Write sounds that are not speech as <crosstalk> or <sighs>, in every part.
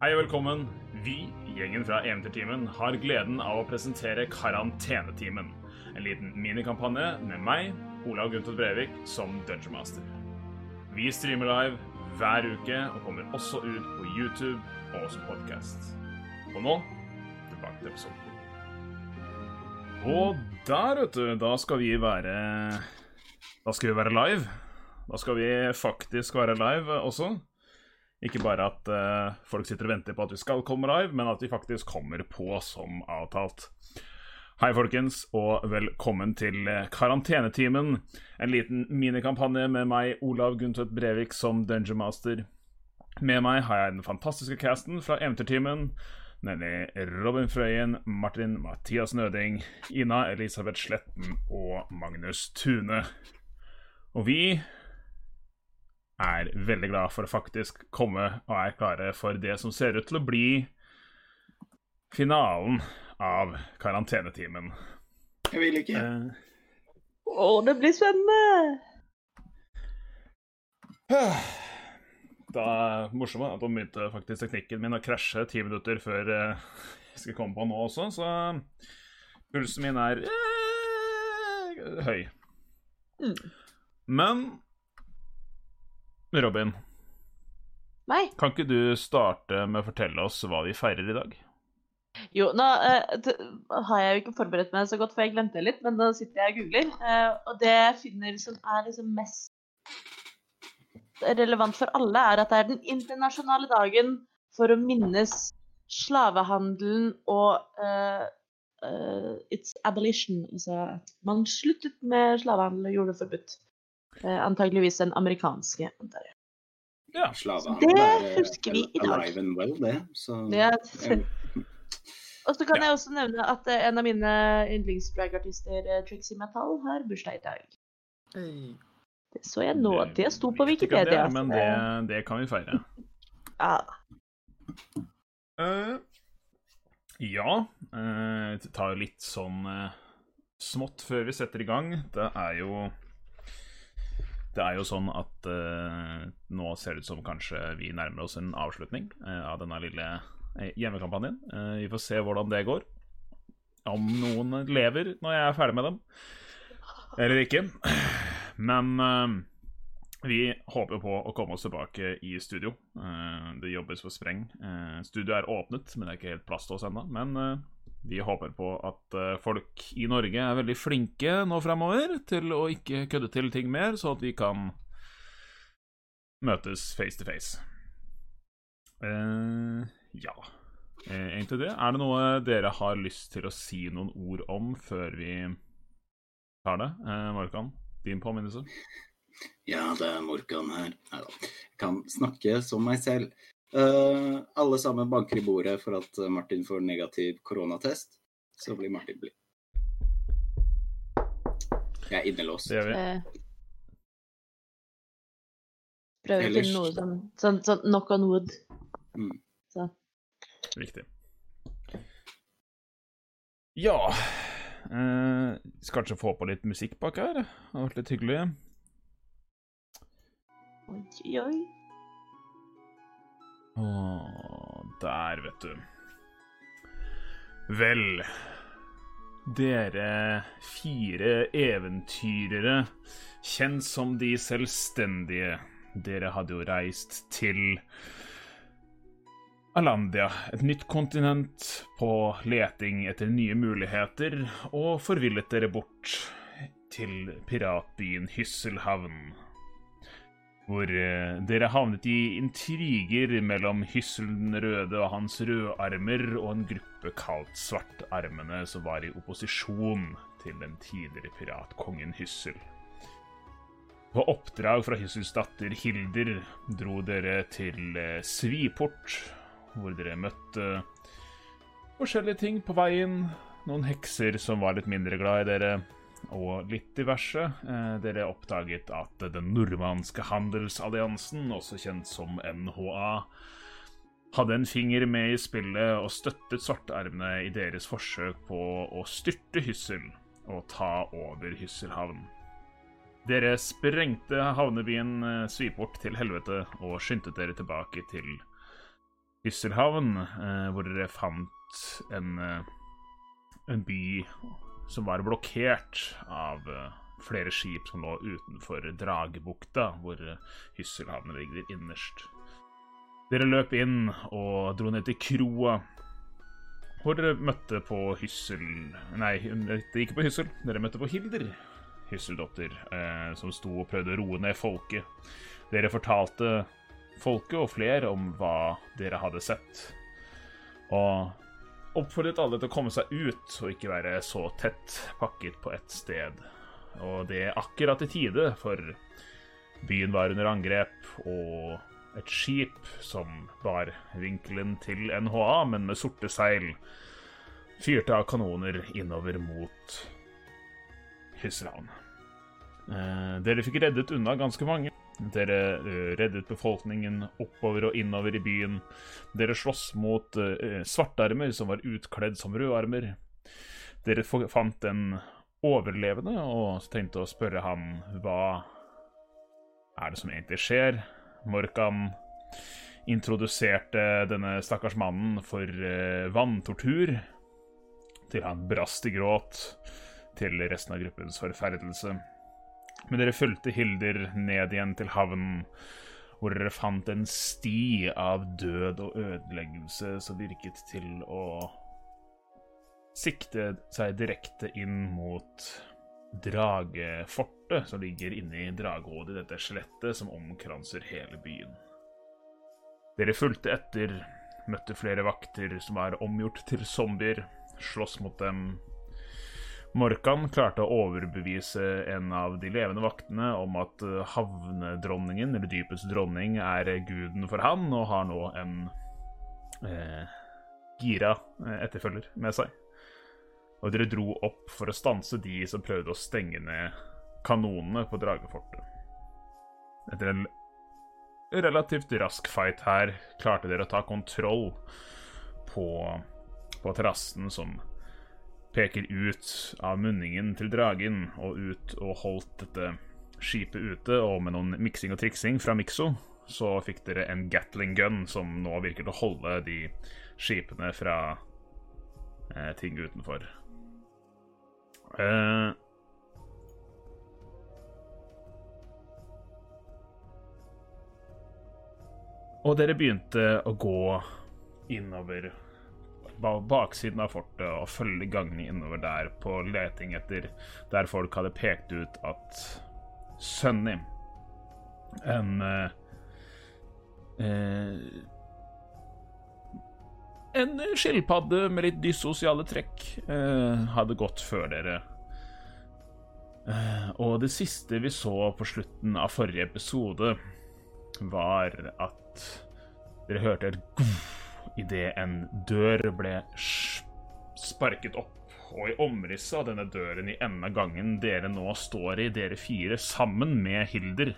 Hei og velkommen. Vi, gjengen fra Eventyrtimen, har gleden av å presentere Karantenetimen. En liten minikampanje med meg, Olav Gunther Brevik, som Dungeon Master. Vi streamer live hver uke og kommer også ut på YouTube og som podkast. Og nå tilbake til episoden. Og der, vet du, da skal vi være Da skal vi være live. Da skal vi faktisk være live også. Ikke bare at uh, folk sitter og venter på at vi skal komme live, men at vi faktisk kommer på som avtalt. Hei, folkens, og velkommen til Karantenetimen. En liten minikampanje med meg, Olav Gundtvedt Brevik, som Dungeon Master. Med meg har jeg den fantastiske casten fra Eventyrtimen, nemlig Robin Frøyen, Martin Mathias Nøding, Ina Elisabeth Sletten og Magnus Tune. Og vi er veldig glad for å faktisk komme og er klare for det som ser ut til å bli finalen av karantenetimen. Jeg vil ikke. Eh. Å, det blir spennende! <sighs> Da morsomt at de begynte faktisk teknikken min å krasje ti minutter før eh, jeg skal komme på nå også, så pulsen min er eh, høy. Mm. Men Robin, Nei. kan ikke du starte med å fortelle oss hva vi feirer i dag? Jo, nå uh, har jeg jo ikke forberedt meg så godt, for jeg glemte det litt, men nå sitter jeg og googler. Uh, og det jeg finner som er liksom mest relevant for alle, er at det er den internasjonale dagen for å minnes slavehandelen og uh, its abolition. Altså man sluttet med slavehandel og gjorde det forbudt. Antageligvis den amerikanske, antar jeg. Ja. Det husker vi i dag. Alive and well, det. Så, ja. <laughs> Og så kan ja. jeg også nevne at en av mine yndlingsdragartister, Trixie Metal, har bursdag i dag. Det så jeg nå. Det sto på Wikipedia. Det, men det, det, kan vi feire. <laughs> Ja. Uh, ja. Uh, det tar litt sånn uh, smått før vi setter i gang. Det er jo Det er jo sånn at nå ser det ut som kanskje vi nærmer oss en avslutning av denne lille hjemmekampanjen. Vi får se hvordan det går. Om noen lever når jeg er ferdig med dem, eller ikke. Men uh, vi håper på å komme oss tilbake i studio. Uh, det jobbes for spreng. Uh, studio er åpnet, men det er ikke helt plass til oss ennå. Men vi håper på at folk i Norge er veldig flinke nå fremover til å ikke kødde til ting mer, så at vi kan møtes face to face. ja. Egentlig det. Er det noe dere har lyst til å si noen ord om før vi tar det? Morkan? din påminnelse? Ja, det er Morkan her. Jeg kan snakke som meg selv. Uh, alle sammen banker i bordet for at Martin får negativ koronatest. Så blir Martin blid. Jeg er innelåst. Det gjør vi. Uh, prøver å finne noe sånn, sånn, sånn knock on wood. Mm. Så. Riktig. Ja Eh, skal kanskje få på litt musikk bak her. Det har vært litt hyggelig. Oi, oi. Å, der, vet du. Vel Dere fire eventyrere, kjent som de selvstendige, dere hadde jo reist til Alandia, et nytt kontinent på leting etter nye muligheter, og forvillet dere bort til piratbyen Hysselhavn. Hvor eh, dere havnet i intriger mellom Hysselen Røde og hans rødarmer og en gruppe kalt Svartarmene som var i opposisjon til den tidligere piratkongen Hyssel. På oppdrag fra Hyssels datter Hilder dro dere til eh, Sviport, hvor dere møtte forskjellige ting på veien. Noen hekser som var litt mindre glad i dere, og litt diverse. Eh, dere oppdaget at den nordmannske handelsalliansen, også kjent som NHA, hadde en finger med i spillet og støttet svartarmene i deres forsøk på å styrte Hyssel og ta over Hysselhavn. Dere sprengte havnebyen eh, Sviport til helvete og skyndte dere tilbake til Hysselhavn, eh, hvor dere fant en, en by som var blokkert av eh, flere skip som lå utenfor Dragebukta, hvor Hysselhavnen ligger innerst. Dere løp inn og dro ned til kroa, hvor dere møtte på Hyssel Nei, det gikk på Hyssel. Dere møtte på Hilder, Hysseldotter, eh, som sto og prøvde å roe ned folket. Dere fortalte folket og flere om hva dere hadde sett, og oppfordret alle til å komme seg ut og ikke være så tett pakket på ett sted. Og det er akkurat i tide, for byen var under angrep, og et skip som bar vinkelen til NHA, men med sorte seil, fyrte av kanoner innover mot Hysselhavn. Eh, dere fikk reddet unna ganske mange. Dere eh, reddet befolkningen oppover og innover i byen. Dere sloss mot eh, svartarmer som var utkledd som rødarmer. Dere fant en overlevende og tenkte å spørre han hva er det som egentlig skjer. Morkan introduserte denne stakkars mannen for eh, vanntortur, til han brast i gråt, til resten av gruppens forferdelse. Men dere fulgte Hilder ned igjen til havnen, hvor dere fant en sti av død og ødeleggelse som virket til å sikte seg direkte inn mot Dragefortet, som ligger inne i Dragehodet, i dette skjelettet som omkranser hele byen. Dere fulgte etter, møtte flere vakter som var omgjort til zombier, sloss mot dem. Morkan klarte å overbevise en av de levende vaktene om at eh, havnedronningen, eller dypets dronning, er guden for han, og har nå en eh, gira eh, etterfølger med seg. Og dere dro opp for å stanse de som prøvde å stenge ned kanonene på Dragefortet. Etter en relativt rask fight her klarte dere å ta kontroll på, på terrassen som peker ut av munningen til dragen og ut og holdt dette skipet ute, og med noen miksing og triksing fra Mikso, så fikk dere en Gatling gun som nå virker til å holde de skipene fra eh, ting utenfor. Eh, og dere begynte å gå innover baksiden av fortet og følge gangene innover der på leting etter der folk hadde pekt ut at Sunny, en eh, eh, En skilpadde med litt dyssosiale trekk eh, hadde gått før dere. Eh, og det siste vi så på slutten av forrige episode, var at dere hørte et guff idet en dør ble sparket opp. Og i omrisset av denne døren i enden av gangen dere nå står i, dere fire, sammen med Hilder,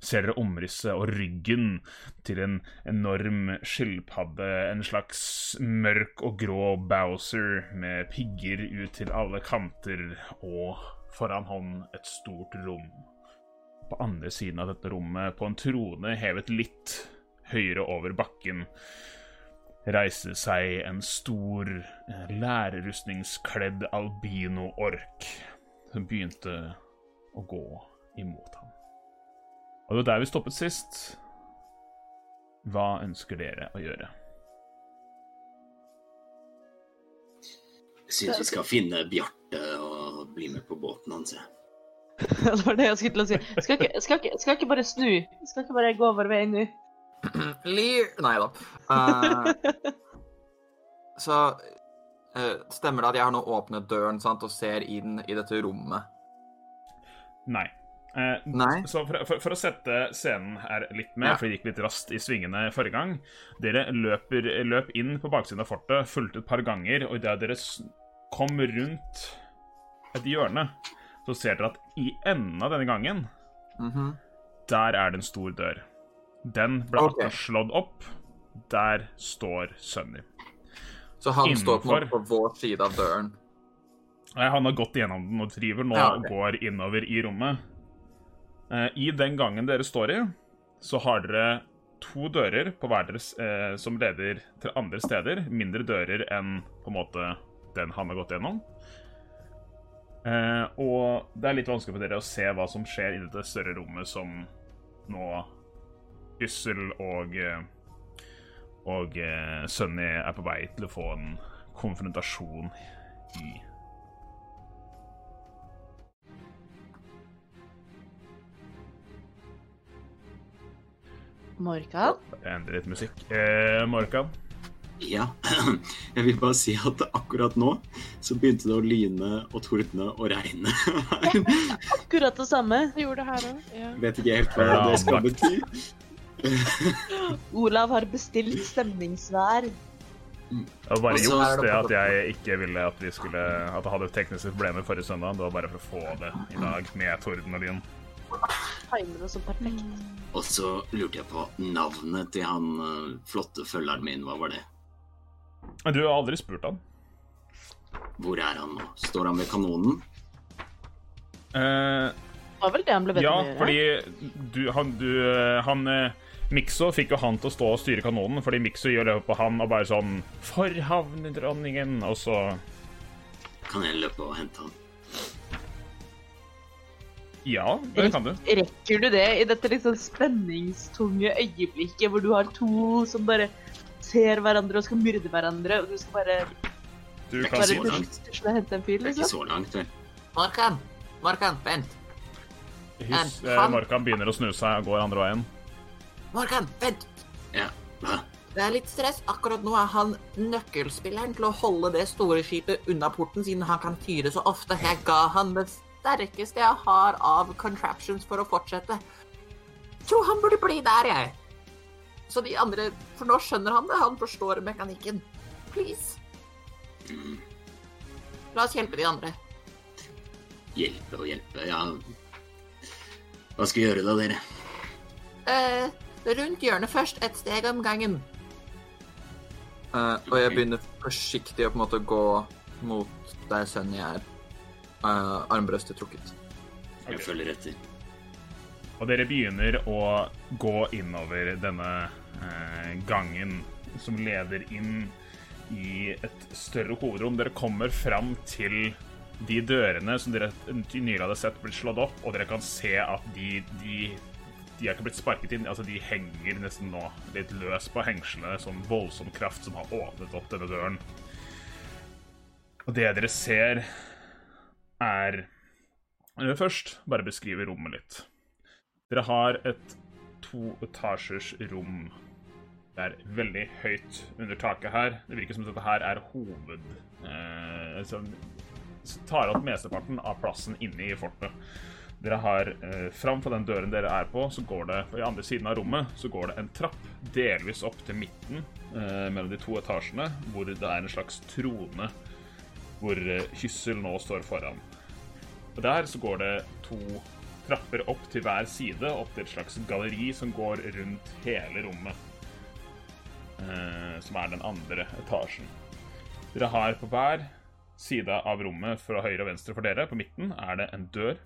ser dere omrisset og ryggen til en enorm skilpadde, en slags mørk og grå Bowser med pigger ut til alle kanter, og foran hånd et stort rom. På andre siden av dette rommet, på en trone hevet litt høyere over bakken, reiste seg en stor, eh, lærerrustningskledd albino-ork som begynte å gå imot ham. Og det var der vi stoppet sist. Hva ønsker dere å gjøre? Jeg syns vi skal finne Bjarte og bli med på båten hans. jeg. <laughs> Det var det jeg skulle til å si. Skal ikke, skal ikke, skal ikke bare snu? Skal ikke bare gå vår vei nå? <clears throat> Lir Nei da. Uh, så uh, stemmer det at jeg har nå åpnet døren sant, og ser inn i dette rommet? Nei. Uh, Nei? Så for, for, for å sette scenen her litt med, Ja. for det gikk litt raskt i svingene forrige gang Dere løper, løp inn på baksiden av fortet, fulgte et par ganger, og idet dere kom rundt et hjørne, så ser dere at i enden av denne gangen, Mhm. der er det en stor dør. Den ble okay. akkurat slått opp. Der står Sunny. Så han står på, Innenfor. vår side av døren. Nei, Han har gått gjennom den og driver nå Ja, og går innover i rommet. Eh, I den gangen dere står i, så har dere to dører på hver deres, eh, som leder til andre steder. Mindre dører enn på en måte den han har gått gjennom. Eh, og det er litt vanskelig for dere å se hva som skjer i dette større rommet som nå Yssel og eh, og eh, Sunny er på vei til å få en konfrontasjon i. Morkan? Jeg endrer litt musikk. Eh, Morkan? Ja, <clears throat> jeg vil bare si at akkurat nå så begynte det å lyne og tordne og regne. <laughs> Akkurat det samme. Vi gjorde det her òg. Ja. Vet ikke helt hva det skal bety. <laughs> Olav har bestilt stemningsvær. Det var bare juks det at jeg ikke ville at vi skulle At jeg hadde tekniske problemer forrige søndag. Det var bare for å få det i dag med torden og lyn. Timer det så perfekt. Og så lurte jeg på navnet til han eh, flotte følgeren min. Hva var det? Du har aldri spurt han. Hvor er han nå? Står han ved kanonen? Eh, Det var vel det han ble bedt ja, om å gjøre? fordi du, han, du, han eh, Mikso fikk jo han til å stå og styre kanonen, fordi Mikso gjør det på han og bare sånn For havnedronningen! Og så Kan jeg løpe og hente han? Ja, det kan du. Rekker du det i dette liksom spenningstunge øyeblikket hvor du har to som bare ser hverandre og skal myrde hverandre, og du skal bare, Du Det er kan ikke si så langt. tusle og hente en fyr, Det er ikke liksom? så langt, vel? Markan! Markan, vent! Hus, eh, han- Markan begynner å snu seg og går andre veien. Markan, vent! Ja. Hva? Det er litt stress. Akkurat nå er han nøkkelspilleren til å holde det store skipet unna porten, siden han kan tyre så ofte. Jeg ga han det sterkeste jeg har av contraptions for å fortsette. Tror han burde bli der, jeg. Så de andre For nå skjønner han det. Han forstår mekanikken. Please. Mm, La oss hjelpe de andre. hjelpe og hjelpe, ja. Hva skal vi gjøre da, dere? Eh, rundt hjørnet først, et steg om gangen. Uh, og jeg begynner forsiktig å på en måte gå mot der jeg er. Uh, armbrøstet trukket. Jeg følger etter. Og dere begynner å gå innover denne uh, gangen som leder inn i et større hovedrom. Dere kommer fram til de dørene som dere nylig hadde sett blitt slått opp, og dere kan se at de, de, de har ikke blitt sparket inn. Altså, de henger nesten nå litt løs på hengslene, sånn voldsom kraft som har åpnet opp denne døren. Og det dere ser, er Eller først bare beskrive rommet litt. Dere har et to etasjers rom. Det er veldig høyt under taket her. Det virker som dette her er hoved... Eh, som tar opp mesteparten av plassen inne i fortet. Dere har eh, Fram fra den døren dere er på, så går det på andre siden av rommet så går det en trapp delvis opp til midten eh, mellom de to etasjene, hvor det er en slags trone hvor eh, Hyssel nå står foran. Og der så går det to trapper opp til hver side, opp til et slags galleri som går rundt hele rommet. Eh, som er den andre etasjen. Dere har på hver side av rommet fra høyre og venstre for dere, på midten, er det en dør.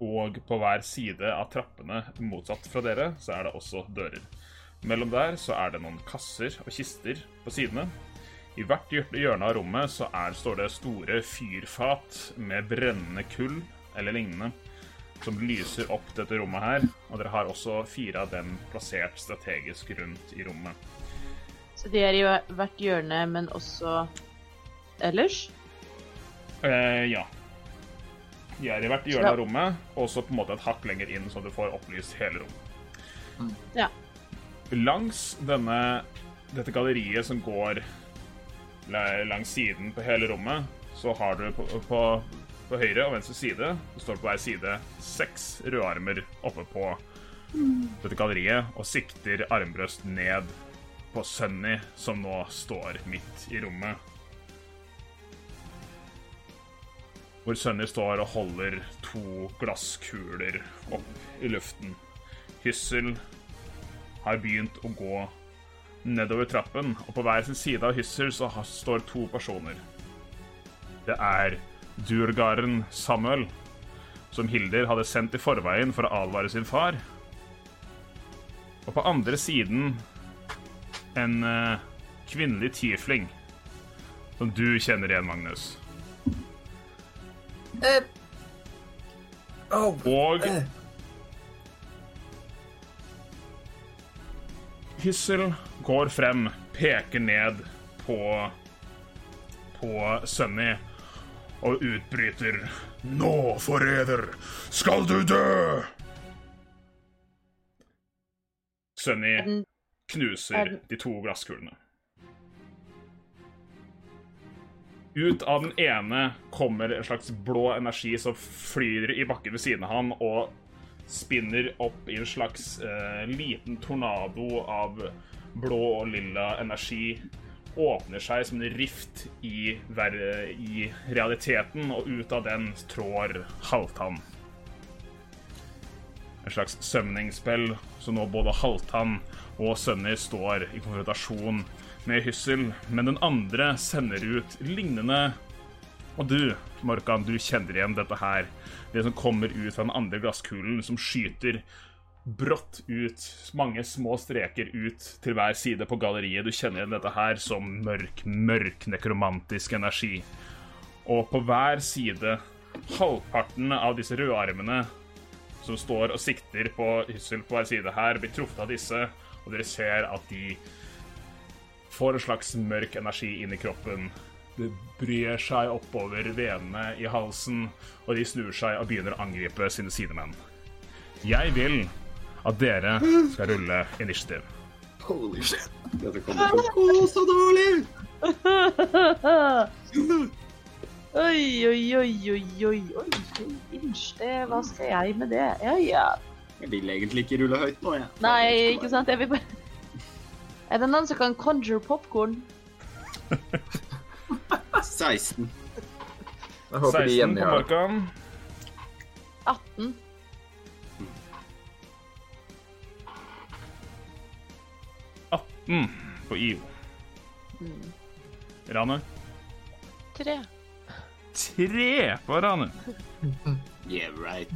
Og på hver side av trappene motsatt fra dere, så er det også dører. Mellom der så er det noen kasser og kister på sidene. I hvert hjørne av rommet så er, står det store fyrfat med brennende kull eller lignende som lyser opp dette rommet her. Og dere har også fire av dem plassert strategisk rundt i rommet. Så de er i hvert hjørne, men også ellers? Eh, ja. De er i hvert hjørne av rommet, og så på en måte et hakk lenger inn, så du får opplyst hele rommet. Ja. Langs denne, dette galleriet som går langs siden på hele rommet, så har du på, på, på høyre og venstre side Det står på hver side seks rødarmer oppe på dette galleriet og sikter armbrøst ned på Sunny, som nå står midt i rommet. Hvor Sunny står og holder to glasskuler opp i luften. Hyssel har begynt å gå nedover trappen, og på hver sin side av Hyssel så står to personer. Det er Durgaren Samuel, som Hilder hadde sendt i forveien for å advare sin far. Og på andre siden en eh, kvinnelig tiefling. Som du kjenner igjen, Magnus. Eh. Oh. Og uh. Hyssel går frem, peker ned på på Sunny og utbryter Nå, forræder, skal du dø! Sunny Er knuser er de to glasskulene. Ut av den ene kommer en slags blå energi som flyr i bakken ved siden av han og spinner opp i en slags eh, liten tornado av blå og lilla energi. Åpner seg som en rift i, i realiteten, og ut av den trår Halvtann. En slags sømningsspill, så nå både Halvtann og Sønner står i konfrontasjon med Hyssel, men den andre sender ut lignende Og du, Morkan, du kjenner igjen dette her. Det som kommer ut fra den andre glasskulen, som skyter brått ut, mange små streker ut til hver side på galleriet. Du kjenner igjen dette her som mørk, mørk nekromantisk energi. Og på hver side, halvparten av disse rødarmene som står og sikter på Hyssel på hver side her, blir truffet av disse, og dere ser at de får en slags mørk energi inn i kroppen. Det bryr seg oppover venene i halsen, og de snur seg og begynner å angripe sine sidemenn. Jeg vil at dere skal rulle initiativ. Holy shit. Dette kommer til å gå så dårlig! <laughs> Oi, oi, oi, oi, oi, oi. Inch, det, hva skal jeg med det? Ja, ja. Jeg vil egentlig ikke rulle høyt nå, jeg. Nei, ikke sant? Jeg vil bare Er det noen som kan conjure popkorn? 16. <laughs> Jeg håper 16 de på gjengjør det. Morkan. 18. Mm, på IO. Rane. 3. Tre på Rane. Yeah, right.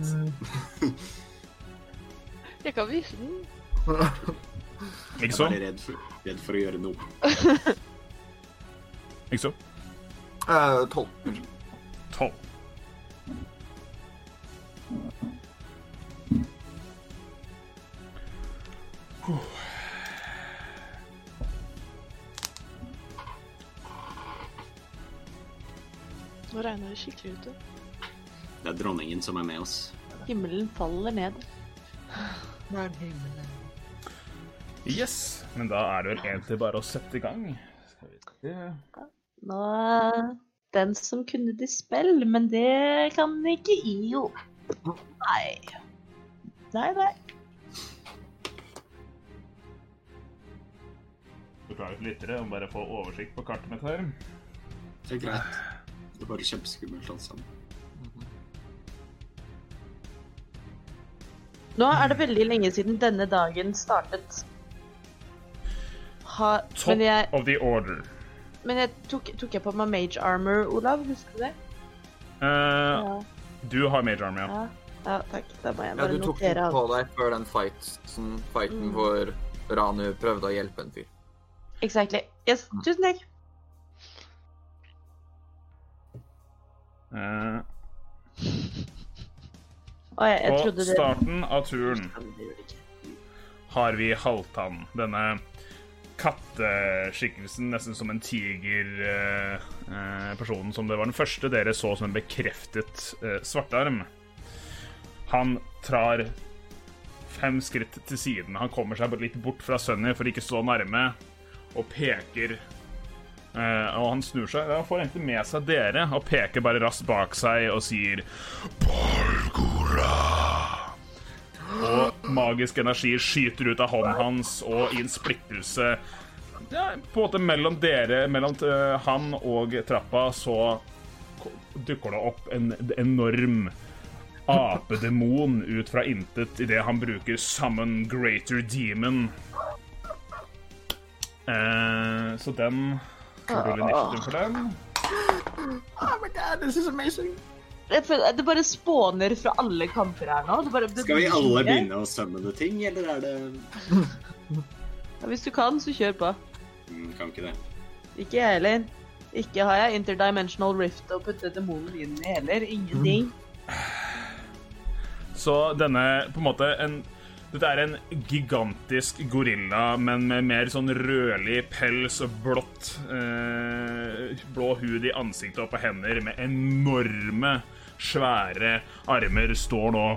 Jeg kan vise den. <laughs> Jeg Ikke er så? bare redd for, redd for å gjøre noe. <laughs> Ikke så? Eh, Tolv. Tolv. Nå regner det skikkelig ute. Det er dronningen som er med oss. Himmelen faller ned. Yes, men da er det vel egentlig bare å sette i gang. Skal vi se. Nå den som kunne spill, men det kan ikke IO. Nei. Nei, nei. Beklager til lyttere, om bare få oversikt på kartet mitt her. Det er greit. Det er bare kjempeskummelt alt sammen. Nå er det veldig lenge siden denne dagen startet. Ha, Top men jeg, of the order. men jeg tok, tok jeg på meg mage armor, Olav? Husker du det? Uh, Ja. Du har mage armor, ja. ja. Ja, takk. Da må jeg Ja, du tok notere den alt. på deg før den fighten, fighten Mm. hvor Ranu prøvde å hjelpe en fyr. Exactly. Yes, tusen takk. <laughs> Uh. På trodde det starten av turen har vi Halvtann. Denne katteskikkelsen, nesten som en tigerpersonen eh, eh, som det var den første dere så som en bekreftet eh, svartarm. Han trar fem skritt til siden. Han kommer seg litt bort fra Sunny for ikke så nærme, og peker Og han snur seg. Han får egentlig med seg dere og peker bare raskt bak seg og sier Balgora. Og magisk energi skyter ut av hånden hans, og i en splittelse ja, På en måte mellom dere, mellom eh, han og trappa, så dukker det opp en enorm apedemon ut fra intet idet han bruker Summon Greater Demon. Eh, så den Skal du initiativ for den? Oh my god, this is amazing. Det bare spåner fra alle kanter her nå. Det bare, det Skal vi alle mye. begynne å summone ting, eller er det <laughs> Ja, hvis du kan, så kjør på. mm, Kan ikke det. Ikke jeg heller. Ikke har jeg interdimensional rift å putte demonen inn i heller. Ingenting. Så denne på en måte en Dette er en gigantisk gorilla, men med mer sånn rødlig pels og blått eh, Blå hud i ansiktet og på hender, med enorme, svære armer, står nå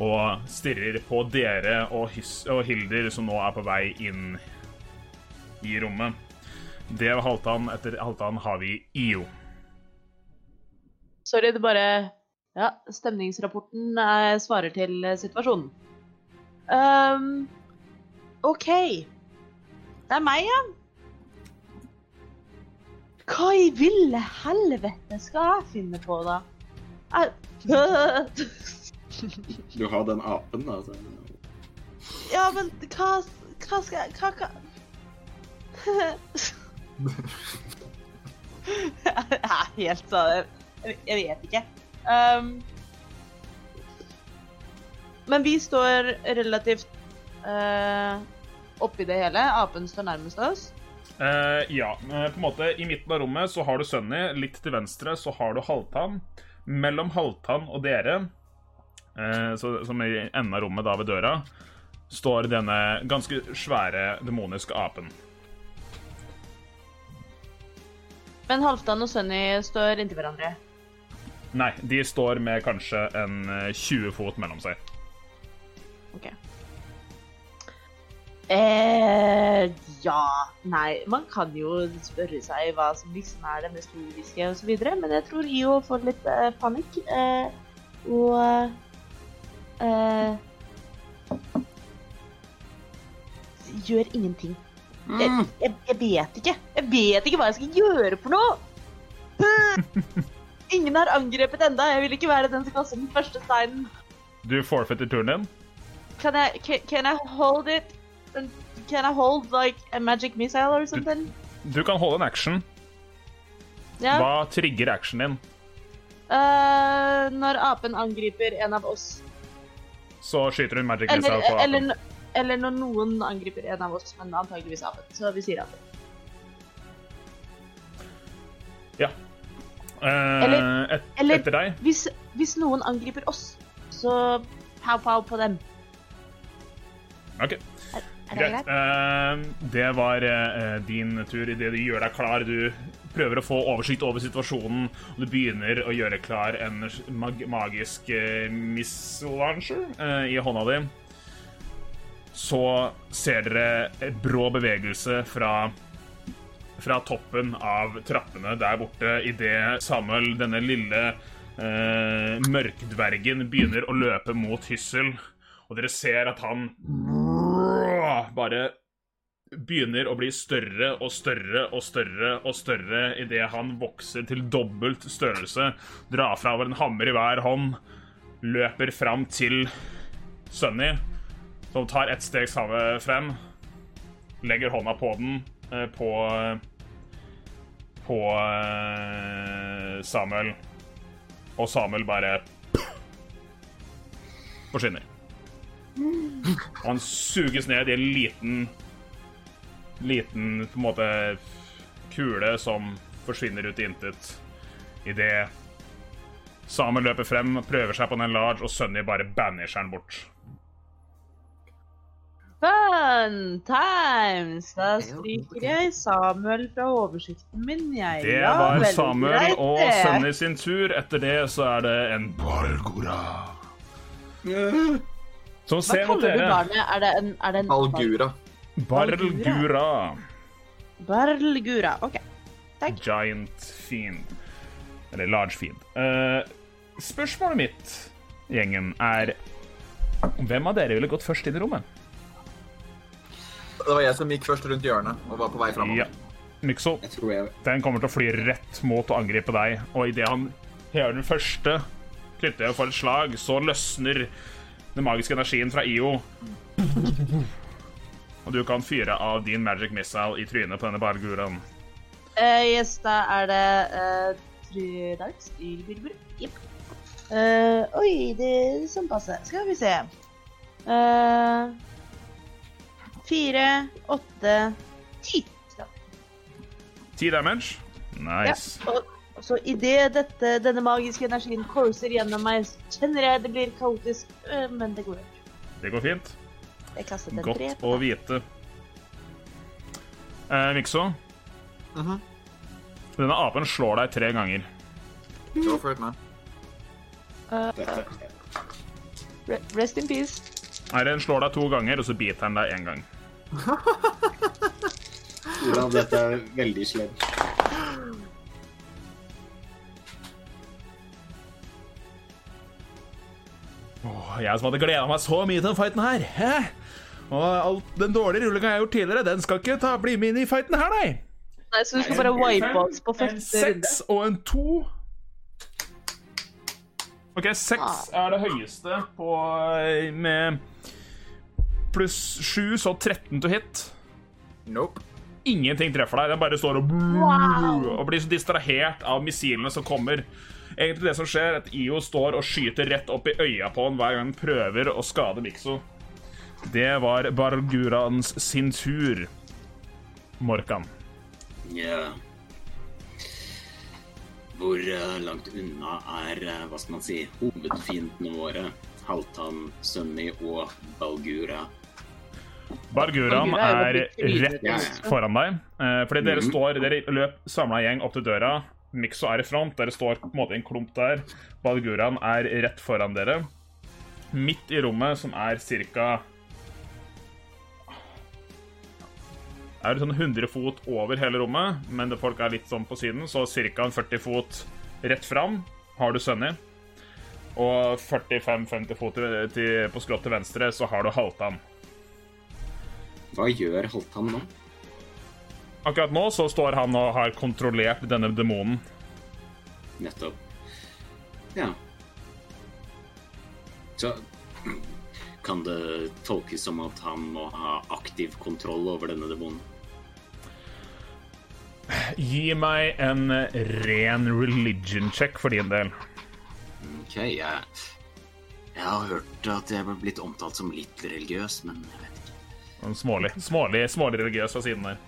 og stirrer på dere og, og Hilder, som nå er på vei inn i rommet. Det var Halvdan. Etter Halvdan har vi IO. Sorry, det bare Ja, stemningsrapporten er, svarer til eh, situasjonen. Um, OK. Det er meg, ja. Hva i ville helvete skal jeg finne på, da? <laughs> Du har den apen, da. Så. Ja, men hva, hva skal jeg Hva, hva? <laughs> <laughs> Jeg er helt sånn jeg vet ikke. Um, men vi står relativt uh, oppi det hele. Apen står nærmest oss. Uh, ja. eh, på en måte I midten av rommet så har du Sunny. Litt til venstre så har du Halvtann. Mellom Halvtann og dere, uh, så, som i enden av rommet da ved døra, står denne ganske svære demoniske apen. Men Halvdan og Sunny står inntil hverandre. Nei, de står med kanskje en eh, 20 fot mellom seg. OK. Eh, ja Nei, man kan jo spørre seg hva som liksom er det mest logiske osv., men jeg tror IO får litt eh, panikk. Eh, og eh, Gjør ingenting. Jeg, Mm. jeg, jeg vet ikke. Jeg vet ikke hva jeg skal gjøre for noe! <laughs> Ingen har angrepet enda. Jeg vil ikke være den som kaster den første steinen. Du forfeiter turen din. Can I can, can I hold it? Can I hold like a magic missile or something? Du kan holde en action. Ja. Hva trigger actionen din? Uh, når apen angriper en av oss. Så skyter hun magic Eller, missile på apen. Eller, eller når noen angriper en av oss, men antageligvis apen. Så vi sier apen. Ja. Eh, Eller- et, eller- etter deg. Hvis, hvis noen angriper oss, så pow-pow på dem. OK. Er, er det Greit. greit? Eh, det var eh, din tur. Idet du gjør deg klar, du prøver å få oversikt over situasjonen, og du begynner å gjøre klar en mag magisk eh, i hånda di, så ser dere en brå bevegelse fra fra toppen av trappene der borte idet Samuel, denne lille eh, mørkdvergen, begynner å løpe mot Hyssel. Og dere ser at han bare begynner å bli større og større og større og større idet han vokser til dobbelt størrelse, drar fra over en hammer i hver hånd, løper fram til Sunny, som tar ett steg samme frem, legger hånda på den, på på eh, Samuel, og Samuel bare forsvinner. Og han suges ned i en liten Liten på en måte kule som forsvinner ut i intet idet Samuel løper frem, prøver seg på den large, og Sunny bare banisher han bort. Fun times! Da er stryker jeg Samuel fra oversikten min, jeg. Det var Samuel greit, og. Sunny sin tur. Etter det så er det en Balgora. Som Hva ser mot dere. barnet? Er det en, er det en Balgura. Barlgura. Barlgura. OK. Giant fiend. Eller large fiend. Uh, spørsmålet mitt, gjengen, er Hvem av dere ville gått først inn i rommet? Det var jeg som gikk først rundt hjørnet og var på vei framover. Ja. Mykso, Jeg den kommer til å fly rett mot å angripe deg, og idet han hever den første knyttneven for et slag, så løsner den magiske energien fra IO. Og du kan fyre av din magic missile i trynet på denne barguraen. Uh, yes, da er det uh, tre dags i Bilbur. Jepp. Uh, oi, det er sånn passe. Skal vi se. Eh, fire, åtte, ti. Ti damage. Nice. Ja, og så idet dette, denne magiske energien courser gjennom meg, så kjenner jeg det blir kaotisk, eh, men det går over. Det går fint. Jeg kastet en Godt tre. å vite. Eh, Mikso, Mhm. denne apen slår deg tre ganger. Go for it, man. Dette, Re- Rest in peace. Nei, den slår deg to ganger, og så biter den deg én gang. Olav, dette er veldig slemt. Oh, jeg som hadde gleda meg så mye til den fighten her. Hæ? Og alt den dårlige rullinga jeg har gjort tidligere, den skal ikke ta, bli med inn i fighten her, nei. Nei, så du skal bare wipe oss på En første runde? seks og en to. OK, seks er det høyeste på eh, med pluss sju, så 13 to hit. Nope. Ingenting treffer deg. Den bare står og, og blir så distrahert av missilene som kommer. Egentlig det som skjer, er at IO står og skyter rett opp i øya på han hver gang han prøver å skade Mikso. Det var Bargurans sin tur. Morkan. Ja. Hvor uh, langt unna er, uh, hva skal man si, hovedfiendene våre? Halvtann, Sunny og Balgura. Barguran er rett ja. foran deg. Eh, fordi dere Mhm. står Dere løp samla gjeng opp til døra. Mikso er i front. Dere står på en måte i en klump der. Balguran er rett foran dere. Midt i rommet, som er ca. Er det sånn 100 fot over hele rommet, men det folk er litt sånn på siden, så ca. 40 fot rett fram har du Sunny. Og 45-50 fot til, til, på skrått til venstre så har du Haltan. Hva gjør Haltan nå? Akkurat nå så står han og har kontrollert denne demonen. Nettopp. Ja. Så kan det tolkes som at han må ha aktiv kontroll over denne demonen? Gi meg en ren religion check for din del. OK, jeg, jeg har hørt at jeg var blitt omtalt som litt religiøs, men jeg vet smålig, smålig, smålig religiøs fra siden der.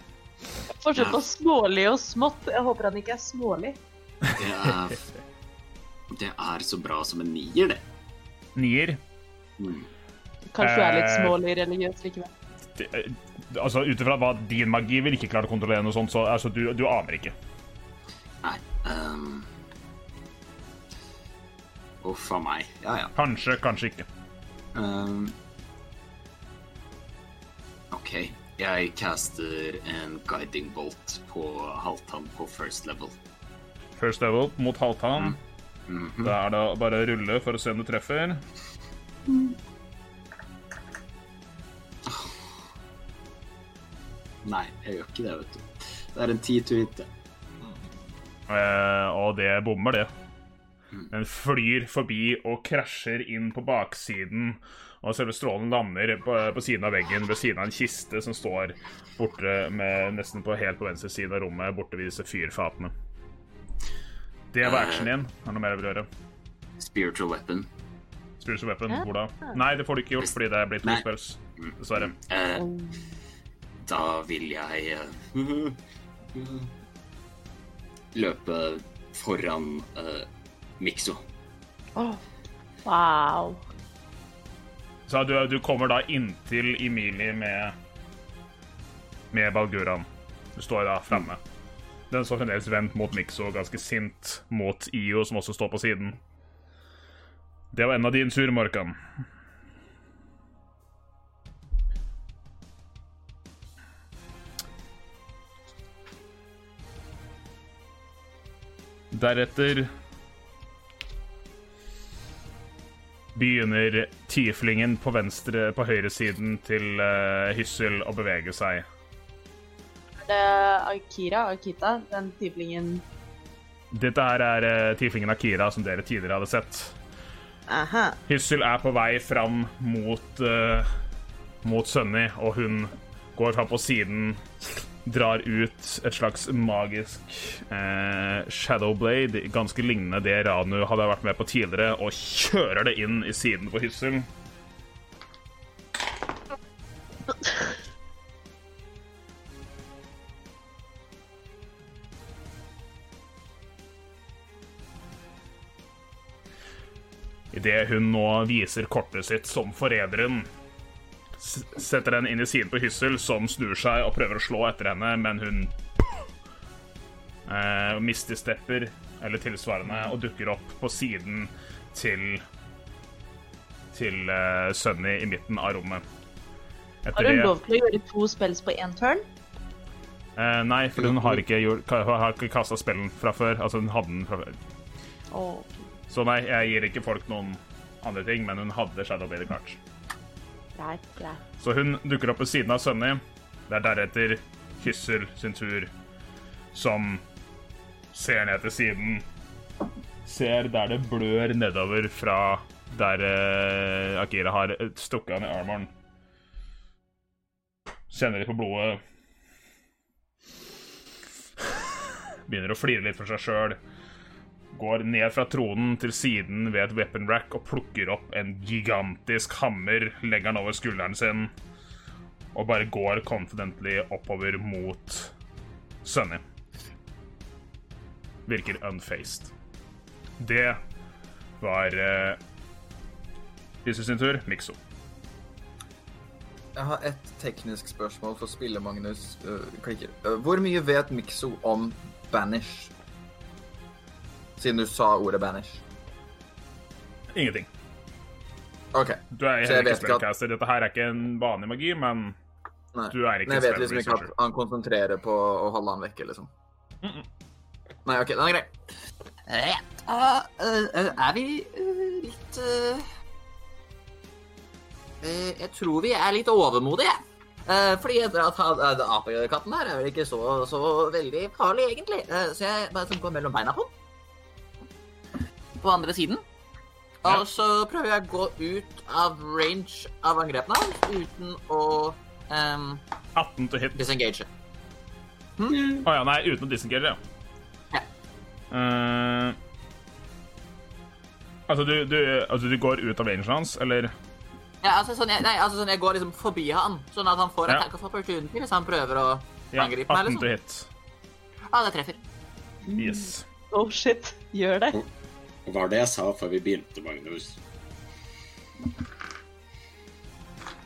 Forskjell på smålig og smått. Jeg håper han ikke er smålig. Det er, det er så bra som en nier, det. Nier. Mm. Kanskje du er litt Eh, smålig religiøs likevel. Det- eh, Altså, Ut ifra hva din magi vil ikke klare å kontrollere noe sånt, så altså, du, du aner ikke. Nei um... Uff a meg. Ja, ja. Kanskje, kanskje ikke. Um... OK. Jeg caster en guiding bolt på Halvtann på first level. First level mot Halvtan. -hmm. Da er det bare å rulle for å se om du treffer. <sighs> Nei, jeg gjør ikke det, vet du. Det er en ti to hit. det. Eh, og det bommer, det. Den flyr forbi og krasjer inn på baksiden. Og selve strålen lander på, på siden av veggen ved siden av en kiste som står borte med, nesten på, helt på venstre side av rommet, borte ved disse fyrfatene. Det var actionen din. Har du noe mer å gjøre? Spiritual weapon. Spiritual weapon, hvor da? Nei, det får du ikke gjort fordi det er blitt to spells. Dessverre. Eh, da vil jeg eh, løpe foran uh, Mikso. Oh. Wow. Så du, du kommer da inntil Emilie med med Balguran. Du står da framme. Den står fremdeles vendt mot Mikso, ganske sint mot IO, som også står på siden. Det var en av din tur, Morkan. Deretter begynner tieflingen på venstre, på høyresiden til uh, Hyssel å bevege seg. Er det Akira, Akita, den tieflingen Dette her er uh, tieflingen Akira, som dere tidligere hadde sett. Aha. Hyssel er på vei fram mot, uh, mot Sunny, og hun går fram på siden drar ut et slags magisk eh, Shadowblade, ganske lignende det Ranu hadde vært med på tidligere, og kjører det inn i siden på hysselen. Idet hun nå viser kortet sitt som forræderen, setter henne inn i siden på Hyssel, som snur seg og prøver å slå etter henne, men hun eh, mistestepper, eller tilsvarende, og dukker opp på siden til til eh, Sunny i midten av rommet. Etter Har hun lov til å gjøre to spills på én turn? Eh, nei, for hun har ikke, gjort- har ikke kasta spillen fra før. Altså, hun hadde den fra før. Oh. Så nei, jeg gir ikke folk noen andre ting, men hun hadde Shadow Bader kart. Så hun dukker opp ved siden av Sunny. Det er deretter Kyssel sin tur, som ser ned til siden. Ser der det blør nedover fra der uh, Akira har stukket han i armoren. Kjenner litt på blodet. Begynner å flire litt for seg sjøl. Går ned fra tronen til siden ved et weapon rack og plukker opp en gigantisk hammer, legger den over skulderen sin og bare går confidently oppover mot Sunny. Virker unfaced. Det var uh, Lyse sin tur. Mikso. Jeg har et teknisk spørsmål for Spille-Magnus uh, klikker. Øh, hvor mye vet Mikso om banish? Siden du sa ordet banish. Ingenting. OK. Du er Så heller jeg ikke vet ikke at- Dette her er ikke en vanlig magi, men Nei. du er ikke Nei, jeg vet liksom ikke at han konsentrerer på å holde han vekke, liksom. Nei, OK, den er grei. Eh, er vi litt uh, eh, Jeg tror vi er litt overmodige. Uh, fordi at han- apekatten her er vel ikke så, så veldig farlig, egentlig. Så jeg bare går mellom beina på den. På andre siden. Ja. Og så prøver jeg å gå ut av range av angrepene uten å um, 18 to hit. disengage. Å ja, nei, uten å disengage, ja. Ja. Uh, altså, du, du, altså, du går ut av rangen hans, eller Ja, altså sånn jeg, nei, altså sånn jeg går liksom forbi han, sånn at han får Ja. attack of opportunity hvis han prøver å Ja, angripe meg, 18 to liksom. hit. Ja, det treffer. Yes. Oh shit, gjør det. Hva var det jeg sa før vi begynte, Magnus?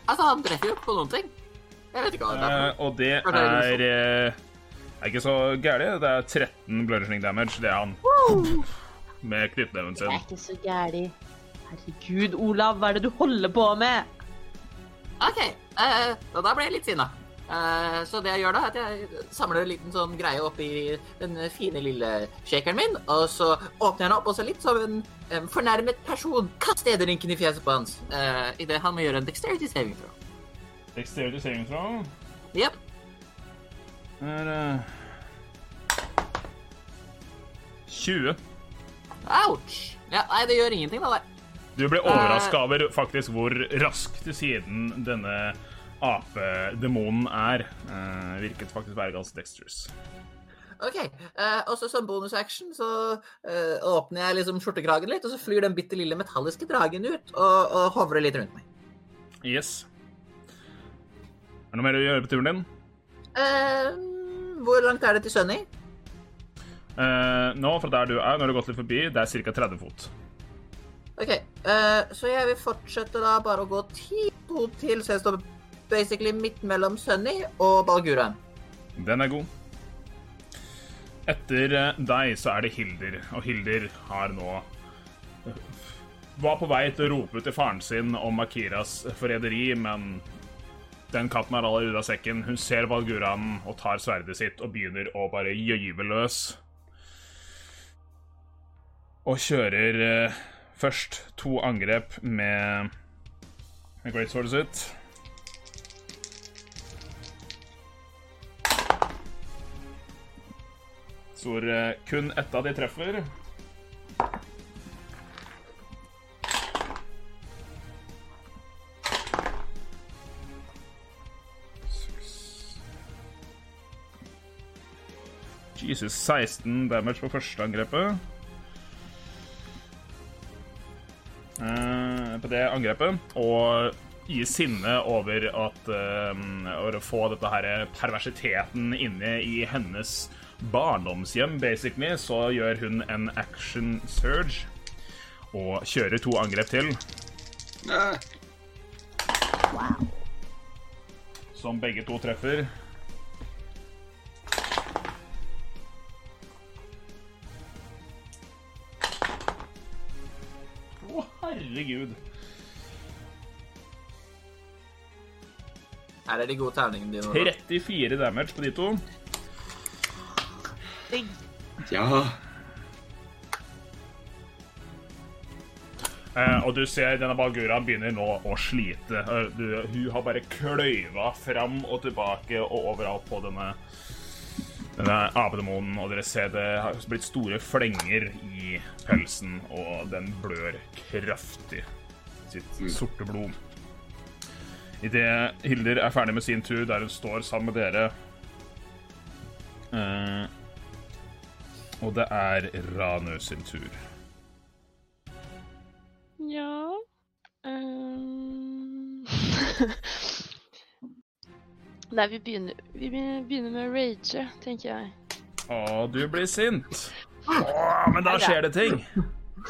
Altså, han treffer jo på noen ting. Jeg vet ikke hva det er. Eh, og det er det er eh, er ikke så gærent. Det er 13 bludgeoning damage. Det er han med knyttneven Det sin. er ikke så gærlig. Herregud, Olav, hva er det du holder på med? OK, uh, da ble jeg litt sinna. Eh, så det jeg gjør da, er at jeg samler en liten sånn greie oppi den fine lille shakeren min, og så åpner jeg den opp, og så litt som en fornærmet person kaster edderrynken i fjeset på hans uh, idet han må gjøre en dexterity saving throw. Dexterity saving throw Jepp. er uh... 20. Ouch. Ja, nei, det gjør ingenting, da. Du ble overraska over faktisk hvor raskt siden denne apedemonen er. Eh, virket faktisk være ganske dexterous. OK. eh, og så som bonusaction så eh, åpner jeg liksom skjortekragen litt, og så flyr den bitte lille metalliske dragen ut og, og hovrer litt rundt meg. Yes. Er det noe mer å gjøre på turen din? Eh, hvor langt er det til Sunny? Eh, nå, fra der du er, når du har gått litt forbi, det er ca. 30 fot. OK, eh, så jeg vil fortsette da bare å gå ti fot til, så jeg står basically midt mellom Sunny og Balguraen. Den er god. Etter eh, deg så er det Hilder, og Hilder har nå eh, Var på vei til å rope til faren sin om Akiras forræderi, men den katten er allerede ute av sekken. Hun ser Valguranen og tar sverdet sitt og begynner å bare gyve løs. Og kjører eh, først to angrep med Great Sword sitt. Så eh, kun ett av de treffer. Jesus, 16 damage på første angrepet. Eh, på det angrepet. Og i sinne over at eh, Over å få dette her perversiteten inne i hennes barndomshjem, basically, så gjør hun en action surge og kjører to angrep til. Som begge to treffer. Å, herregud. Her er de gode terningene dine. 34 damage på de to. Ja. Eh, og du ser denne Bagura begynner nå å slite. Eh, du, hun har bare kløyva fram og tilbake og overalt på denne denne apedemonen, og dere ser det har blitt store flenger i pelsen, og den blør kraftig sitt sorte blod. Idet Hilder er ferdig med sin tur, der hun står sammen med dere eh, Og det er Ranu sin tur. Ja um... <laughs> Nei, vi begynner, vi begynner med å rage, tenker jeg. Å, du blir sint. Å, men da skjer det ting.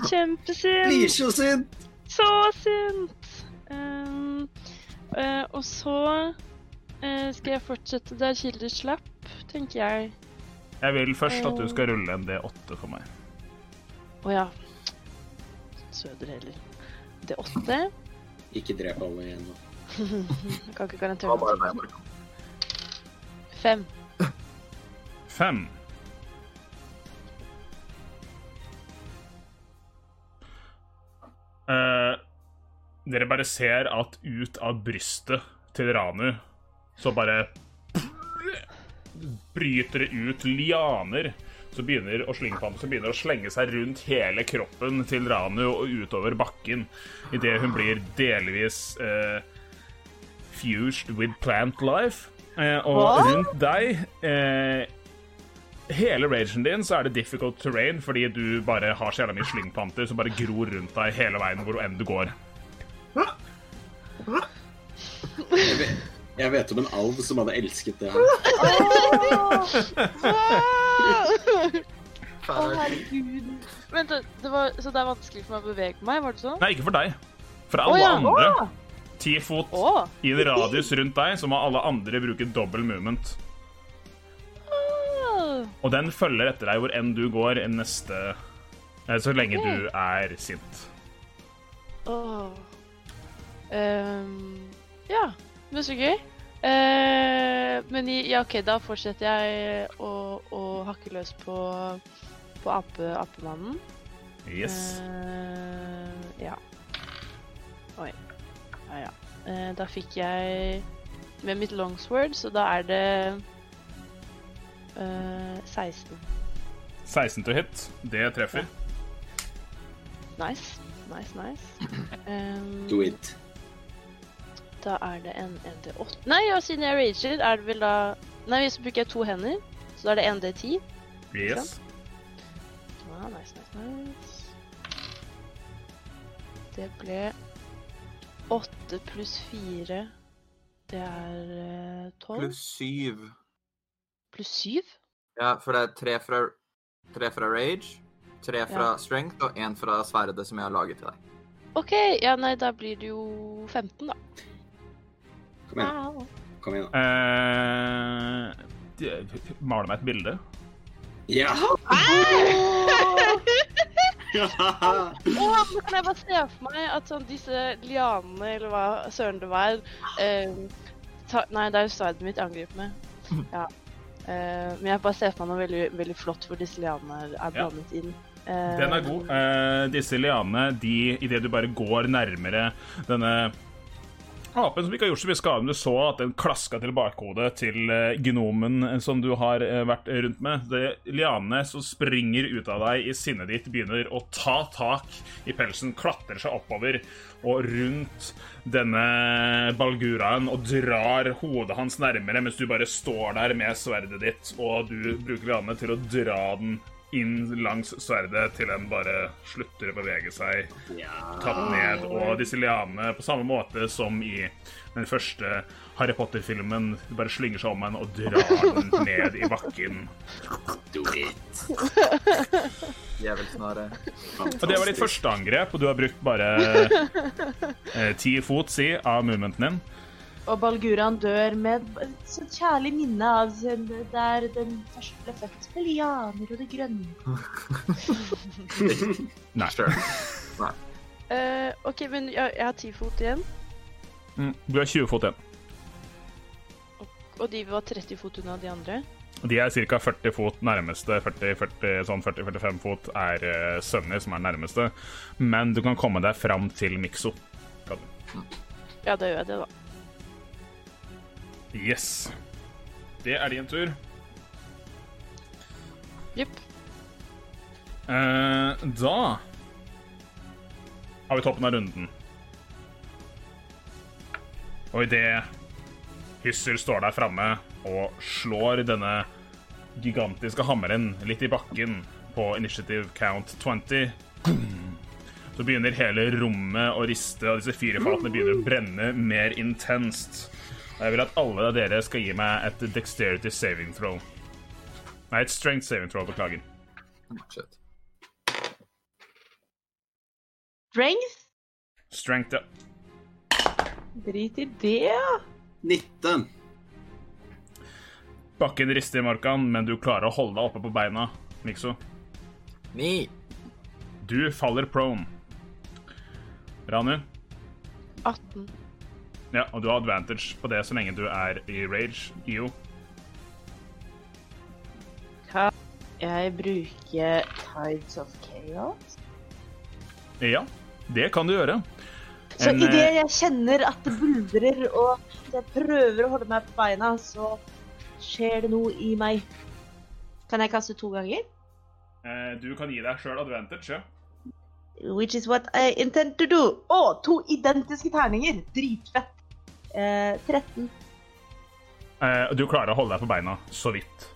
Kjempesint! Blir så sint! Så sint! Um, uh, og så uh, skal jeg fortsette der Kilder slapp, tenker jeg. Jeg vil først at du skal rulle en D8 for meg. Å ja. Søder heller. Det er åtte. Ikke drep alle igjen nå. <laughs> Kan ikke garantere noe. Fem. Fem. Eh, dere bare ser at ut av brystet til Ranu så bare bryter det ut lianer som begynner å slyngpante, begynner å slenge seg rundt hele kroppen til Ranu og utover bakken idet hun blir delvis eh, fused with plant life. Eh, og Hva? rundt deg eh, Hele ragen din så er det difficult terrain fordi du bare har så jævla mye slyngpanter som bare gror rundt deg hele veien hvor enn du går. Jeg vet, om en alv som hadde elsket det her. Å, herregud. Vent, det var, så det er vanskelig for meg å bevege meg, var det sånn? Nei, ikke for deg. For alle alle ja. andre. Ti fot oh. i en radius rundt deg, så må alle andre bruke dobbel movement. Og den følger etter deg hvor enn du går i neste eh, Så lenge du er sint. Ehm, ja, men så gøy. Uh, men i, ja, OK, da fortsetter jeg å, å hakke løs på, på ape, apemannen. Yes. Uh, ja. Oi. Ja, ja. Uh, da fikk jeg med mitt longsword, så da er det eh, 16. 16 til hit. Det treffer. Nice. Nice, nice. Um, <clears throat> Do it. Da er det en 1D8 Nei, ja, siden jeg rager, er det vel da Nei, bruker jeg to hender. Så da er det 1D10. Yes. Ja, nice, nice, nice. Det ble 8 pluss 4. Det er eh, 12. Pluss syv. Pluss 7? Ja, for det er tre fra, tre fra rage, tre fra Ja. strength og én fra sverdet som jeg har laget til deg. OK, ja, nei, da blir det jo 15, da. Kom igjen. Kom igjen. Uh, de- Male meg et bilde. Ja! Åh, <laughs> Oh, kan jeg bare se for meg at sånn disse lianene, eller hva søren det var eh, ta, Nei, det er jo sverdet mitt jeg angriper med. <laughs> Ja. Eh, men jeg bare ser for meg noe veldig, veldig flott hvor disse lianene er, blandet Ja. inn. Eh, Den er god. Eh, disse lianene, de, idet du bare går nærmere denne apen som ikke har gjort så mye skade, men du så at den klaska til bakhodet til eh, gnomen eh, som du har eh, vært rundt med. Det lianene som springer ut av deg i sinnet ditt, begynner å ta tak i pelsen, klatrer seg oppover og rundt denne balguraen og drar hodet hans nærmere, mens du bare står der med sverdet ditt, og du bruker lianene til å dra den inn langs sverdet til den bare slutter å bevege seg Ja. tatt ned, og disse lianene, på samme måte som i den første Harry Potter-filmen, bare slynger seg om henne og drar den ned i bakken. Do it. Djevelsnare. Og det var ditt første angrep, og du har brukt bare eh, ti fot, si, av movementen din. Og Balguran dør med et sånt kjærlig minne av sin, der den første ble født med lianer og det grønne. <laughs> Nei. Sure. Eh, OK, men jeg, jeg har ti fot igjen, Mm, Du har 20 fot igjen. og de var 30 fot unna de andre. De er ca. 40 fot nærmeste. 40-40, sånn 40-45 fot er uh, Sønner, som er nærmeste. Men du kan komme deg fram til Mikso. Ja, da gjør jeg det, da. Yes. Det er din tur. Jepp. Eh, da har vi toppen av runden. Og idet Hyssel står der framme og slår denne gigantiske hammeren litt i bakken på initiative count 20 Så begynner hele rommet å riste, og disse firefatene begynner å brenne mer intenst. Og Jeg vil at alle av dere skal gi meg et dexterity saving throw. Nei, et strength saving throw. Beklager. Shit. Strength? Strength, ja. Drit i det. ja. 19. Bakken rister i markan, men du klarer å holde deg oppe på beina, Mikso. Ni. Du faller prone. Ranu? 18. Ja, og du har advantage på det så lenge du er i rage. Io? Kan jeg bruke Tides of Chaos? Ja, det kan du gjøre. Så En, idet eh, jeg kjenner at det buldrer og jeg prøver å holde meg på beina, så skjer det noe i meg. Kan jeg kaste to ganger? eh, Du kan gi deg sjøl advantage, ja. Which is what I intend to do. Å, to identiske terninger! Dritfett. Eh, 13. Eh, Du klarer å holde deg på beina, så vidt.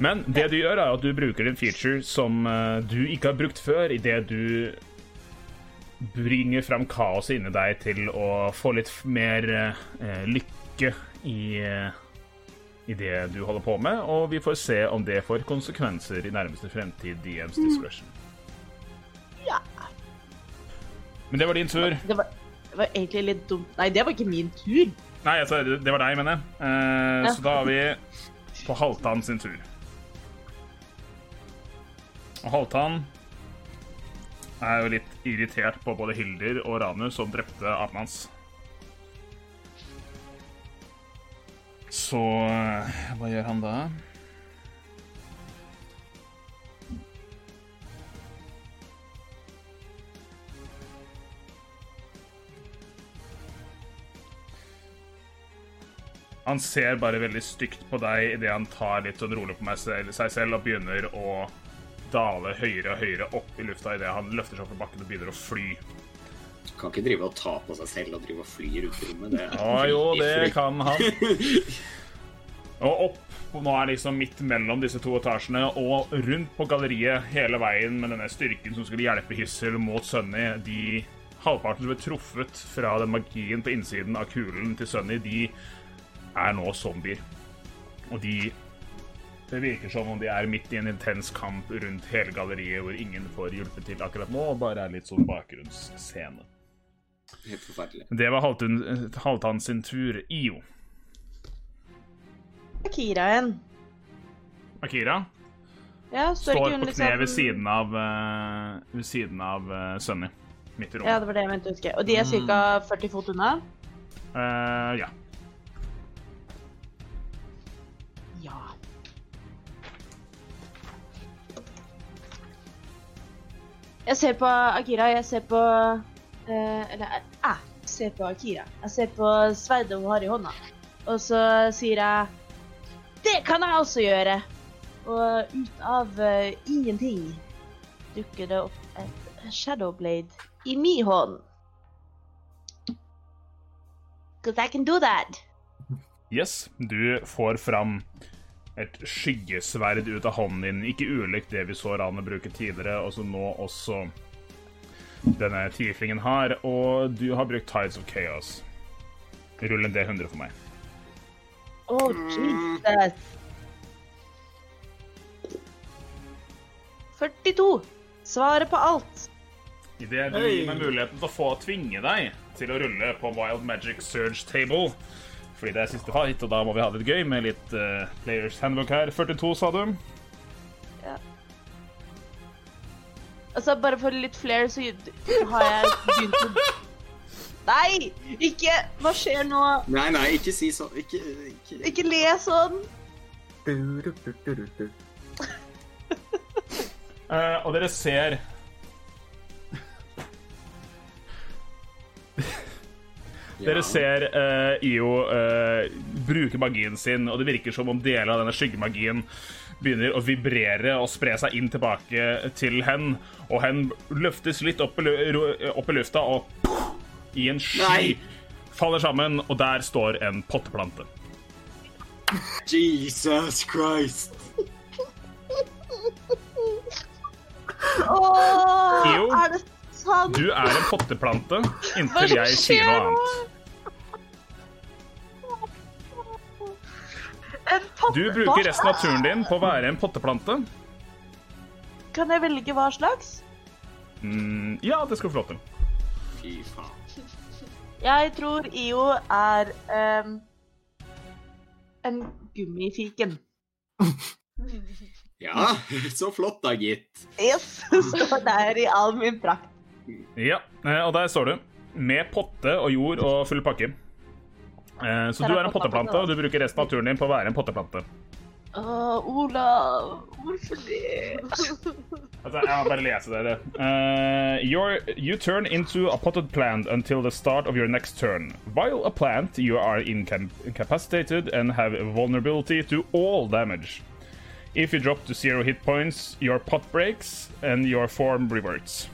Men det du gjør, er at du bruker en feature som eh, du ikke har brukt før, idet du bringer fram kaoset inni deg til å få litt mer eh, lykke i, eh, i det du holder på med, og vi får se om det får konsekvenser i nærmeste fremtid. DMs discretion. Ja. Men det var din tur. Det var, det var egentlig litt dumt. Nei, det var ikke min tur. Nei, altså, det var deg, mener jeg. Eh, Ja. Så da er vi på Halvdan sin tur. Og Halvdan er jo litt irritert på både Hilder og Ranu, som drepte apen hans. Så eh, hva gjør han da? Han ser bare veldig stygt på deg idet han tar litt sånn rolig på meg selv, seg selv og begynner å dale høyere og høyere opp i lufta idet han løfter seg opp fra bakken og begynner å fly. Kan ikke drive og ta på seg selv og drive og fly rundt i rommet. Det er Å jo, <laughs> det fly. kan han. <laughs> Og opp, og nå er liksom midt mellom disse to etasjene, og rundt på galleriet hele veien med denne styrken som skulle hjelpe Hyssel mot Sunny. De halvparten som ble truffet fra den magien på innsiden av kulen til Sunny, de er nå zombier. Og de Det virker som om de er midt i en intens kamp rundt hele galleriet hvor ingen får hjulpet til akkurat nå, og bare er litt sånn bakgrunnsscene. Helt forferdelig. Det var Halvdan sin tur. IO. Akira igjen. Akira Ja, står, står ikke hun på kne ved liksom siden av, uh, ved siden av uh, Sunny. Midt i Ja, det var det jeg mente å huske. Og de er ca. 40 fot unna? Eh, ja. Ja. Jeg ser på Akira, jeg ser på uh, Eller jeg ser på Akira. Jeg ser på sverdet hun har i hånda. Og så sier jeg Det kan jeg også gjøre! Og ut av uh, ingenting dukker det opp et Shadowblade i min hånd. Because I can do that. Yes, du får fram et skyggesverd ut av hånden din. Ikke ulikt det vi så Rane bruke tidligere, og som nå også denne tieflingen har. Og du har brukt Tides of Chaos. Rull en D100 for meg. Oh, Jesus. 42. Svaret på alt. Idet du gir meg muligheten til å få tvinge deg til å rulle på Wild Magic Surge Table. Fordi det er siste fight, og da må vi ha det litt gøy med litt uh, Players Handbook her. 42, sa du? Ja. Altså, bare for litt flere, så har jeg begynt å Nei! Ikke Hva skjer nå? Nei, nei, ikke si sånn. Ikke, ikke. Ikke le sånn. Eh, og dere ser Dere ser uh, IO uh, bruke magien sin, og det virker som om deler av denne skyggemagien begynner å vibrere og spre seg inn tilbake til hen. Og hen løftes litt opp i, opp i lufta og puff, i en sky Nei. faller sammen, og der står en potteplante. Jesus Christ. Åh, Jo. er det sant? Du er en potteplante inntil jeg sier skjer noe nå? annet. Du bruker resten av turen din på å være en potteplante. Kan jeg velge hva slags? Mm, ja, det skal du få lov til. Fy faen. Jeg tror IO er um, en gummifiken. <laughs> Ja, så flott da, gitt. Yes, <laughs> står der i all min prakt. Ja, eh, og der står du. Med potte og jord og full pakke. Eh, Så du er en potteplante, og du bruker resten av turen din på å være en potteplante. Åh, Olav, hvorfor det? <laughs> Altså, jeg må bare lese dere. Uh, you're, you turn into a potted plant until the start of your next turn. While a plant, you are incapacitated and have vulnerability to all damage. If you drop to zero hit points, your pot breaks and your form reverts.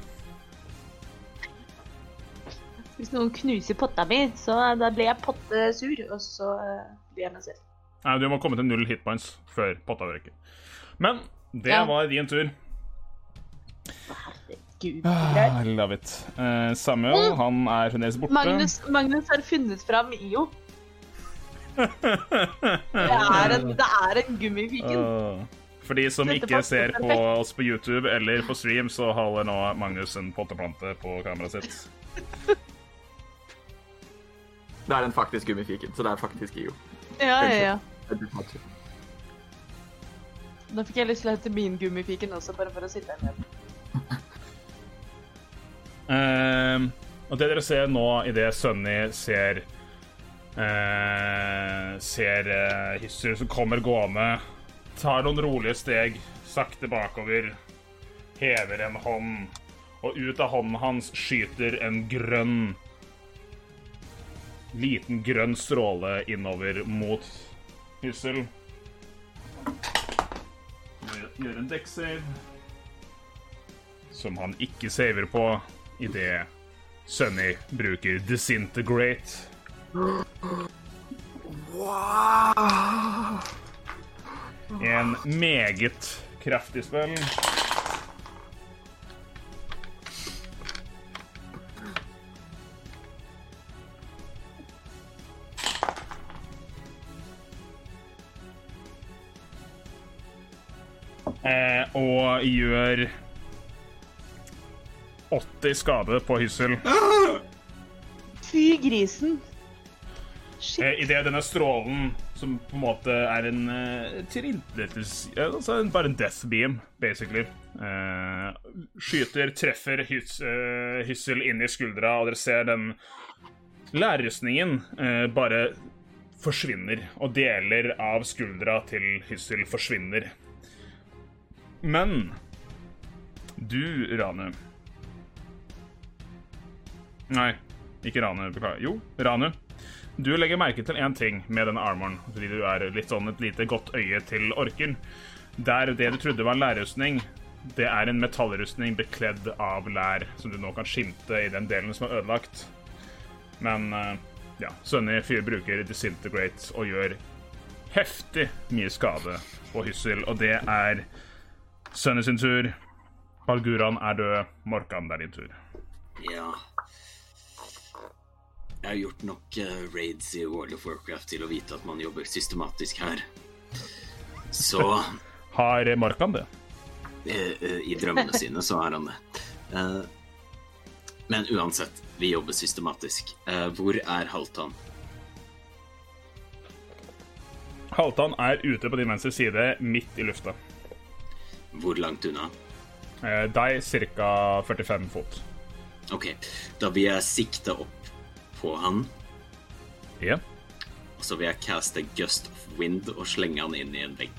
Hvis noen knuser potta mi, så da blir jeg pottesur, og så eh, blir jeg meg selv. Nei, du må komme til null hitpoints før potta røyker. Men det Ja. var din tur. Herregud. Ah. Love it. Eh, Samuel, han er fremdeles borte. Magnus, Magnus har funnet fram IO. Det er en, det er en gummifiken. Uh. For de som ikke ser på oss på YouTube eller på stream, så holder nå Magnus en potteplante på kameraet sitt. <laughs> Det er den faktisk gummifiken, så det er faktisk IO. Ja, ja, ja. Nå fikk jeg lyst til å hente min gummifiken også, bare for å sitte her med. uh, <laughs> og det dere ser nå idet Sunny ser uh, Ser uh, Hysser som kommer gående, tar noen rolige steg sakte bakover, hever en hånd, og ut av hånden hans skyter en grønn Liten grønn stråle innover mot Hyssel. Gjør- en dekksave. Som han ikke saver på idet Sunny bruker Disintegrate. En meget kraftig spill. Eh, og gjør 80 skade på Hyssel. Fy grisen. Shit. Eh, Idet denne strålen, som på en måte er en uh, tilintetelse altså en- Bare en death beam, basically. eh, skyter, treffer hys, eh, Hyssel inn i skuldra, og dere ser den lærrustningen eh, bare forsvinner. Og deler av skuldra til Hyssel forsvinner. Men du, Rane Nei. ikke Ranu. Beklager. Jo, Ranu. Du legger merke til én ting med denne armoren, fordi du er litt sånn et lite godt øye til orker. Der det du trodde var en lærrustning, det er en metallrustning bekledd av lær, som du nå kan skimte i den delen som er ødelagt. Men eh, ja, Sunny fyr bruker disintegrate og gjør heftig mye skade på Hyssel, og det er Sunny sin tur. Balguran er død. Morkan, det er din tur. Ja Jeg har gjort nok uh, raids i World of Warcraft til å vite at man jobber systematisk her. Så <laughs> Har Morkan det? eh, eh, I drømmene sine så har han det. Men uansett, vi jobber systematisk. Hvor er Halvdan? Halvdan er ute på din venstre side, midt i lufta. Hvor langt unna? Eh, deg ca. 45 fot. Ok, da vil jeg sikte opp på han, Ja. og så vil jeg caste Gust of Wind og slenge han inn i en vegg.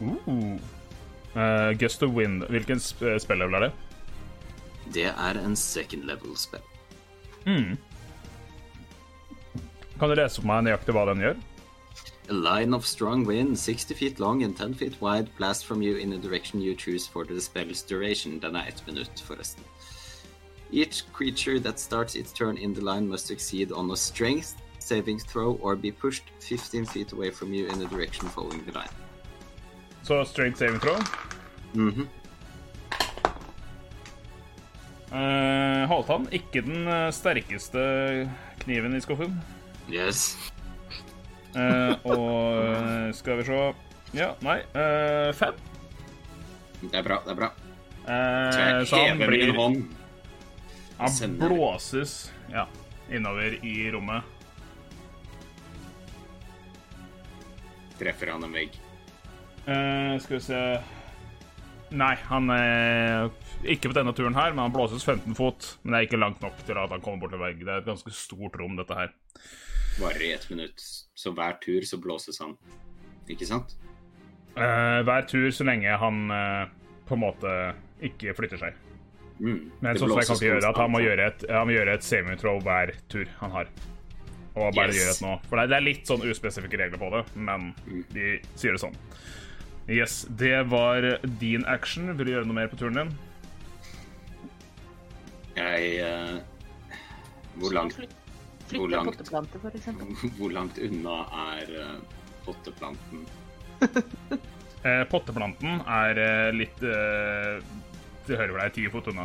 Uh. Uh, Gust of Wind. Hvilken sp spillevel er det? Det er en second level spell. Kan du lese for meg nøyaktig hva den gjør? A line of strong wind, 60 feet long and 10 feet wide, blasts from you in the direction you choose for the spell's duration. Den er ett minutt, forresten. Each creature that starts its turn in the line must succeed on a strength saving throw or be pushed 15 feet away from you in the direction following the line. Så strength saving throw. Mhm. Eh, Halvdan, ikke den eh, sterkeste kniven i skuffen. Yes. Eh, og eh, skal vi se Ja, nei. eh, fem. Det er bra, det er bra. Eh, Så han blir hånd. Han blåses ja, innover i rommet. Treffer han en vegg. Eh, skal vi se Nei, han er ikke på denne turen her, men han blåses 15 fot. Men det er ikke langt nok til at han kommer bort til vegg. Det er et ganske stort rom, dette her. Varer i ett minutt. Så hver tur så blåses han. Ikke sant? Uh, hver tur så lenge han uh, på en måte ikke flytter seg. Mm. Men sånn som jeg kan ikke gjøre at han må gjøre et, han må gjøre et semi-troll hver tur han har. Og bare Yes. gjøre et nå. For det, det er litt sånn uspesifikke regler på det, men Mm. de sier det sånn. Yes, det var din action. Vil du gjøre noe mer på turen din? Jeg uh, Hvor langt, Hvor langt? <laughs> hvor langt unna er eh, potteplanten? <laughs> Eh, potteplanten er eh, litt eh, til høyre for deg, ti fot unna.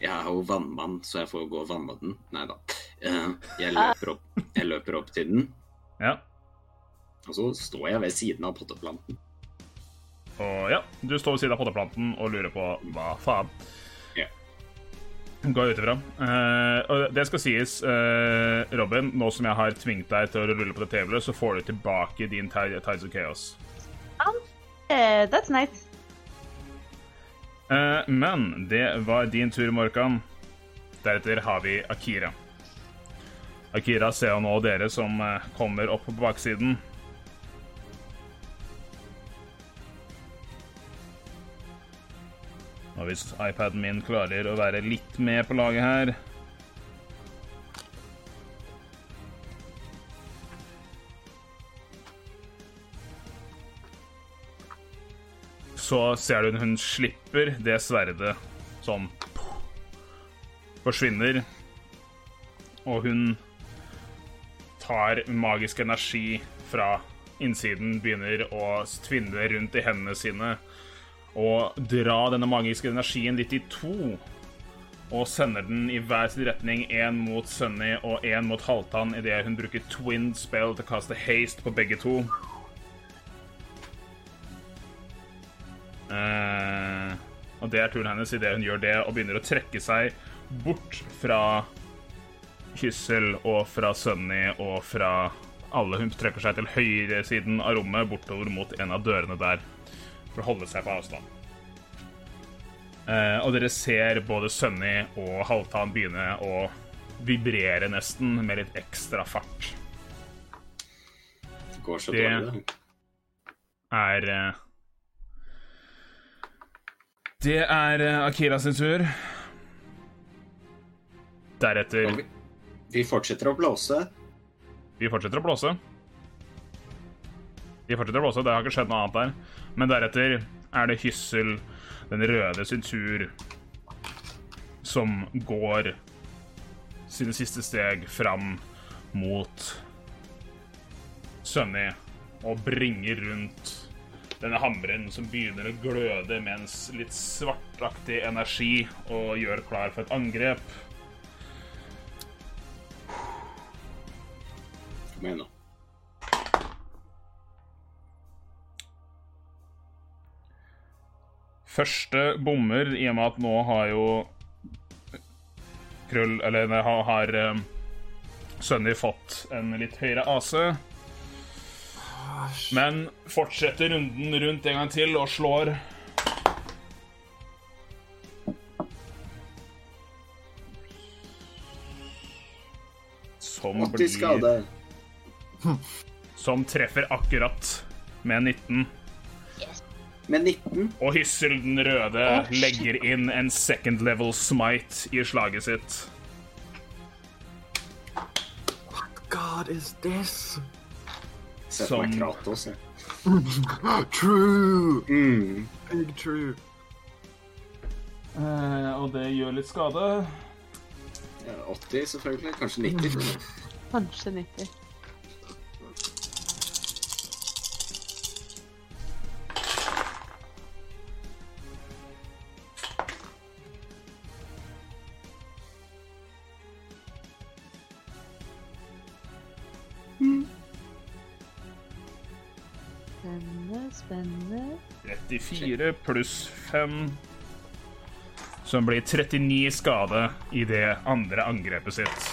Jeg er jo vannmann, så jeg får gå og vanne den. Nei da. Eh, jeg, løper opp, jeg løper opp til den, Ja. og så står jeg ved siden av potteplanten. Og ja, du står ved siden av potteplanten og lurer på hva faen. Ja. Gå ut ifra. Eh, det skal sies, uh, Robin, nå som jeg har tvingt deg til å rulle på det tabelet, så får du tilbake din Tides of Chaos. Eh, that's nice. Men det var din tur, Morkan. Deretter har vi Akira. Akira ser jo nå dere som kommer opp på baksiden. Og hvis iPaden min klarer å være litt med på laget her Så ser du hun slipper det sverdet som forsvinner. Og hun tar magisk energi fra innsiden, begynner å tvinne rundt i hendene sine og dra denne magiske energien litt i to. Og sender den i hver sin retning, én mot Sunny og én mot Halvdan, idet hun bruker twin spell til å kaste haste på begge to. Uh, og det er turen hennes idet hun gjør det og begynner å trekke seg bort fra Kyssel og fra Sunny og fra alle. Hun trekker seg til høyresiden av rommet, bortover mot en av dørene der, for å holde seg på avstand. Eh, og dere ser både Sunny og Halvtan begynne å vibrere nesten med litt ekstra fart. Det går så Det- dårlig, det. er eh, Det er eh, Akira sin tur. Deretter vi, vi fortsetter å blåse. Vi fortsetter å blåse. Vi fortsetter å blåse, det har ikke skjedd noe annet der. Men deretter er det Hyssel, den røde sin tur, som går sine siste steg fram mot Sunny og bringer rundt denne hammeren som begynner å gløde med en litt svartaktig energi og gjør klar for et angrep. Kom igjen nå. Første bommer, i og med at nå har jo Krøll Eller har, har um, Sunny fått en litt høyere AC. Men fortsetter runden rundt en gang til og slår. Som blir. Som treffer akkurat med 19. Med 19. Og Hyssel den røde legger inn en second level smite i slaget sitt. What God is this? Meg Som- Kratos. jeg. <laughs> True! Mm. Big true. Uh, og det gjør litt skade. 80 selvfølgelig. Kanskje 90. Kanskje 90. 34 pluss 5 Som blir 39 skade i det andre angrepet sitt.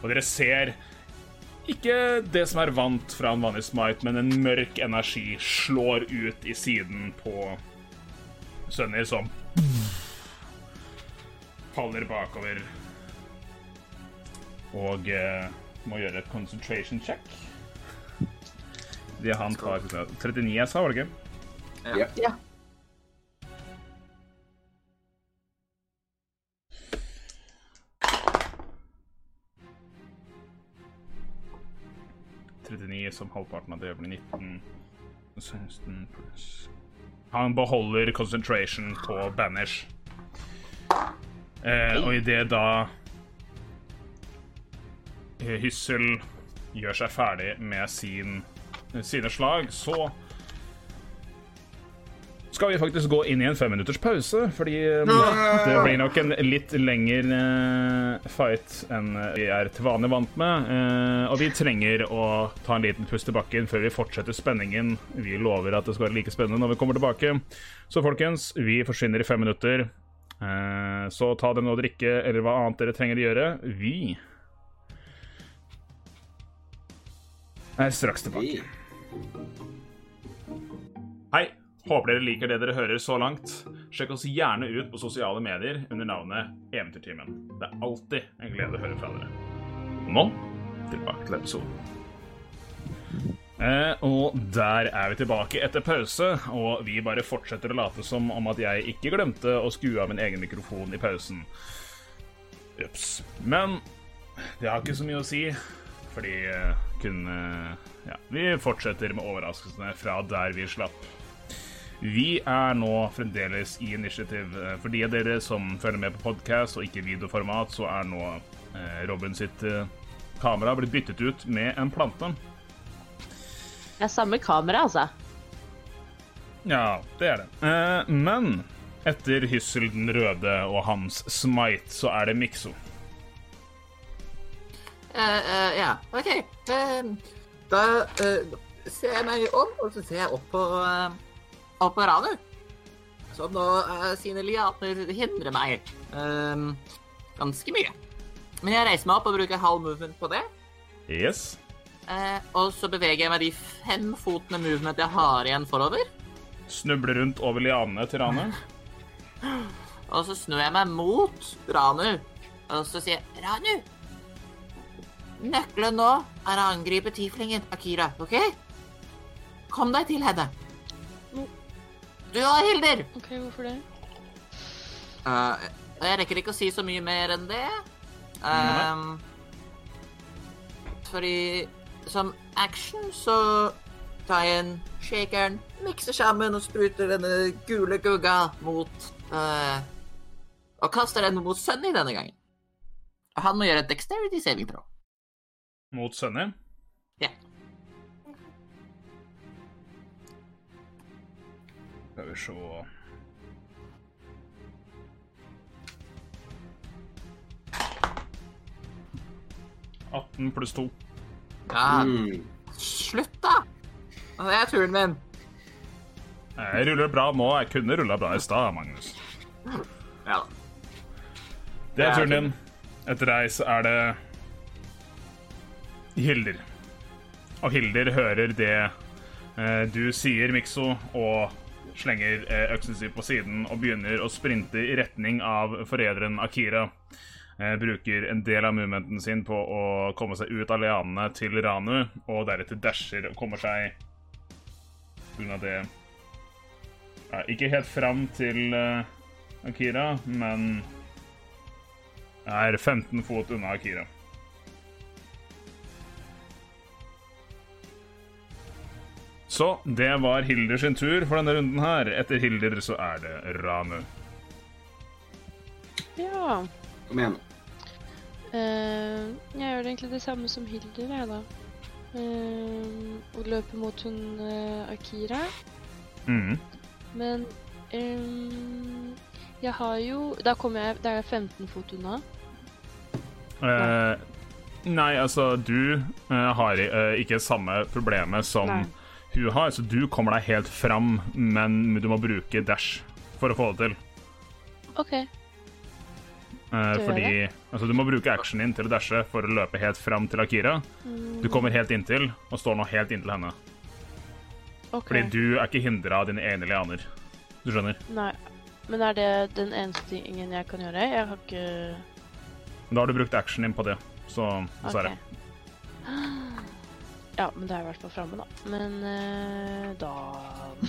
Og dere ser ikke det som er vant fra en vanlig smite, men en mørk energi slår ut i siden på Sønner, som faller bakover. Og eh, må gjøre et concentration check. Det han tar 39 jeg sa, var det ikke? Ja. Ja. – 39 som halvparten av det blir 19 16 pluss Han beholder concentration på Banish. Eh, og idet da eh, Hyssel gjør seg ferdig med sin, sine slag, så skal vi faktisk gå inn i en femminutters pause, fordi eh, det blir nok en litt lengre eh, fight enn vi er til vanlig vant med. eh, Og vi trenger å ta en liten pust i bakken før vi fortsetter spenningen. Vi lover at det skal være like spennende når vi kommer tilbake. Så folkens, vi forsvinner i fem minutter. Eh, Så ta dere noe å drikke, eller hva annet dere trenger å gjøre. Vi er straks tilbake. Hei! Håper dere liker det dere hører så langt. Sjekk oss gjerne ut på sosiale medier under navnet Eventyrtimen. Det er alltid en glede å høre fra dere. Og nå tilbake til episoden. Eh, og der er vi tilbake etter pause, og vi bare fortsetter å late som om at jeg ikke glemte å skru av min egen mikrofon i pausen. Ups. Men det har ikke så mye å si, fordi eh, kun eh, Ja, vi fortsetter med overraskelsene fra der vi slapp. Vi er nå fremdeles i initiativ. Eh, For de av dere som følger med på podkast og ikke videoformat, så er nå eh, Robin sitt eh, kamera blitt byttet ut med en plante. Det er samme kamera, altså. Ja, det er det. Eh, men etter Hyssel den røde og hans smite, så er det Mikso. Ja, uh, uh, ja, OK. Uh, da ser jeg meg om, og så ser jeg opp på, Ranu. Som nå uh, sine liater hindrer meg um, ganske mye. Men jeg reiser meg opp og bruker halv movement på det. Yes. Uh, og så beveger jeg meg de fem fotene movement jeg har igjen forover. Snubler rundt over lianene til Ranu. <gasps> Og så snur jeg meg mot Ranu. Og så sier jeg Ranu! Nøkkelen nå er å angripe tieflingen Akira, OK? Kom deg til henne. Du da, Hilder! OK, hvorfor det? Uh, jeg rekker ikke å si så mye mer enn det. Um, fordi som action så tar jeg en shakeren, mikser sammen og spruter denne gule gugga mot uh, Og kaster den mot Sunny denne gangen. Og han må gjøre et dexterity saving throw. Mot Sunny. Skal vi se 18 pluss 2. Ja, Mm. slutt, da! Det er turen min. Jeg ruller bra nå. Jeg kunne rulla bra i stad, Magnus. Ja da. Det er Det er turen din. Etter deg så er det Hilder. Og Hilder hører det eh, du sier, Mikso, og slenger eh, øksen sin på siden og begynner å sprinte i retning av forræderen Akira. Eh, bruker en del av movementen sin på å komme seg ut av lianene til Ranu, og deretter dasher og kommer seg unna det ja, Ikke helt fram til eh, Akira, men er 15 fot unna Akira. Så det var Hilder sin tur for denne runden her. Etter Hilder så er det Ranu. Ja. Kom igjen. Uh, jeg gjør egentlig det samme som Hilder, jeg, da. Uh, og løper mot hun uh, Akira. Mm. Men um, jeg har jo Da kommer jeg Da er jeg 15 fot unna. Uh, nei, altså, du har ikke samme problemet som Nei. Hun har, så du kommer deg helt fram, men du må bruke dash for å få det til. OK. Eh, fordi altså, du må bruke actionen din til å dashe for å løpe helt fram til Akira. Du kommer helt inntil, og står nå helt inntil henne. Okay. Fordi du er ikke hindra av dine egne lianer. Du skjønner? Nei. Men er det den eneste tingen jeg kan gjøre? Jeg har ikke da har du brukt actionen din på det, så dessverre. Ok. <gasps> Ja, men det er i hvert fall framme, da. Men eh, da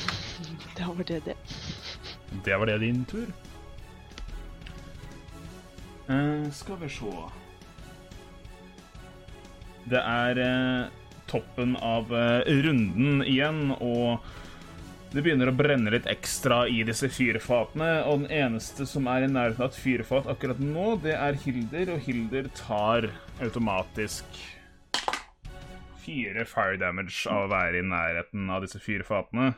<laughs> Da var det det. Det var det din tur. Eh, skal vi se Det er eh, toppen av eh, runden igjen, og det begynner å brenne litt ekstra i disse fyrfatene. Og den eneste som er i nærheten av et fyrfat akkurat nå, det er Hilder, og Hilder tar automatisk fire fire damage av å være i nærheten av disse fyrfatene.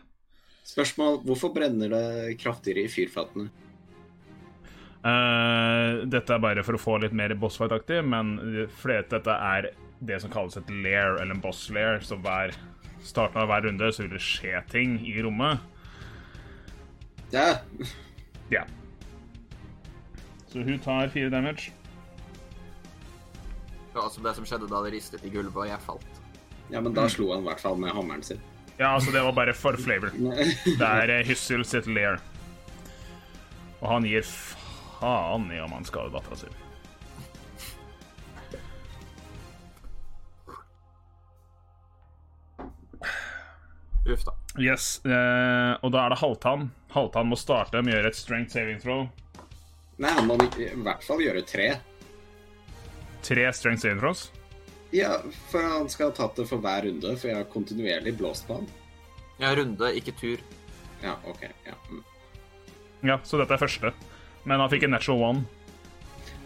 Spørsmål hvorfor brenner det kraftigere i fyrfatene? Uh, dette er bare for å få litt mer bossfight-aktig, men fordi dette er det som kalles et lair, eller en boss lair, så hver starten av hver runde så vil det skje ting i rommet. Ja, Ja. Så hun tar fire damage. Det var altså det som skjedde da det ristet i gulvet og jeg falt. Ja men da slo han i hvert fall med hammeren sin. Ja, altså, det var bare for flavor. <laughs> Det er eh, Hyssel sitt lair. Og han gir faen i om han skader dattera si. Uff da. Yes, eh, og da er det Halvtann. Halvtann må starte med å gjøre et strength saving throw. Nei, han må i hvert fall gjøre tre. Tre strength saving throws. Ja, for han skal ha tatt det for hver runde, for jeg har kontinuerlig blåst på han. Ja, runde, ikke tur. Ja, OK. Ja, mm, Ja, så dette er første. Men han fikk en natural one.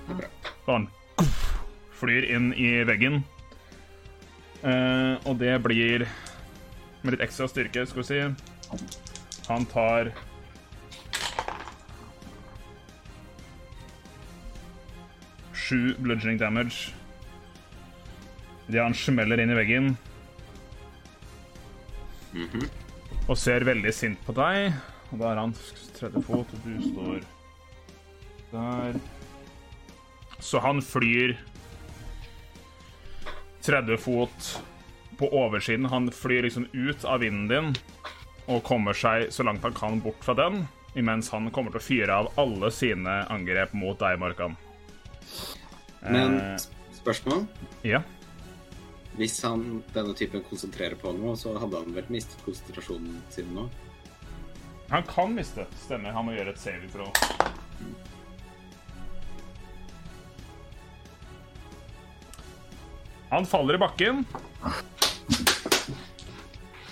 det er bra. Så han flyr inn i veggen. Eh, og det blir med litt ekstra styrke, skal vi si. Han tar Sju bludging damage. Det han smeller inn i veggen. Mhm. Og ser veldig sint på deg. Og da er han 30 fot, og du står der. Så han flyr 30 fot på oversiden. Han flyr liksom ut av vinden din og kommer seg så langt han kan bort fra den, imens han kommer til å fyre av alle sine angrep mot deg, Markan. Men Eh, spørsmål? ja. Hvis han denne typen konsentrerer på noe, så hadde han vel mistet konsentrasjonen sin nå? Han kan miste. Stemmer. Han må gjøre et saving throw. Han faller i bakken.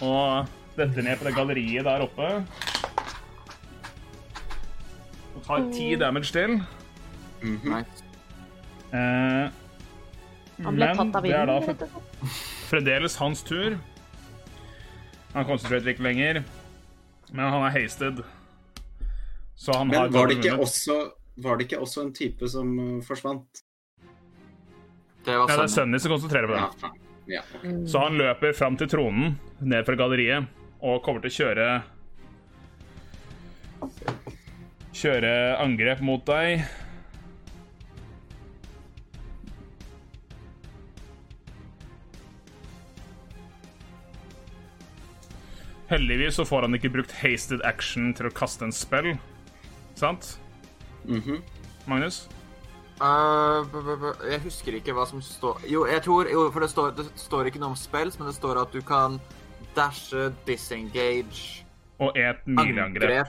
Og detter ned på det galleriet der oppe. Og tar ti damage til. Nice. Eh, Han ble men tatt av vinden, rett og slett. fremdeles hans tur. Han konsentrerer ikke lenger, men han er hasted. Så han har var det, ikke vunnet. også, var det ikke også en type som uh, forsvant? Det var Nei, det er sønnen. sønnen som konsentrerer på det. Ja, Ja, ok. Så han løper fram til tronen, ned fra galleriet, og kommer til å kjøre Kjøre angrep mot deg. Heldigvis så får han ikke brukt hasted action til å kaste en spill. Sant? Mhm. Magnus? Uh, jeg husker ikke hva som står Jo, jeg tror Jo, for det står, det står ikke noe om spells, men det står at du kan dashe, disengage, Og et mileangrep. Jeg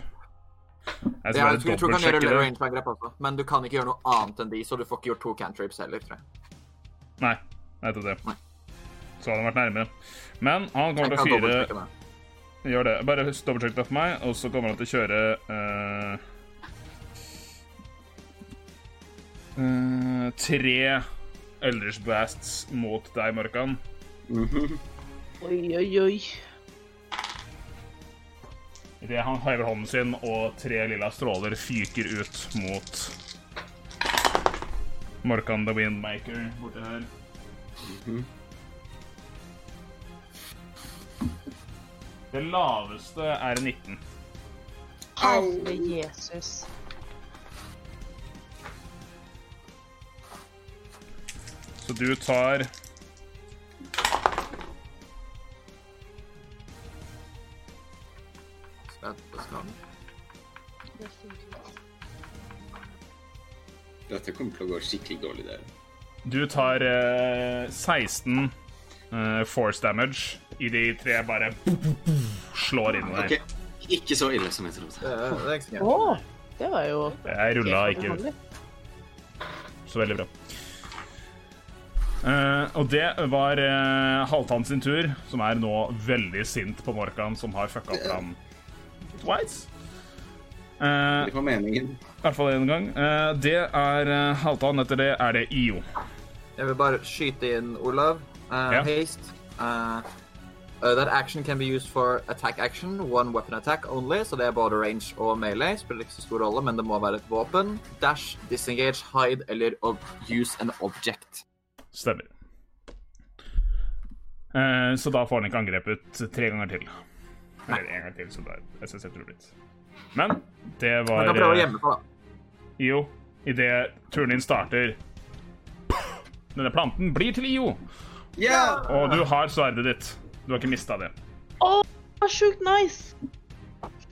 Ja, jeg tror, jeg tror du kan gjøre range-angrep også, men du kan ikke gjøre noe annet enn de, så du får ikke gjort to cantrips heller, tror jeg. Nei, nettopp det. Nei. Så hadde han vært nærmere. Men han kommer Jeg til å fyre. Gjør det. Bare dobbeltsjekk det for meg, og så kommer han til å kjøre uh, uh, Tre Elders Blasts mot deg, Markan. Mhm. <laughs> Oi, oi, oi. Idet han hever hånden sin, og tre lilla stråler fyker ut mot Markan the Windmaker borte her. Det laveste er 19. Herre Jesus. Så du tar Spent på skaden. Dette kommer til å gå skikkelig dårlig der. Du tar eh, 16 eh, force damage i de tre bare slår inn i deg. Ok, Ikke så ille som jeg trodde. Det, er- det var jo Jeg rulla ikke så veldig bra. Uh, og det var uh, Halvtann sin tur, som er nå veldig sint på Morkan, som har fucka opp han twice. Uh, Det var meningen. I hvert fall én gang. Uh, det er uh, Halvtann. Etter det er det IO. Jeg vil bare skyte inn Olav. Uh, yeah. Haste. Uh, uh, that action can be used for attack action, one weapon attack only. Så det er både range og melee. Spiller ikke så stor rolle, men det må være et våpen. Dash, disengage, hide eller use an object. Stemmer. Uh, så da får han ikke angrepet tre ganger til. Eller en gang til, så det er SSC tror blitt. Men det Man var kan prøve å eh, gjemme seg, da. IO. Idet turen din starter Denne planten blir til IO, Ja! og du har sverdet ditt. Du har ikke mista det. Å, var sjukt nice!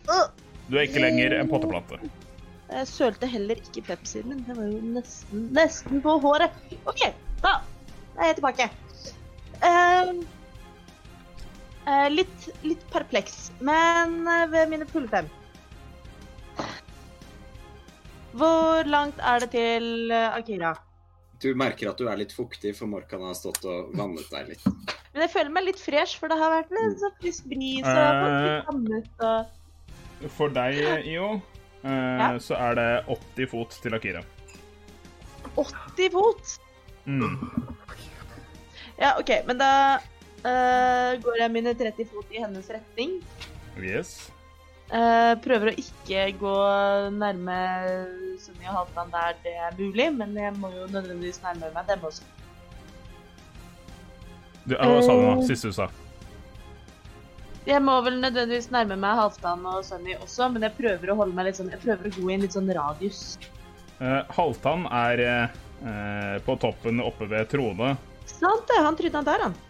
Øh, Du er ikke lenger en potteplante. Jeg sølte heller ikke Pepsien min. Det var jo nesten, nesten på håret. OK, da er jeg tilbake. Ehm, uh, litt, litt perpleks, men eh, ved mine fulle fem. Hvor langt er det til eh, Akira? Du merker at du er litt fuktig, for Morkan har stått og vannet deg litt. Men jeg føler meg litt fresh, for det har vært litt sånn frisk bris og litt vannet og For deg, IO, eh, Ja. så er det 80 fot til Akira. 80 fot! Mm. Ja, OK, men da uh, går jeg mine 30 fot i hennes retning. Yes. Eh, prøver å ikke gå nærme Sunni og Halvdan der det er mulig, men jeg må jo nødvendigvis nærme meg dem også. Du, hva sa du nå? Eh. Siste du sa? Jeg må vel nødvendigvis nærme meg Halvdan og Sunny også, men jeg prøver å holde meg litt sånn, jeg prøver å gå i en litt sånn radius. Uh, Halvdan er uh, på toppen oppe ved Trone. Sant det, han trodde han der, han.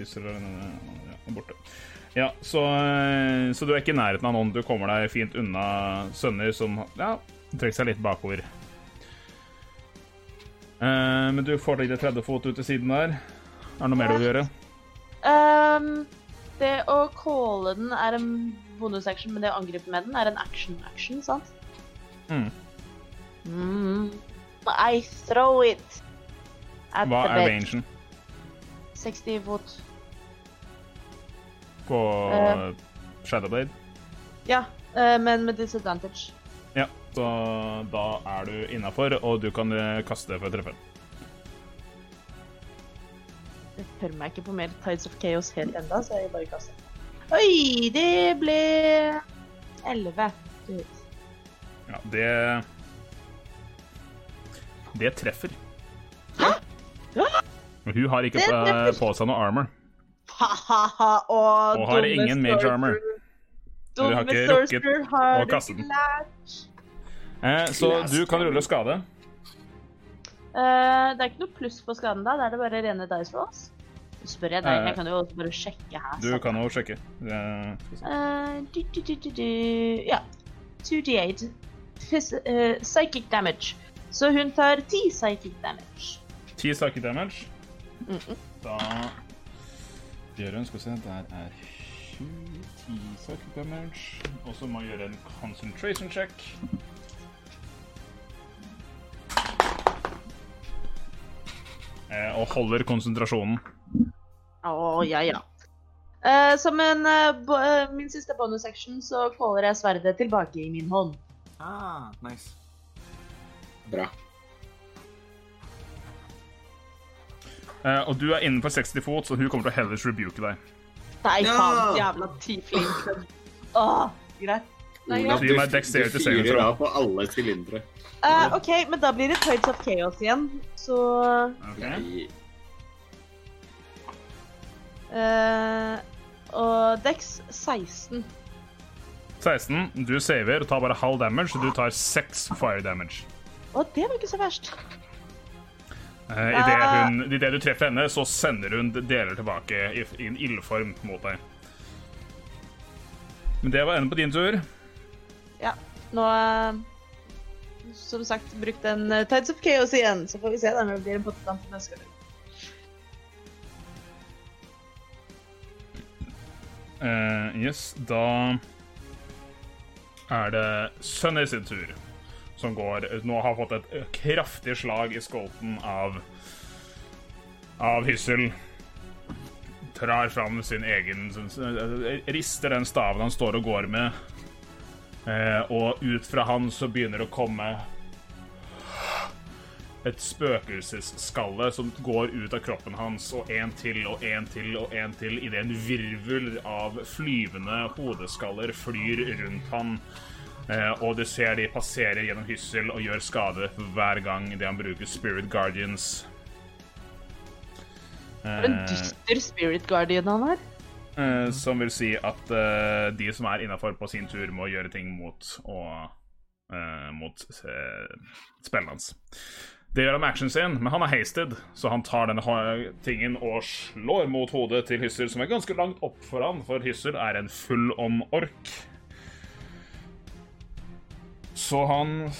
Disse er borte. Ja, så, eh, så du er ikke i nærheten av noen. Du kommer deg fint unna sønner som ja, trekker seg litt bakover. Uh, men du får deg 30 fot ut til siden der. Er det noe mer du vil gjøre? Um, det å calle den er en bonusaction, men det å angripe med den er en action-action, sant? Mm. Mm. I throw it. At Hva the er bed. rangen 60 fot. På uh, Shadowblade? Ja, uh, men med disadvantage. Ja, så da er du innafor, og du kan eh, kaste for å treffe. Jeg hører meg ikke på mer Tides of Chaos helt enda, så jeg bare kaster. Oi, det ble 11. Ja, det Det treffer. Hæ? Hun har ikke på, på seg noe armor. Ha-ha-ha, og Og har ingen major sorcerer. armor. Dumme har ikke sorcerer rukket har å du kaste ikke den. lært. Eh, så du kan rulle skade. Uh, det er ikke noe pluss på skaden da, da er det bare rene dice rolls. Så spør jeg deg, Eh, jeg kan jo bare sjekke her. Du sånn. kan jo sjekke. Vi se. Eh, du, du, du, du, du. Ja. 2D8. Phys eh, psychic damage. Så hun tar 10 psychic damage. 10 psychic damage. Mhm. Da Skal å se, der er hun. Ti psychic damage. Og så må jeg gjøre en concentration check. Eh, og holder konsentrasjonen. Å, ja, ja. Eh, som en eh, bo eh, min siste bonus-section så caller jeg sverdet tilbake i min hånd. Ah, nice. Bra. Eh, og du er innenfor 60 fot, så hun kommer til å Hellish rebuke deg. Nei, Ja! faen, jævla tiefling. Åh, greit. Nei, ja. Gi du, meg dexterity du saving fyrer throw. på alle sylindere. Uh, OK, men da blir det Tides of Chaos igjen, så okay. uh, Og Dex 16. 16. Du saver og tar bare halv damage, så du tar 6 fire damage. Å, det var ikke så verst. Eh, Idet i det du treffer henne, så sender hun deler tilbake i, i en ildform mot deg. Men det var enden på din tur. Ja, nå eh, Som sagt, brukt en eh, Tides of Chaos igjen, så får vi se om det blir en pottekamp neste gang. Uh, yes, da er det Sunny sin tur, som går Nå har fått et kraftig slag i skolten av av Hyssel. Trar fram sin egen Rister den staven han står og går med. Eh, og ut fra han så begynner det å komme et spøkelsesskalle som går ut av kroppen hans, og en til og en til og en til, idet en virvel av flyvende hodeskaller flyr rundt han. Eh, og du ser de passerer gjennom hyssel og gjør skade hver gang det han bruker Spirit Guardians. For en dyster spirit guardian han er. Eh, som vil si at eh, de som er innafor på sin tur, må gjøre ting mot og mot spillet hans. Det gjør han med actionen sin, men han er hasted, så han tar denne tingen og slår mot hodet til Hyssel, som er ganske langt opp for han, for Hyssel er en full on ork. Så han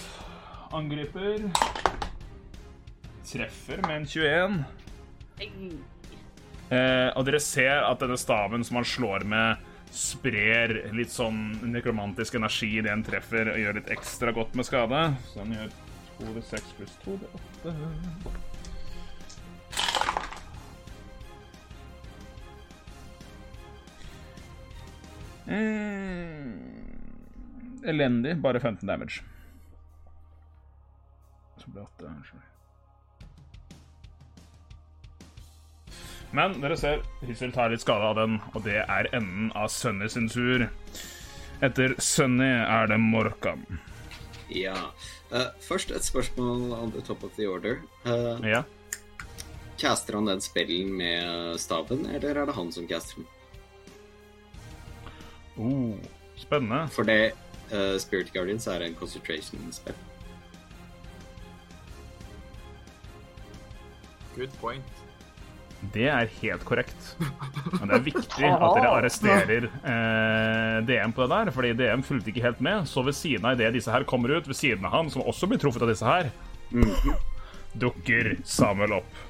angriper Treffer med en 21. Eh, og dere ser at denne staven som han slår med, sprer litt sånn nekromantisk energi idet den treffer, og gjør litt ekstra godt med skade. Så han gjør 2 det 6 pluss 2 det 8. Mm, elendig. Bare 15 damage. Så ble 8. Men dere ser, Hyssel tar litt skade av den, og det er enden av Sunny sin tur. Etter Sunny er det Morkan. Ja. Uh, først et spørsmål on the top of the order. Uh, Ja. caster han den spillen med staven, eller er det han som caster den? Oh, spennende. For det eh, Spirit Guardians er en concentration spell. Good point. Det er helt korrekt. <laughs> Men det er viktig at dere arresterer eh, DM på det der, fordi DM fulgte ikke helt med. Så ved siden av idet disse her kommer ut, ved siden av han, som også blir truffet av disse her, dukker Samuel opp.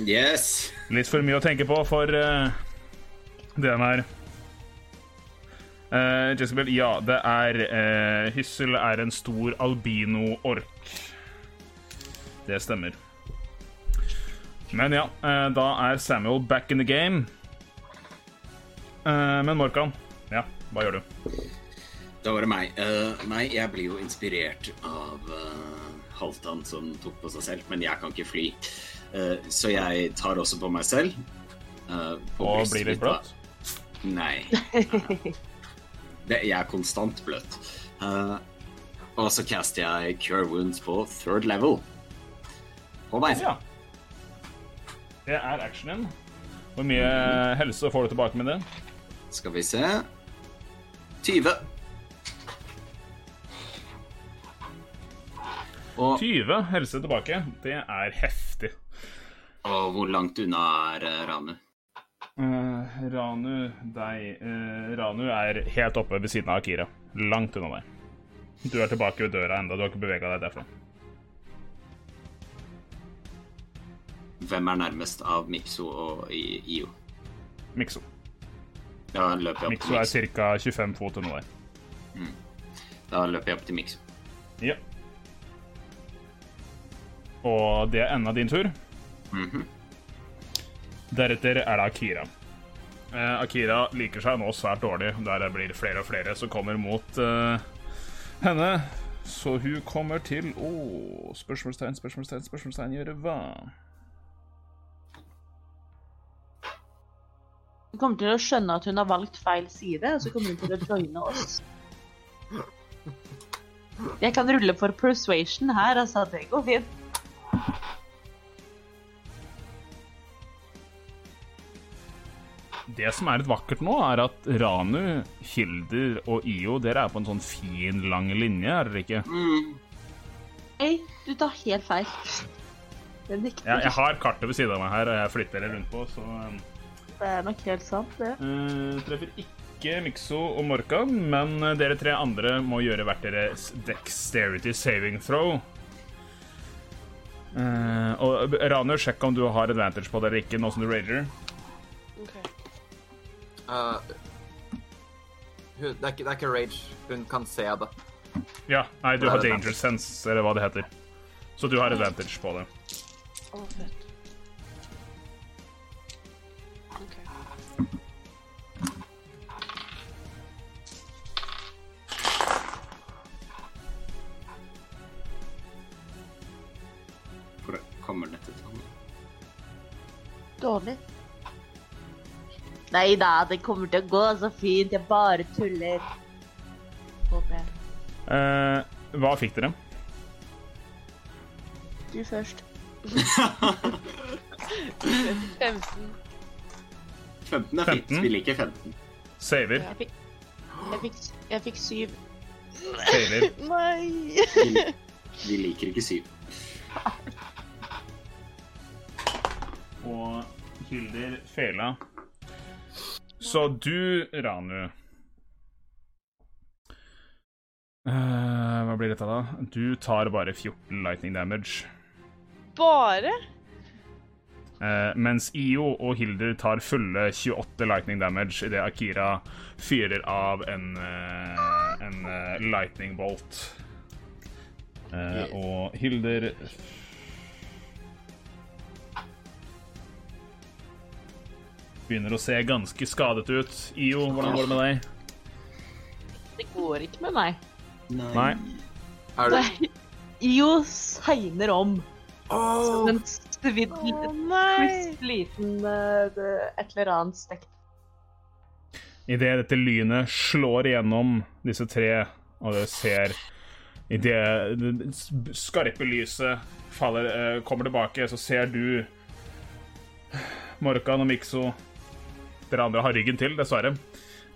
Yes! Litt for mye å tenke på for uh, den her. Uh, Jezebel, ja, det er uh, Hyssel er en stor albino-ork. Det stemmer. Men ja, uh, da er Samuel back in the game. Eh, Men Morkan, ja, hva gjør du? Da var det meg. Eh, nei, jeg blir jo inspirert av uh, Halvdan som tok på seg selv, men jeg kan ikke fly. Eh, så jeg tar også på meg selv. eh, på Og blir litt bløt? Nei. Nei. <laughs> Det, jeg er konstant bløt. Uh, og så caster jeg Cure Wounds på third level. På meg. Ja. Det er actionen. Hvor mye helse får du tilbake med det? Skal vi se 20. Og, 20 helse tilbake. Det er heftig. og hvor langt unna er eh, Ranu? Eh, Ranu, deg uh, Ranu er helt oppe ved siden av Akira. Langt unna deg. Du er tilbake ved døra enda, du har ikke bevega deg derfra. Hvem er nærmest av Mikso og Io? Mikso. Da løper jeg opp Mikso til er ca. 25 fot unna deg. Da løper jeg opp til Mikso. Ja. Og det er enda din tur. Mhm. Deretter er det Akira. Eh, Akira liker seg nå svært dårlig, der det blir flere og flere som kommer mot eh, henne. Så hun kommer til Å, spørsmålstegn, spørsmålstegn, spørsmålstegn gjøre hva? Hun kommer til å skjønne at hun har valgt feil side, og så kommer hun til å joine oss. Jeg kan rulle for persuasion her, altså. Det går fint. Det som er litt vakkert nå, er at Ranu, Hilder og Io dere er på en sånn fin, lang linje, er dere ikke? Hei, du tar helt feil. Det er riktig. Ja, jeg har kartet ved siden av meg her, og jeg flytter det rundt på, så eh, Det er nok helt sant, det. Uh, treffer ikke Mikso og Morkan, men eh, dere tre andre må gjøre hvert deres dexterity saving throw. Uh, og Ranu, sjekk om du har advantage på det eller ikke, nå som du rager. Ok. Uh, hun, det, er ikke, det er ikke rage. Hun kan se det. Ja, nei, du har danger sense, eller hva det heter. Så du har advantage på det. Å, fett. Hvor kommer dette til? Dårlig. Nei da, det kommer til å gå så fint. Jeg bare tuller. Håper jeg. Eh, hva fikk dere? Du først. 15. 15 er fint. 15? Vi liker 15. Saver. Jeg fikk, jeg fikk, jeg fikk 7. Saver. <laughs> Nei! Vi, vi liker ikke 7. Og Hilder fela. Så du, Ranu uh, Hva blir dette, da? Du tar bare 14 lightning damage. Bare? Uh, mens Io og Hilder tar fulle 28 lightning damage idet Akira fyrer av en, uh, en lightning bolt. Eh, og Hilder Begynner å se ganske skadet ut. Io, hvordan går det med deg? Det går ikke med meg. Nei. Er det Nei. Jo segner om. Som en svidd, nei! liten eh, et eller annet stekt. Idet dette lynet slår igjennom disse tre, og dere ser Idet det skarpe lyset faller, eh, kommer tilbake, så ser du Morkan og Mikso Dere andre har ryggen til, dessverre.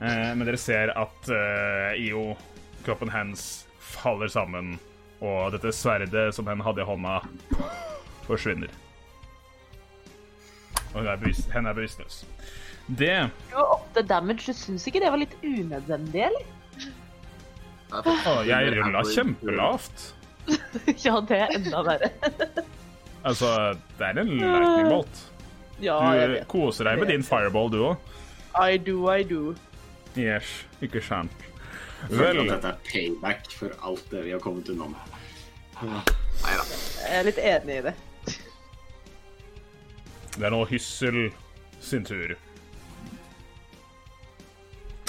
Eh, men dere ser at eh, IO, kroppen hans, faller sammen, og dette sverdet som hun hadde i hånda, forsvinner. Og hun er bevis- hen er bevisstløs. Det åtte damage. Du syns ikke det var litt unødvendig, eller? Å, jeg rulla kjempelavt. <laughs> ja, det er enda verre. Altså, det er en lightning bolt. Ja, jeg Du vet. koser deg med din fireball, du òg. I do, I do. Yes, ikke sant. Vel, at dette er payback for alt det vi har kommet unna med. Nei da. Jeg er litt enig i det. Det er nå Hyssel sin tur.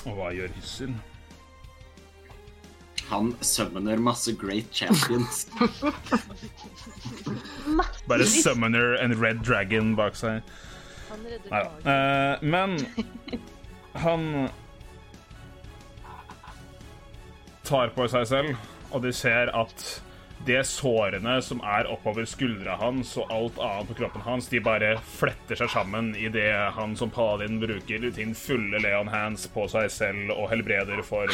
Og hva gjør Hyssel? Han summoner masse great champions. <laughs> Bare summoner en red dragon bak seg. Han redder Nei dagen. Eh, men han tar på seg selv, og de ser at de sårene som er oppover skuldra hans og alt annet på kroppen hans, de bare fletter seg sammen idet han som paladin bruker sin fulle Leon Hands på seg selv og helbreder for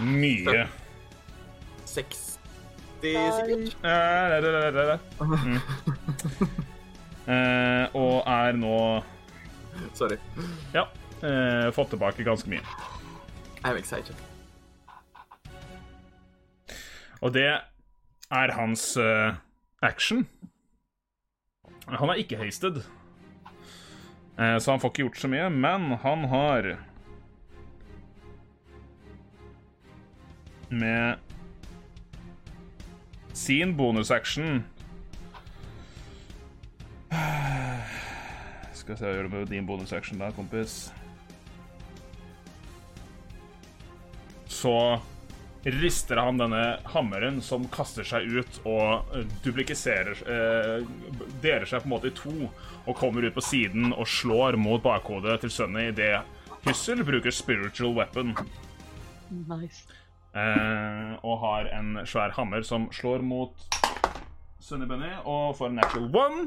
mye. 60 sikkert. Eh, det, det, det. Mm. uh, og er nå Sorry. Ja. Uh, fått tilbake ganske mye. I'm excited. Og det er hans uh, action. Han er ikke hasted, uh, så han får ikke gjort så mye, men han har Med sin bonusaction Skal se hva jeg gjør med din bonusaction da, kompis. Så rister han denne hammeren som kaster seg ut og duplikiserer eh, Deler seg på en måte i to og kommer ut på siden og slår mot bakhodet til sønnen idet Hyssel bruker spiritual weapon Nice. Eh, og har en svær hammer som slår mot Sunny Bunny og får en natural one.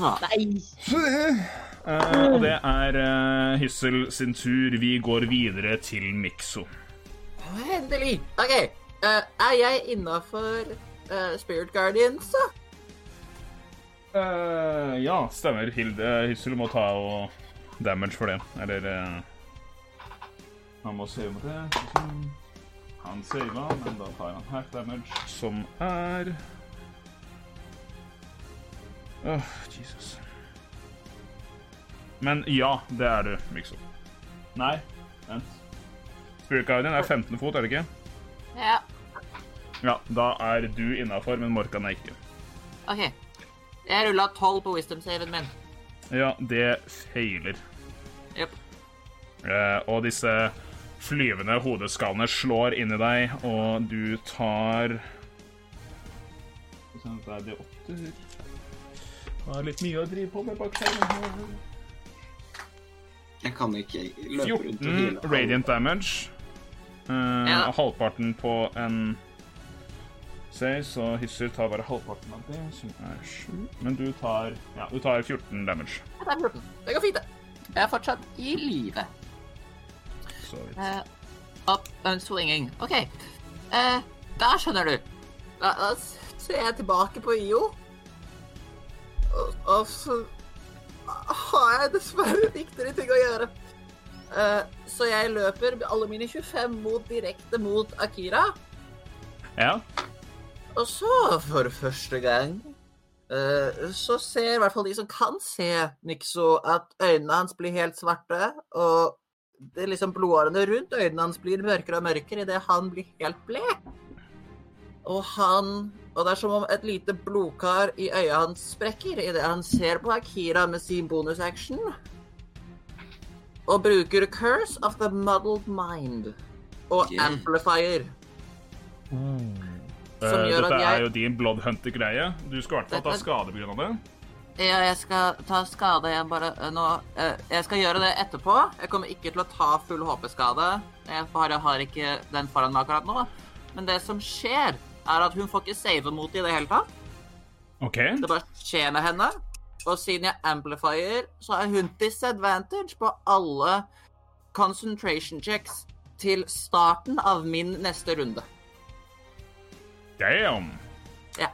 Nei! Eh, og det er eh, Hyssel sin tur. Vi går videre til Mikso. Endelig. OK. eh, er jeg innafor Spirit Guardians, da? Eh, ja, stemmer. Hilde Hyssel må ta og damage for det. Eller eh, Han må se om det. Han sava, men da tar han half damage, som er Åh, Jesus. Men ja, det er du, Mikso. Nei, vent. Spirit Guardian er 15 fot, er det ikke? Ja, Ja, da er du innafor, men Morkan er ikke. OK. Jeg rulla 12 på wisdom-saven min. Ja, det feiler. Jepp. Eh, og disse flyvende hodeskallene slår inn i deg, og du tar Skal vi Det er åtte er litt mye å drive på med bak skjermen. Jeg kan ikke løpe rundt og 14 radiant damage. Uh, Ja. halvparten på en Se, så Hyssel tar bare halvparten av det, som er 7. Men du tar Ja, du tar 14 damage. Det tar 14. Det går fint, det. Jeg er fortsatt i live. Så vidt. Uh, up and swinging. OK. Uh, da skjønner du. Da, da ser jeg tilbake på IO. Og, og så har jeg dessverre viktigere ting å gjøre. Uh, så jeg løper alle mine 25 mot direkte mot Akira. Ja. Og så, for første gang, eh, så ser i hvert fall de som kan se Nixo, at øynene hans blir helt svarte, og det liksom blodårene rundt øynene hans blir mørkere og mørkere idet han blir helt blek. Og han Og det er som om et lite blodkar i øyet hans sprekker idet han ser på Akira med sin bonusaction. Og bruker Curse of the Muddled Mind og Yeah. Amplifier. Som Eh, gjør Dette at jeg er jo din Bloodhunter-greie. Du skal i hvert fall ta skade pga. det. Ja, jeg skal ta skade. igjen bare eh, nå eh, Jeg skal gjøre det etterpå. Jeg kommer ikke til å ta full HP-skade. Jeg bare har ikke den foran meg akkurat nå. Men det som skjer, er at hun får ikke save mot det i det hele tatt. OK. Det bare skjer med henne. Og siden jeg amplifier, så har hun disadvantage på alle concentration checks til starten av min neste runde. Damn. Ja.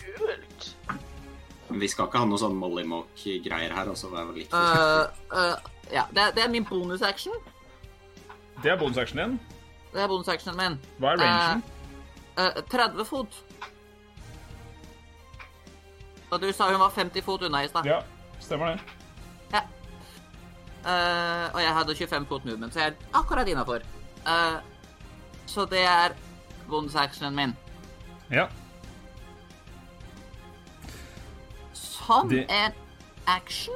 Kult. Men vi skal ikke ha noe sånn Mollymoke-greier her, Også, Vær litt uh, uh, ja, det, det er min bonusaction. Det er bonusactionen din. Det er bonusactionen min. Hva er rangen? Uh, 30 fot. Og du sa hun var 50 fot unna i stad. Ja, stemmer det. Eh, og jeg hadde 25 fot movement, så jeg er akkurat innafor. så det er bonusactionen min. Ja. Som Det- en action.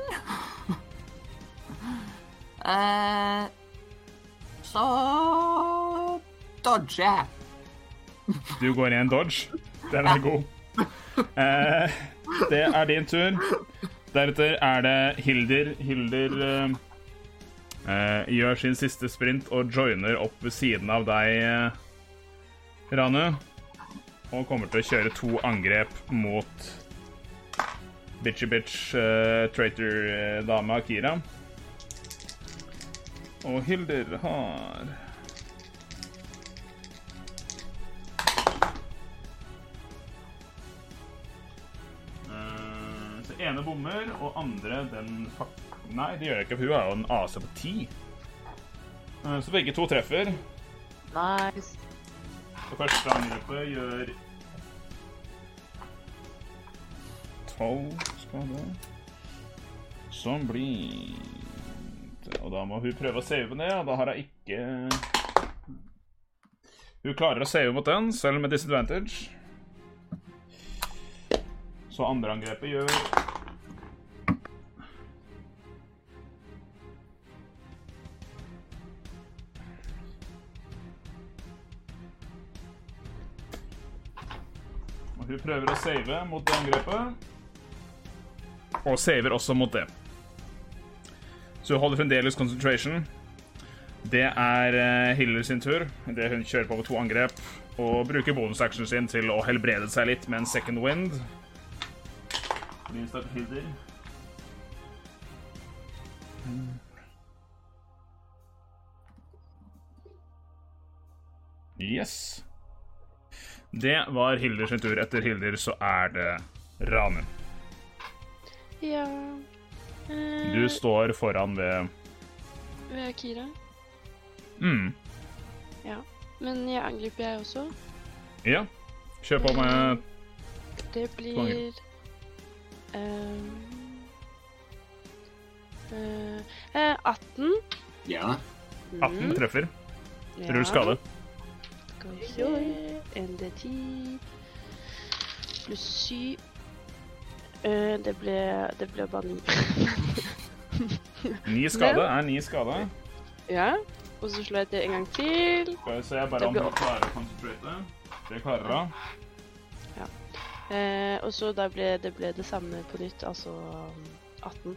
uh, <laughs> så dodger jeg. <laughs> Du går i en dodge. Den er god. Uh, <laughs> det er din tur. Deretter er det Hilder. Hilder uh, eh, gjør sin siste sprint og joiner opp ved siden av deg, Ranu. Og kommer til å kjøre to angrep mot bitchy bitch uh, traitor-dama Akira. Og Hilder har uh, Så ene bommer, og andre den fak- Nei, det gjør jeg ikke, for hun er jo en AC på ti. Uh, Så begge to treffer. Nice. Det første angrepet gjør 12 skade. Som blir Og da må hun prøve å save ned, og da har hun ikke Hun klarer å save mot den, selv med disadvantage. Så andre angrepet gjør Og hun prøver å save mot det angrepet. Og saver også mot det. Så hun holder fremdeles concentration. Det er uh, Hiller sin tur. Det hun kjører på med to angrep. Og bruker bonusactionen sin til å helbrede seg litt med en second wind. Min stakkars Hilder. Yes. Det var Hilder sin tur. Etter Hilder så er det Ranu. Ja eh, Du står foran ved Ved Akira. mm. Ja. Men jeg angriper, jeg også. Ja. Kjør på med Det blir ehm, eh, eh, 18. Ja. 18 treffer. Ja. Rull skade. Skal vi se En D10 pluss 7 Eh, Det ble Det ble bare ni. Ni skade er ni skade. ja. Og så slår jeg til en gang til. Skal vi se bare om blir du klarer å konsentrere. Det klarer du. Eh, og så da ble det ble det samme på nytt, altså um, 18.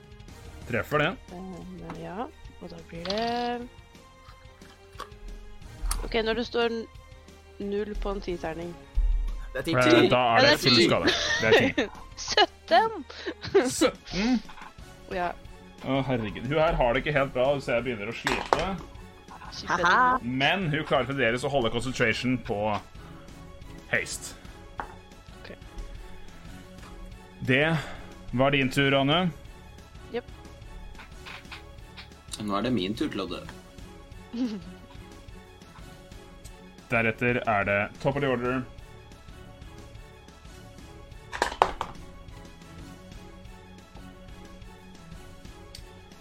Treffer det. Eh, ja. Og da blir det OK, når det står null på en titerning Det er ti. Da er det det full skade. Det er 10. 17! 17. Ja. Å, herregud. Hun her har det ikke helt bra, så jeg begynner å slite. Men hun klarer fremdeles å holde concentration på haste. Det var din tur, Anne. Nå er det min tur til å dø. Deretter er det top of the order.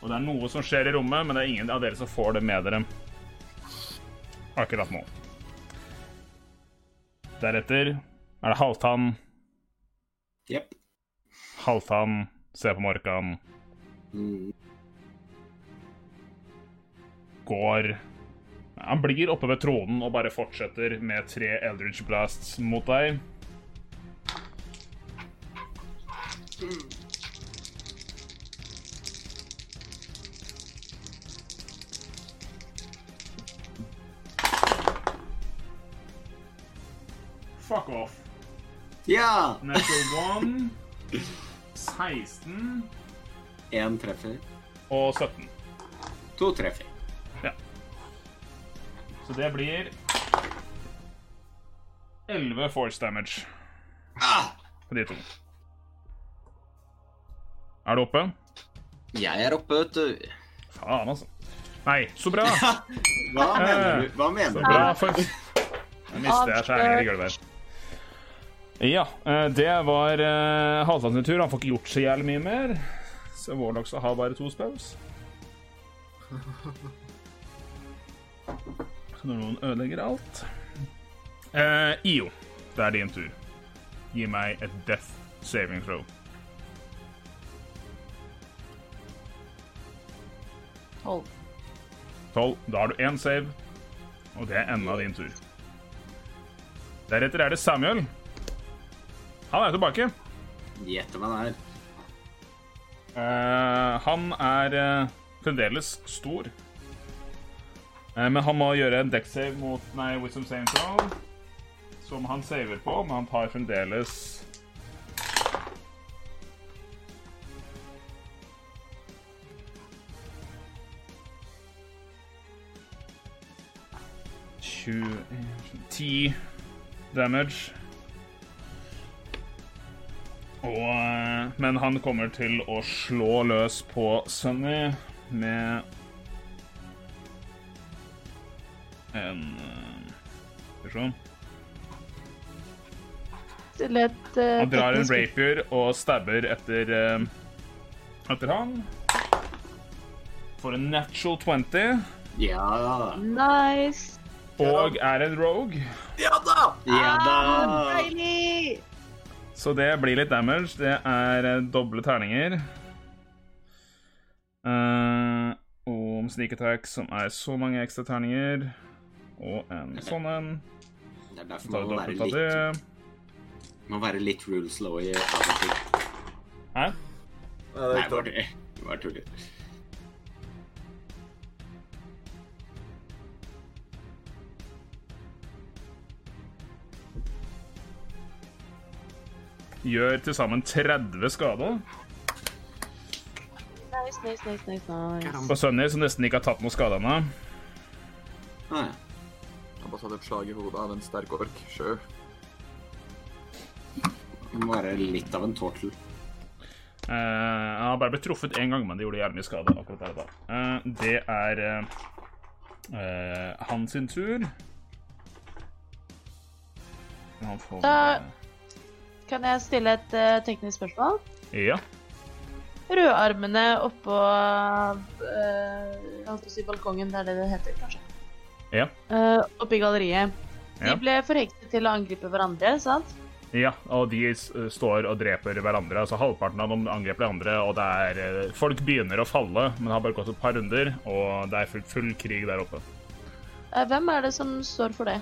Og det er noe som skjer i rommet, men det er ingen av dere som får det med dere akkurat nå. Deretter er det Halvtann. Jepp. Halvtann ser på Morkan, Mm. går Han blir oppe ved tronen og bare fortsetter med tre Eldridge Blasts mot deg. Fuck off. Ja! Natural one. 16 Én treffer. og 17. To treffer. Ja. Så det blir 11 force damage Ah! på de to. Er du oppe? Jeg er oppe, vet du. Faen, altså. Nei, så bra. <laughs> Hva mener du? Hva mener Så du? bra for Jeg mister jeg skjæringer i gulvet her. Ja, eh, det var uh, Halvdan tur. Han får ikke gjort så jævlig mye mer. Så Warlocks har bare to spells. Så når noen ødelegger alt Eh, IO, det er din tur. Gi meg et death saving throw. Tolv. 12. Da har du én save, og det er enda din tur. Deretter er det Samuel. Han er tilbake. Gjett hva han er. Uh, han er uh, fremdeles stor. Uh, men han må gjøre en dekksave mot nei, Wisdom Same Throw, som han saver på, men han tar fremdeles Ti damage. Og, eh, men han kommer til å slå løs på Sunny med en eh, Skal vi se. Eh, Han drar en rapier og stabber etter etter han. For en natural 20. Ja da. Nice. Og er en rogue. Ja da! Ja da! Ah, Deilig! Så det blir litt damage. Det er eh, doble terninger. Uh, og om sneak attack, som er så mange ekstra terninger. Og en sånn en. Det er derfor man må være litt, det. må være litt rule slow i og. Hæ? Ja, det Nei, bare tuller. Gjør til sammen 30 skader. Nice, nice, nice, nice, nice. På Sunny, som nesten ikke har tatt noe skade ennå. Nei. har bare tatt et slag i hodet av en sterk ork. Sjø. Det må være litt av en tortel. Uh, han har bare blitt truffet én gang, men det gjorde jævlig mye skade. akkurat der og da. Uh, det er uh, uh, hans sin tur. Han får Da- Kan jeg stille et uh, teknisk spørsmål? Ja. Rødarmene oppå uh, holdt å si balkongen, det er det det heter, kanskje? Ja. Uh, oppe i galleriet. De Ja. ble forhektet til å angripe hverandre, sant? Ja, og de står og dreper hverandre. altså Halvparten av dem angriper de andre, og det er Folk begynner å falle, men har bare gått et par runder, og det er full, full krig der oppe. Hvem er det som står for det?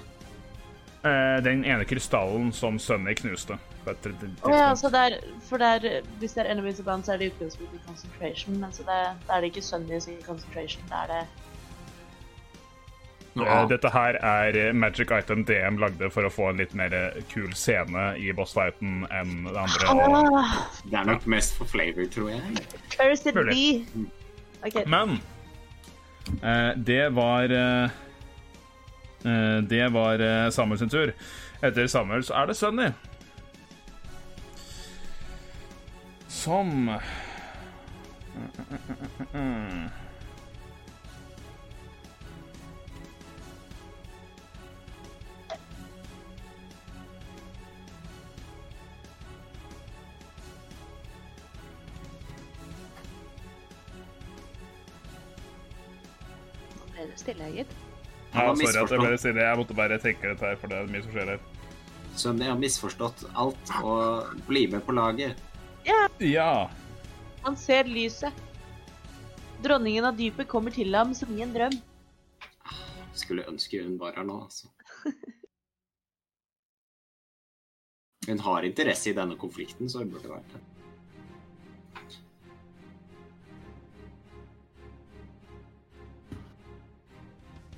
Eh, den ene krystallen som Sunny knuste. Å ja, så det er, for det er, hvis det er enemies abound, så er det i utgangspunktet concentration, men så det, da er det ikke sønnen i concentration, da er det Noe Eh. Dette her er eh, magic item DM lagde for å få en litt mer kul scene i bossfighten enn det andre. Ah, Det er nok mest for flavor, tror jeg. Cursed Mulig. bee! OK. Men eh, det var Det var Samuels Samuel sin tur. Etter Samuel så er det Sunny. Som stille, gitt. Ja, sorry at jeg bare sier det. Jeg måtte bare tenke dette her, for det er mye som skjer her. Sunny har misforstått alt og blir med på laget. Ja. Han ser lyset. Dronningen av dypet kommer til ham som i en drøm. Skulle ønske hun var her nå, altså. <laughs> Hun har interesse i denne konflikten, så hun burde vært det.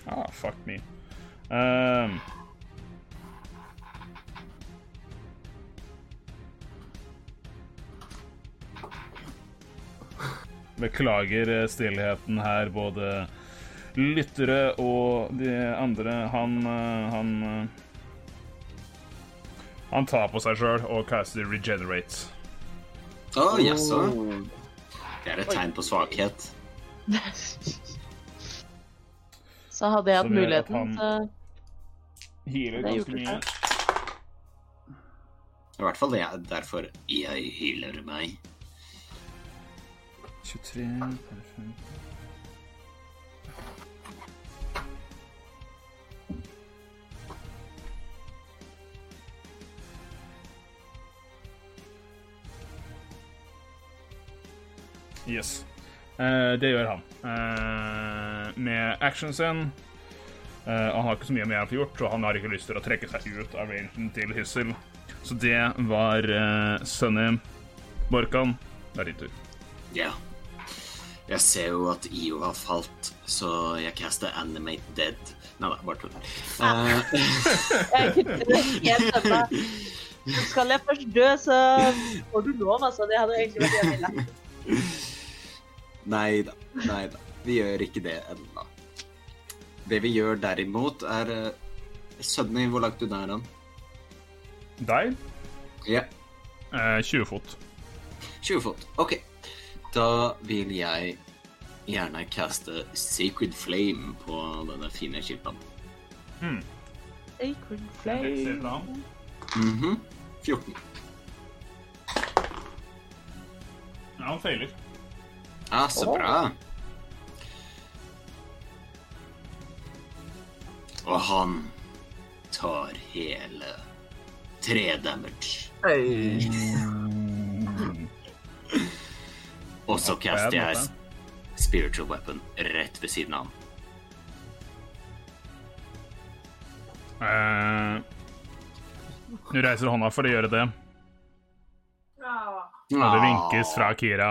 Ah, fuck me. Um, Beklager eh, stillheten her, både lyttere og de andre. Han eh, Han eh, Han tar på seg sjøl og caster regenerate. Å, jaså. Det er et tegn på svakhet. <laughs> Så hadde jeg hatt muligheten, til så Healer Det er ganske mye. I hvert fall det er derfor jeg hyler meg. 23 perfekt. Yes. Eh, det gjør han. Eh, med actionen sin. Eh, han har ikke så mye mer å få gjort, og han har ikke lyst til å trekke seg ut av rangen til Hyssel. Så det var uh, Sunny. Borkan, det er din tur. Ja. Jeg ser jo at IO har falt, så jeg caster Animate Dead. Nei da, bare tull. Eh. <laughs> Så Skal jeg først dø, så får du lov, altså. Det hadde egentlig vært det jeg ville. Nei da, nei da. Vi gjør ikke det ennå. Det vi gjør derimot, er uh, Sunny, hvor langt unna er han? Deg, Ja, eh, 20 fot. 20 fot. OK. Da vil jeg gjerne caste Sacred Flame på denne fine skilpadden. Sacred flame. mm -hmm. Mhm. 14. Ja, han feiler. Ja, så bra. Og han tar hele tre damage. Hey. <laughs> Og så caster jeg. Spiritual Weapon rett ved siden av han. Uh, du reiser hånda for å gjøre det, og det vinkes fra Kira.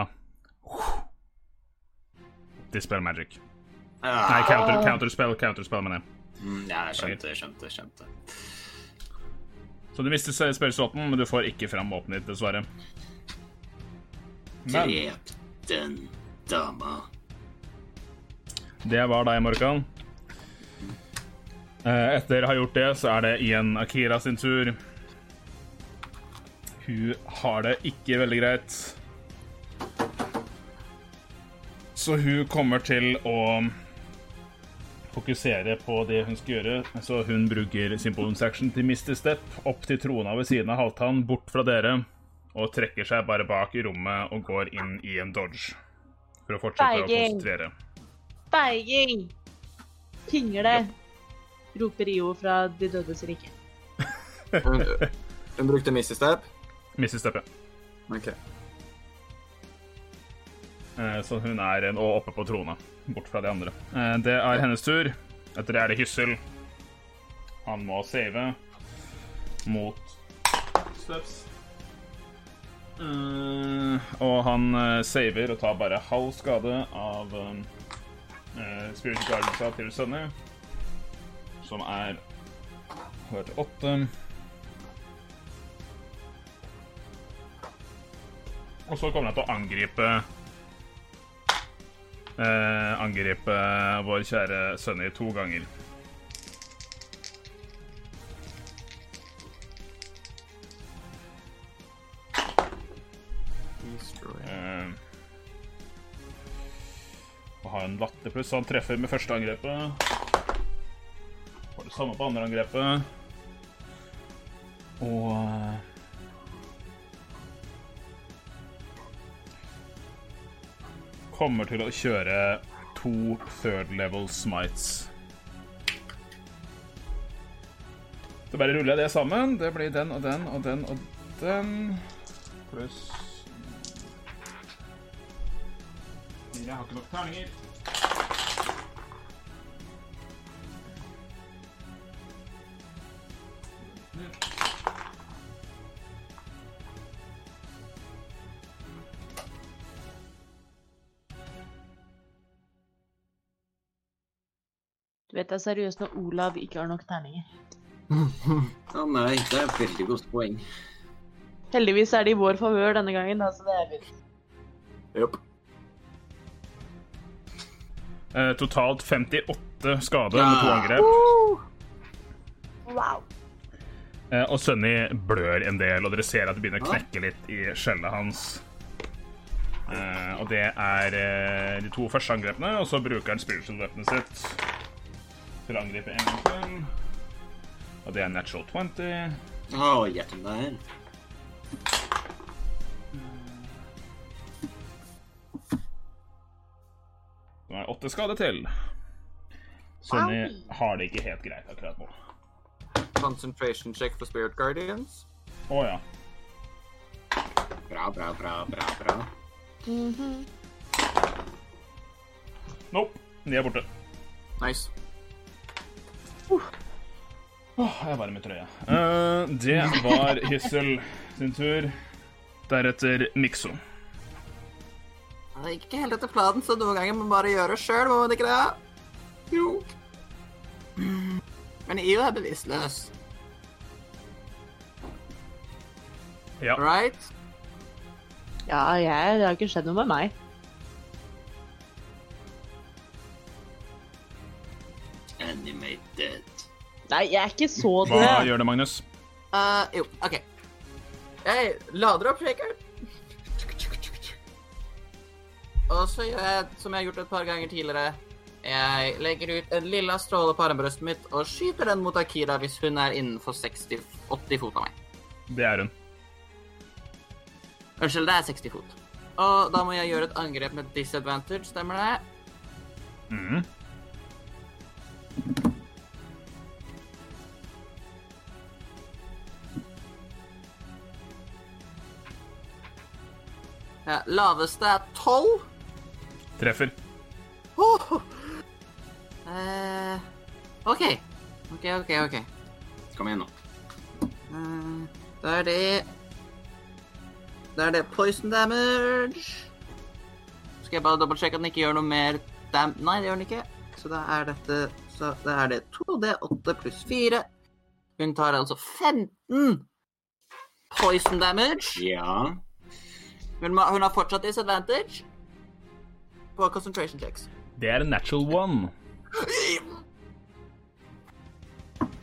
Dispel magic. Nei, counter, counterspell, counterspell, mener jeg. Mm, Ja, jeg skjønte, skjønte, skjønte. Så du mister spillslotten, men du får ikke fram våpenet ditt, dessverre. Men Drep den dama. det var deg, Morkan. Eh, Etter å ha gjort det, så er det igjen Akira sin tur. Hun har det ikke veldig greit. Så hun kommer til å fokusere på det hun skal gjøre. Så hun bruker sin bonus action til Mr. Step opp til trona ved siden av Halvtann, bort fra dere, og trekker seg bare bak i rommet og går inn i en dodge. For å fortsette å Feiging. konsentrere. Beiging! Pingle! Roper Rio fra De dødes rike. Hun, hun brukte Mr. Step. Mr. Step, ja. Ok. Eh, Så hun er og oppe på trona, bort fra de andre. Eh, Det er hennes tur. Etter det er det Hyssel. Han må save mot Steps. Eh, og han saver og tar bare halv skade av Spirit Guardiansa til Sunny, som er Hørte åtte. Og så kommer han til å angripe eh, Angripe vår kjære Sunny to ganger. Eh, og har en latterpluss, så han treffer med første angrepet. Får det samme på andre angrepet. Og kommer til å kjøre to third level smites. Så bare ruller jeg det sammen. Det blir den og den og den og den. Pluss Jeg har ikke nok terninger. Vet er seriøst når Olav ikke har nok terninger. <laughs> Å nei, det er et veldig godt poeng. Heldigvis er det i vår favør denne gangen, da, så det er fint. Jopp. Eh, totalt 58 skade med to angrep. angrep. Wow. Eh, og Sunny blør en del, og dere ser at det begynner å knekke litt i skjellet hans. Eh, og det er eh, de to første angrepene, og så bruker han spiritual weaponet sitt til å angripe en gang til. Og det er natural 20. Å, hjertet der. Nå er åtte skade til. Sonny har det ikke helt greit akkurat nå. Concentration check for Spirit Guardians. Å ja. Bra, bra, bra, bra, bra. Nope, de er borte. Nice. Åh, jeg er varm i trøya. Uh, det var Hyssel sin tur. Deretter Mikso. Det gikk ikke helt etter planen, så noen ganger må man bare gjøre det sjøl, må man ikke det? Jo. Men IO er bevisstløs, Ja. right? Ja, jeg, det har ikke skjedd noe med meg. Animated. Nei, jeg er ikke så Hva gjør det, Magnus? Uh, jo, OK. Jeg lader opp shakeren. Og så gjør jeg som jeg har gjort et par ganger tidligere. Jeg legger ut en lilla stråle på armbrøstet mitt og skyter den mot Akira hvis hun er innenfor 60-80 fot av meg. Det er hun. Unnskyld, det er 60 fot. Og da må jeg gjøre et angrep med disadvantage, stemmer det? Mhm. Ja, laveste er 12. Treffer. Oh. Uh, OK. OK, OK, OK. Kom igjen nå. Uh, da er det Da er det poison damage. Skal jeg bare dobbeltsjekke at den ikke gjør noe mer dam... Nei, det gjør den ikke. Så da er dette Så da er det 2D8 pluss 4. Hun tar altså 15 poison damage. Ja. Hun, må, hun har fortsatt disadvantage på concentration checks. Det er en natural one.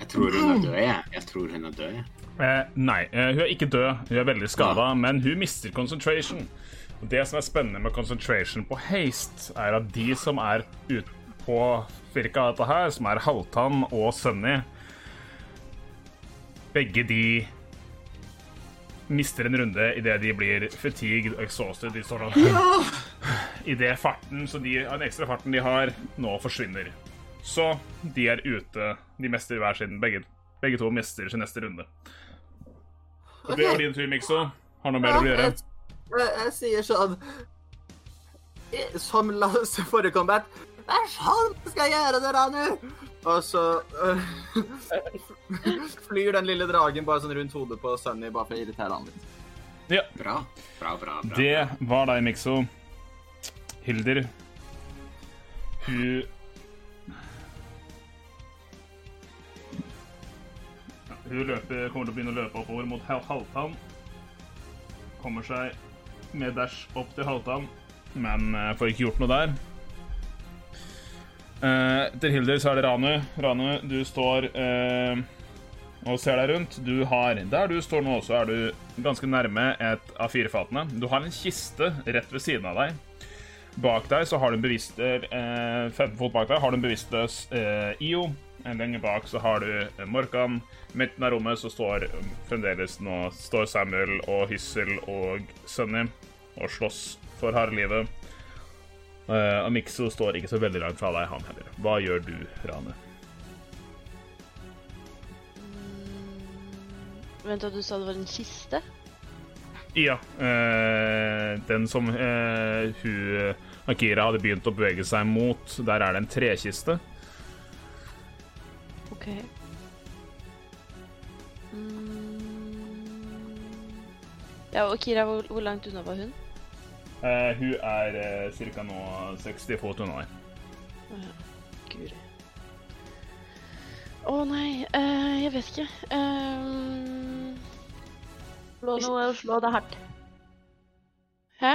Jeg tror hun er død, jeg. Jeg tror hun er død, jeg. Eh, nei, eh, hun er ikke død. Hun er veldig skada, men hun mister concentration. Og Det som er spennende med concentration på haste, er at de som er ute på cirka dette her, som er Halvtann og Sunny Begge de mister en runde idet de blir fatigued og exhausted. De står sånn Idet farten, så de, den ekstra farten de har, nå forsvinner. Så de er ute. De mester hver sin. Begge, begge to mister sin neste runde. Og det var din tur, Mikso. Har noe mer ja, å gjøre? Jeg, jeg, sier sånn Som la oss forrige combat hva skal jeg gjøre dere Ranu! Og så øh, <laughs> flyr den lille dragen bare sånn rundt hodet på Sunny bare for å irritere han litt. Ja, Bra. Bra, bra, bra. det var deg, Mikso. Hilder. Hun Hun løper, kommer til å begynne å løpe oppover mot Hal- Halvtann. Kommer seg med dash opp til Halvtann, men eh, får ikke gjort noe der. Eh, Etter Hilder så er det Ranu. Ranu, du står eh, og ser deg rundt. Du har, Der du står nå, så er du ganske nærme et av firefatene. Du har en kiste rett ved siden av deg. Bak deg så har du en bevisst eh, 15 fot bak deg har du en bevisstløs eh, IO. En lenger bak så har du eh, Morkan. Midten av rommet så står eh, fremdeles nå står Samuel og Hyssel og Sunny og slåss for harde livet. Eh, Amixo står ikke så veldig langt fra deg, han heller. Hva gjør du, Rane? Vent, du sa det var en kiste? Ja. Uh, den som uh, hun Akira hadde begynt å bevege seg mot, der er det en trekiste. OK. Mm. Ja, og Kira, hvor, hvor langt unna var hun? Eh, hun er uh, ca. nå 60 fot unna deg. Guri. Å nei, uh, jeg vet ikke. Um, Slå noe og slå det hardt. hæ?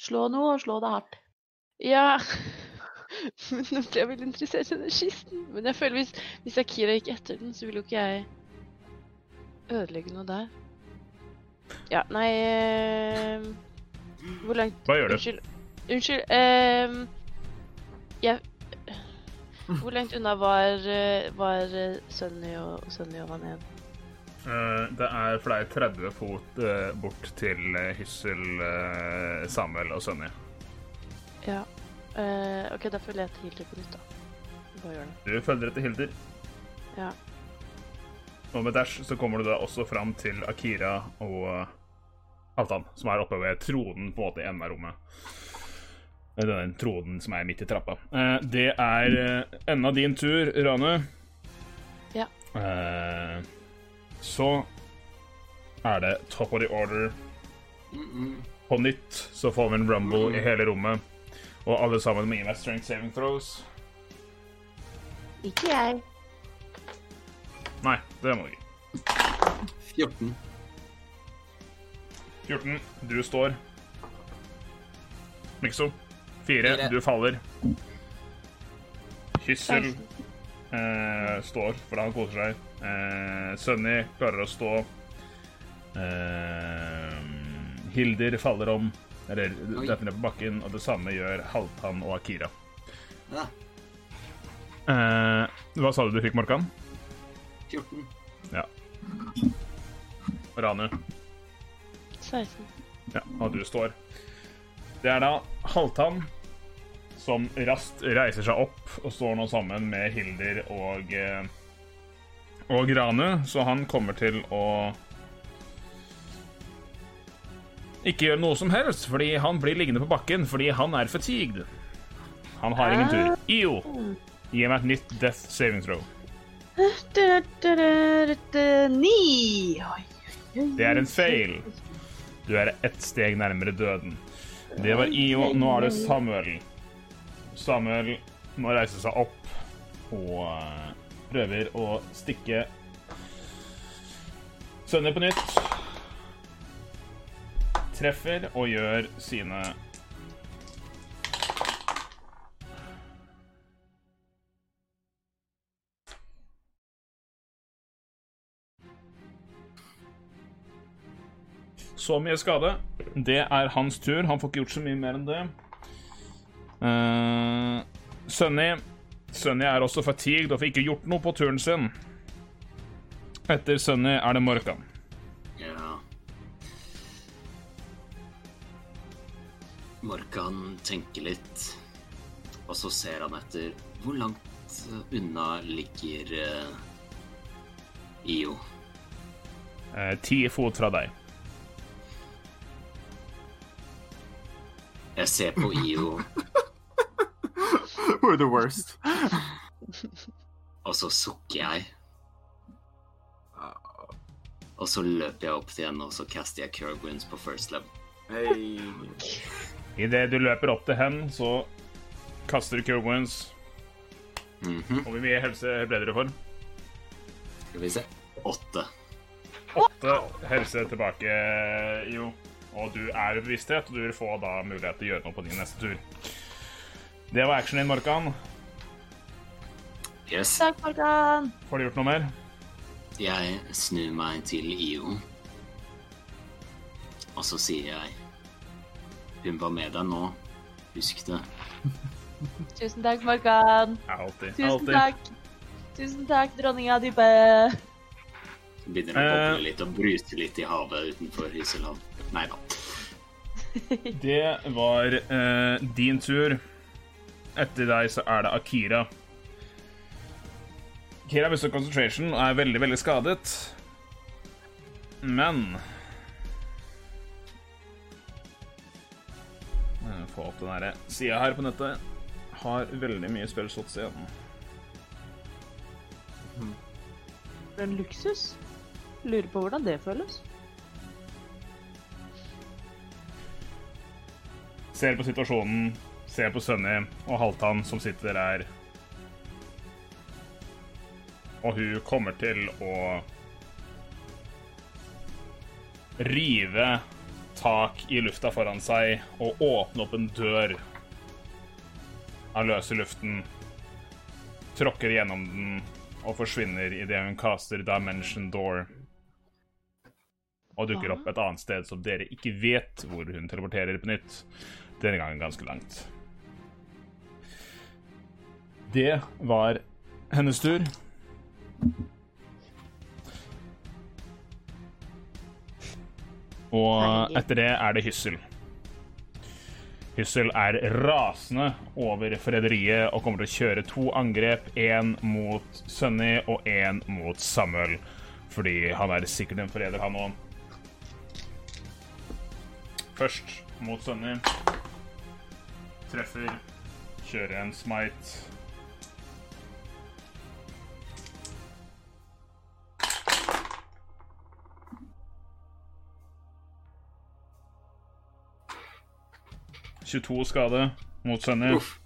Slå noe og slå det hardt. Ja <laughs> Men Nå ble jeg veldig interessert i den kisten. Men jeg føler hvis, hvis Akira gikk etter den, så ville jo ikke jeg ødelegge noe der. Ja, nei eh, Hvor langt Hva gjør du? Unnskyld. Unnskyld. ehm, jeg Hvor langt unna var, eh, var Sunny og, Sunny og igjen? Eh, det er for deg 30 fot uh, bort til Hyssel, uh, Samuel og Sunny. Ja. OK, da følger jeg til Hilder på nytt, da. Hva gjør det. Du følger etter Hilder. Ja. Og med dash så kommer du da også fram til Akira og Halvdan, som er oppe ved tronen på en måte i enden av rommet. Denne troden som er midt i trappa. Eh, det er eh, enda din tur, Rane. Ja. Eh, så er det top of the order. På nytt så får vi en rumble i hele rommet. Og alle sammen må gi meg strength saving throws. Ikke jeg. Nei, det må du ikke. 14. 14. Du står. Mikso. 4. Fire. Du faller. Hyssel eh, står for han koser seg. Eh, Sunny klarer å stå. Eh, Hilder faller om, eller detter ned på bakken, og det samme gjør Halvtann og Akira. Ja, Eh, hva sa du du fikk, Morkan? 14. Ja. Ranu. 16. Ja, og du står. Det er da Halvtann som raskt reiser seg opp og står nå sammen med Hilder og eh, og Ranu, så han kommer til å ikke gjøre noe som helst, fordi han blir liggende på bakken fordi han er fatigued. Han har ingen tur. IO, gi meg et nytt death saving throw. Ni! Det er en fail. Du er ett steg nærmere døden. Det var IO. Nå er det Samuel. Samuel må reise seg opp og eh, prøver å stikke Sønner på nytt. Treffer og gjør sine Så mye skade. Det er hans tur. Han får ikke gjort så mye mer enn det. Uh, Sunny Sunny er også fatigued og får ikke gjort noe på turen sin. Etter Sunny er det Morkan. Ja. Morkan tenker litt, og så ser han etter hvor langt unna ligger uh, IO. Eh, Ti fot fra deg. Jeg ser på IO, <laughs> We're the worst. og så sukker jeg. Og så løper jeg opp til henne, og så caster jeg Cure på first level. Hey. Idet du løper opp til henne, så kaster du Cure Mm Mhm. Og hvor mye helse ble dere for? Skal vi se. Åtte. Åtte helse tilbake, Jo. Og du er i bevissthet, og du vil få da mulighet til å gjøre noe på din neste tur. Det var actionen din, Morkan. Yes. Takk, Morkan. Får du gjort noe mer? Jeg snur meg til IO. Og så sier jeg Hun var med deg nå. Husk det. <laughs> Tusen takk, Morkan. Alltid. Tusen Altid. takk. Tusen takk, dronninga dype. Begynner å Eh. boble litt og bruse litt i havet utenfor Hyselhavn. Nei da. <laughs> Det var eh, din tur. Etter deg så er det Akira. Akira mister concentration og er veldig, veldig skadet. Men Få opp den derre sida her på nettet. Har veldig mye spillshots igjen. For en luksus. Lurer på hvordan det føles. Ser på situasjonen, ser på Sunny og Halvdan som sitter der. Og hun kommer til å rive tak i lufta foran seg og åpne opp en dør av løse luften. Tråkker gjennom den og forsvinner idet hun caster Dimension Door. Og dukker opp et annet sted som dere ikke vet hvor hun teleporterer på nytt. Denne gangen ganske langt. Det var hennes tur. Og etter det er det Hyssel. Hyssel er rasende over forræderiet og kommer til å kjøre to angrep. Én mot Sunny og én mot Samuel. Fordi han er sikkert en forræder, han òg. Først mot Sunny. Treffer. Kjører en smite. «22 skade mot Sunny. Uff.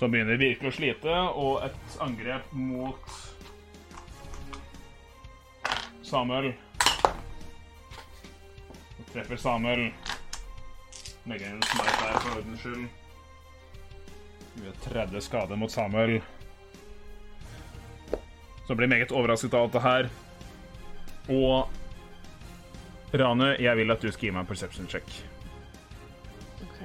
Som begynner virkelig å slite, og et angrep mot Samuel. Treffer Samuel. En smite der for ordens skyld. 30 skade mot Samuel. Så blir meget overrasket av alt det her. Og Rane, jeg vil at du skal gi meg en perception check. OK.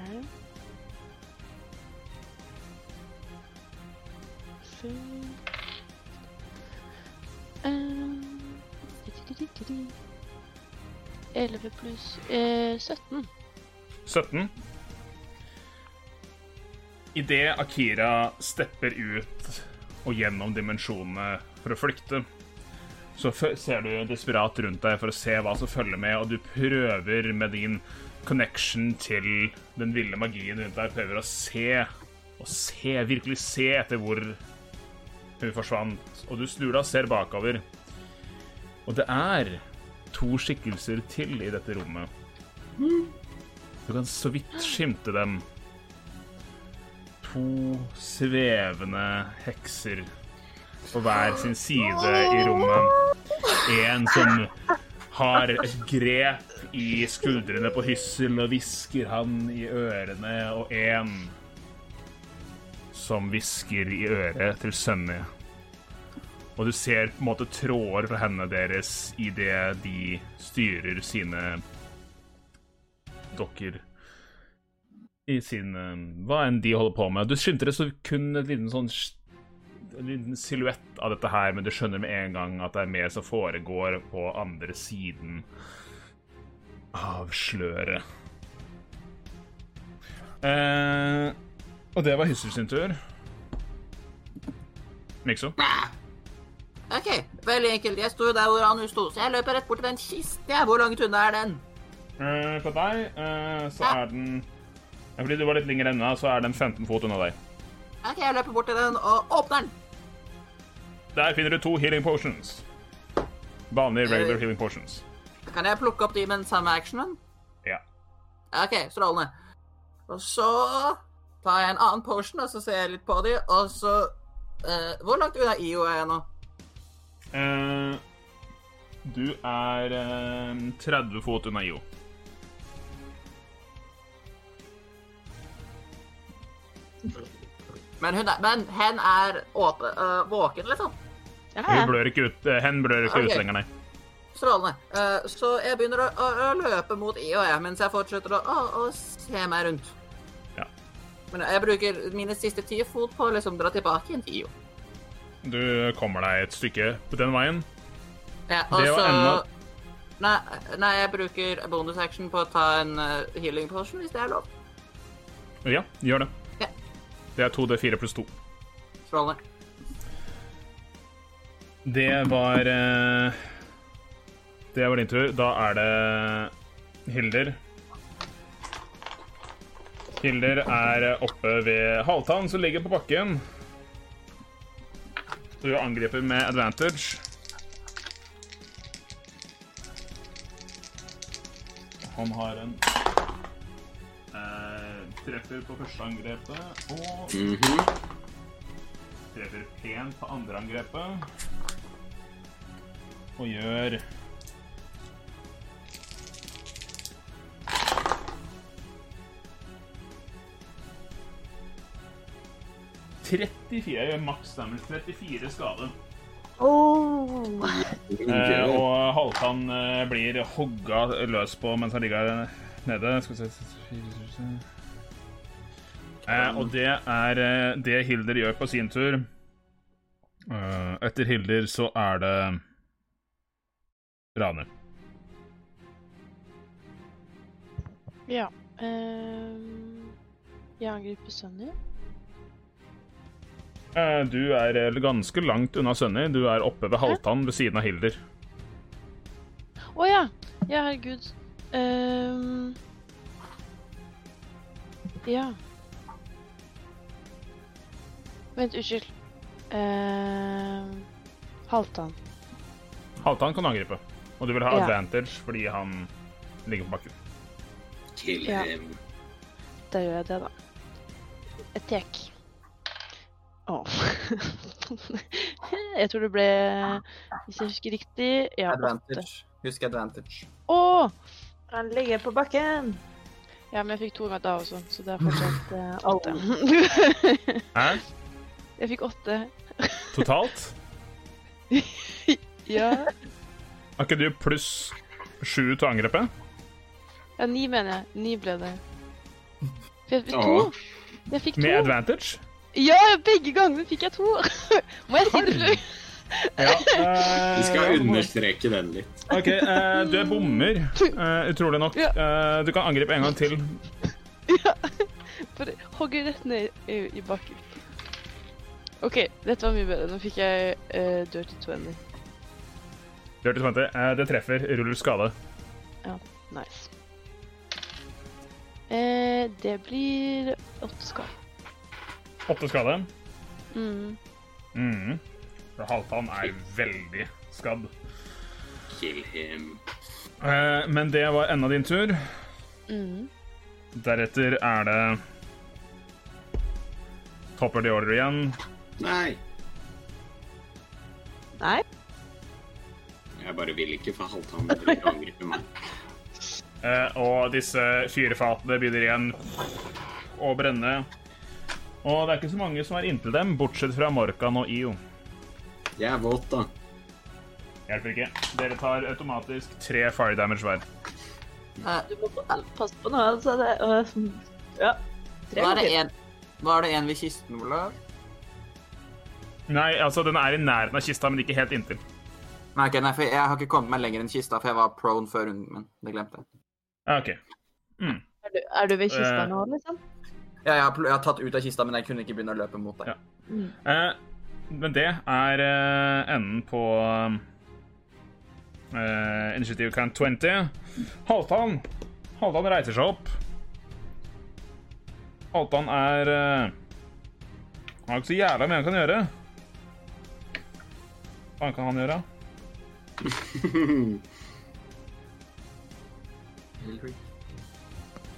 Så Ehm, 11 pluss eh, 17. 17. Idet Akira stepper ut og gjennom dimensjonene for å flykte, så ser du desperat rundt deg for å se hva som følger med, og du prøver med din connection til den ville magien rundt deg, prøver å se, og se, virkelig se etter hvor hun forsvant. Og du snur deg og ser bakover. Og det er to skikkelser til i dette rommet. Du kan så vidt skimte dem. To svevende hekser på hver sin side i rommet. En som har et grep i skuldrene på Hyssel og hvisker han i ørene, og en som hvisker i øret til Sunny. Og du ser på en måte tråder fra hendene deres idet de styrer sine dokker i sin eh, Hva enn de holder på med. Du skimter det så kun et liten sånn en liten silhuett av dette her, men du skjønner med en gang at det er mer som foregår på andre siden av sløret. Eh, og det var Hyssel sin tur. Mikso? OK, veldig enkelt. Jeg sto der hvor han sto, så jeg løper rett bort til den kisten. Hvor langt unna er den? Eh, for deg uh, så er den ja, Fordi du var litt lenger unna, så er den 15 fot unna deg. OK, jeg løper bort til den og åpner den. Der finner du to healing potions. Vanlige regular Eh. healing potions. Kan jeg plukke opp de med den samme actionen? Ja. OK, strålende. Og så tar jeg en annen potion, og så ser jeg litt på de, og så uh, Hvor langt unna IO er jeg nå? Uh, du er eh, 30 fot unna IO. Men hun er, men hen er åpen, øh, våken, liksom. Ja, Hun blør ikke ut, eh, hen blør ikke okay. ut lenger, nei. Strålende. Uh, så jeg begynner å, å, å løpe mot I og jeg, mens jeg fortsetter å, å, å se meg rundt. Ja. Men jeg bruker mine siste ti fot på å liksom dra tilbake igjen til IO. Du kommer deg et stykke på den veien. Ja, og så enda- nei, nei, jeg bruker bonus action på å ta en eh, healing potion, hvis det er lov. Ja, gjør det. Det er 2D4 pluss 2. Strålende. Det var eh, Det var din tur. Da er det Hilder. Hilder er oppe ved Halvtann, som ligger på bakken. Du angriper med advantage. Han har en treffer på første angrepet og Mhm. treffer pent på andre angrepet. Og gjør «34 jeg gjør maks damage. 34 skade. Oh. Eh, og Halvtann eh, blir hogga løs på mens han ligger nede. Skal vi se eh, Og det er eh, det Hilder gjør på sin tur. Eh, etter Hilder så er det Rane. Ja. Eh, jeg angriper Sunny. Eh, du er eh, ganske langt unna Sunny. Du er oppe ved Halvtann ved siden av Hilder. Å ja! Ja, herregud. Um... ja. Vent, unnskyld. Uh, Halvdan. Halvdan kan angripe. Og du vil ha Ja. advantage fordi han ligger på bakken. Kill Ja. him. Da gjør jeg det, da. Attack. Å. <laughs> jeg tror det ble Hvis jeg husker riktig Ja, åtte. Advantage. Husk advantage. Å! Han ligger på bakken. Ja, men jeg fikk to ganger da også, så det er fortsatt eh, åtte. Hæ? Jeg fikk åtte. Totalt? <laughs> Ja. Har ikke du pluss sju til angrepet? ja, ni mener jeg. Ni ble det. For jeg fikk to. Jeg fikk to. Med advantage? Ja, begge gangene fikk jeg to. <laughs> Må jeg si det? Fløy? Ja. eh, Vi skal understreke den litt. OK, eh, du er bommer, eh, utrolig nok. Ja. Eh, du kan angripe en gang til. <laughs> Ja. Bare hogger rett ned i, i bakken. OK, dette var mye bedre. Nå fikk jeg uh, dirty 20. Dirty 20. Uh, det treffer. Ruller skade. Ja, Nice. Uh, det blir åtte skade. Åtte skade. Mm. Mm. Halvdan er veldig skadd. Kill him. Uh, men det var enda din tur. Mm. Deretter er det Topper the order igjen. Nei. Nei. Jeg bare vil ikke få Halvdan til å angripe meg. <laughs> Eh, og disse fyrefatene begynner igjen å brenne. Og det er ikke så mange som er inntil dem, bortsett fra Morkan og Io. Jeg er våt, da. Hjelper ikke. Dere tar automatisk tre fire damage hver. Du må pa- passe på nå, altså. Det, øh, ja. Tre Var det en, var det en ved kisten, Olav? Nei, altså, den er i nærheten av kista, men ikke helt inntil. Nei, okay, nei, for jeg har ikke kommet meg lenger enn kista, for jeg var prone før runden min. Det glemte jeg. Ja, OK. Er du, er du ved kista uh, nå, liksom? Ja, jeg har, jeg har tatt ut av kista, men jeg kunne ikke begynne å løpe mot deg. Ja. Eh, men det er uh, enden på uh, Initiative Count 20. Halvdan Halvdan reiser seg opp. Halvdan er uh, Han har ikke så jævla mye han kan gjøre. Hva kan han gjøre?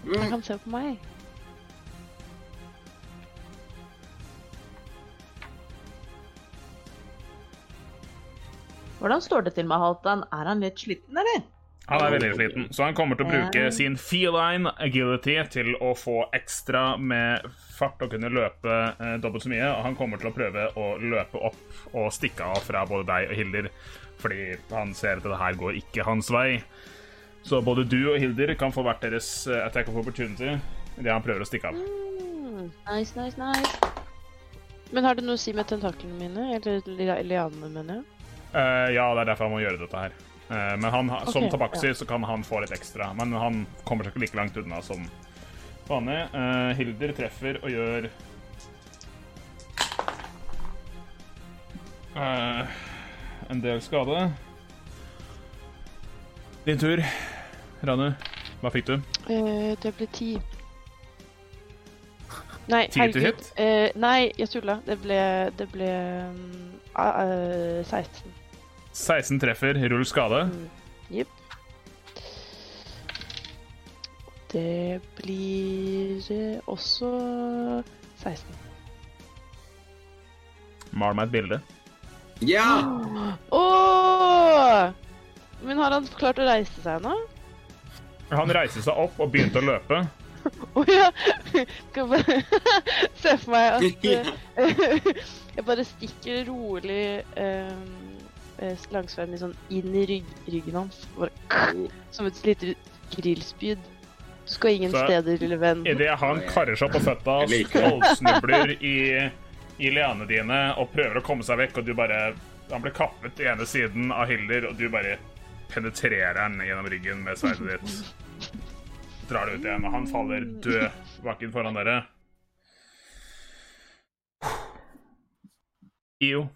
Han kan se på meg. Hvordan står det til med Halvdan? Er han litt sliten, eller? Han er veldig sliten, så han kommer til å bruke sin feline agility til å få ekstra med fart og kunne løpe eh, dobbelt så mye. Og han kommer til å prøve å løpe opp og stikke av fra både deg og Hilder, fordi han ser at det her går ikke hans vei. Så både du og Hilder kan få hvert deres eh, attack of opportunity idet han prøver å stikke av. Mm. Nice, nice, nice. Men har det noe å si med tentaklene mine? Eller li- lianene, mener jeg? Eh, ja, det er derfor han må gjøre dette her. Eh, men han, okay, som Ok, ja. så kan han få litt ekstra. Men han kommer seg ikke like langt unna som vanlig. Uh, Hilder treffer og gjør uh, en del skade. Din tur, Ranu. Hva fikk du? Uh, det ble ti. Nei, herregud. Eh, nei, jeg tulla. Det ble, det ble um, eh, 16. 16 treffer, rull skade. Jepp. Det blir eh, også 16. Mal meg et bilde. Ja! Åh! Men har han klart å reise seg nå? Han reiste seg opp og begynte å løpe. <laughs> Å ja! Skal bare <laughs> se for meg at eh, <laughs> jeg bare stikker rolig um, slangsverden sånn inn i rygg, ryggen hans. Bare som et lite grillspyd. Du skal ingen Så- steder, lille venn. Idet han karer seg opp på føtta, stålsnubler i, i leene dine og prøver å komme seg vekk, og du bare Han blir kappet i ene siden av Hilder, og du bare penetrerer han gjennom ryggen med sverdet ditt. Drar det ut igjen, og han faller død baken foran dere. Io,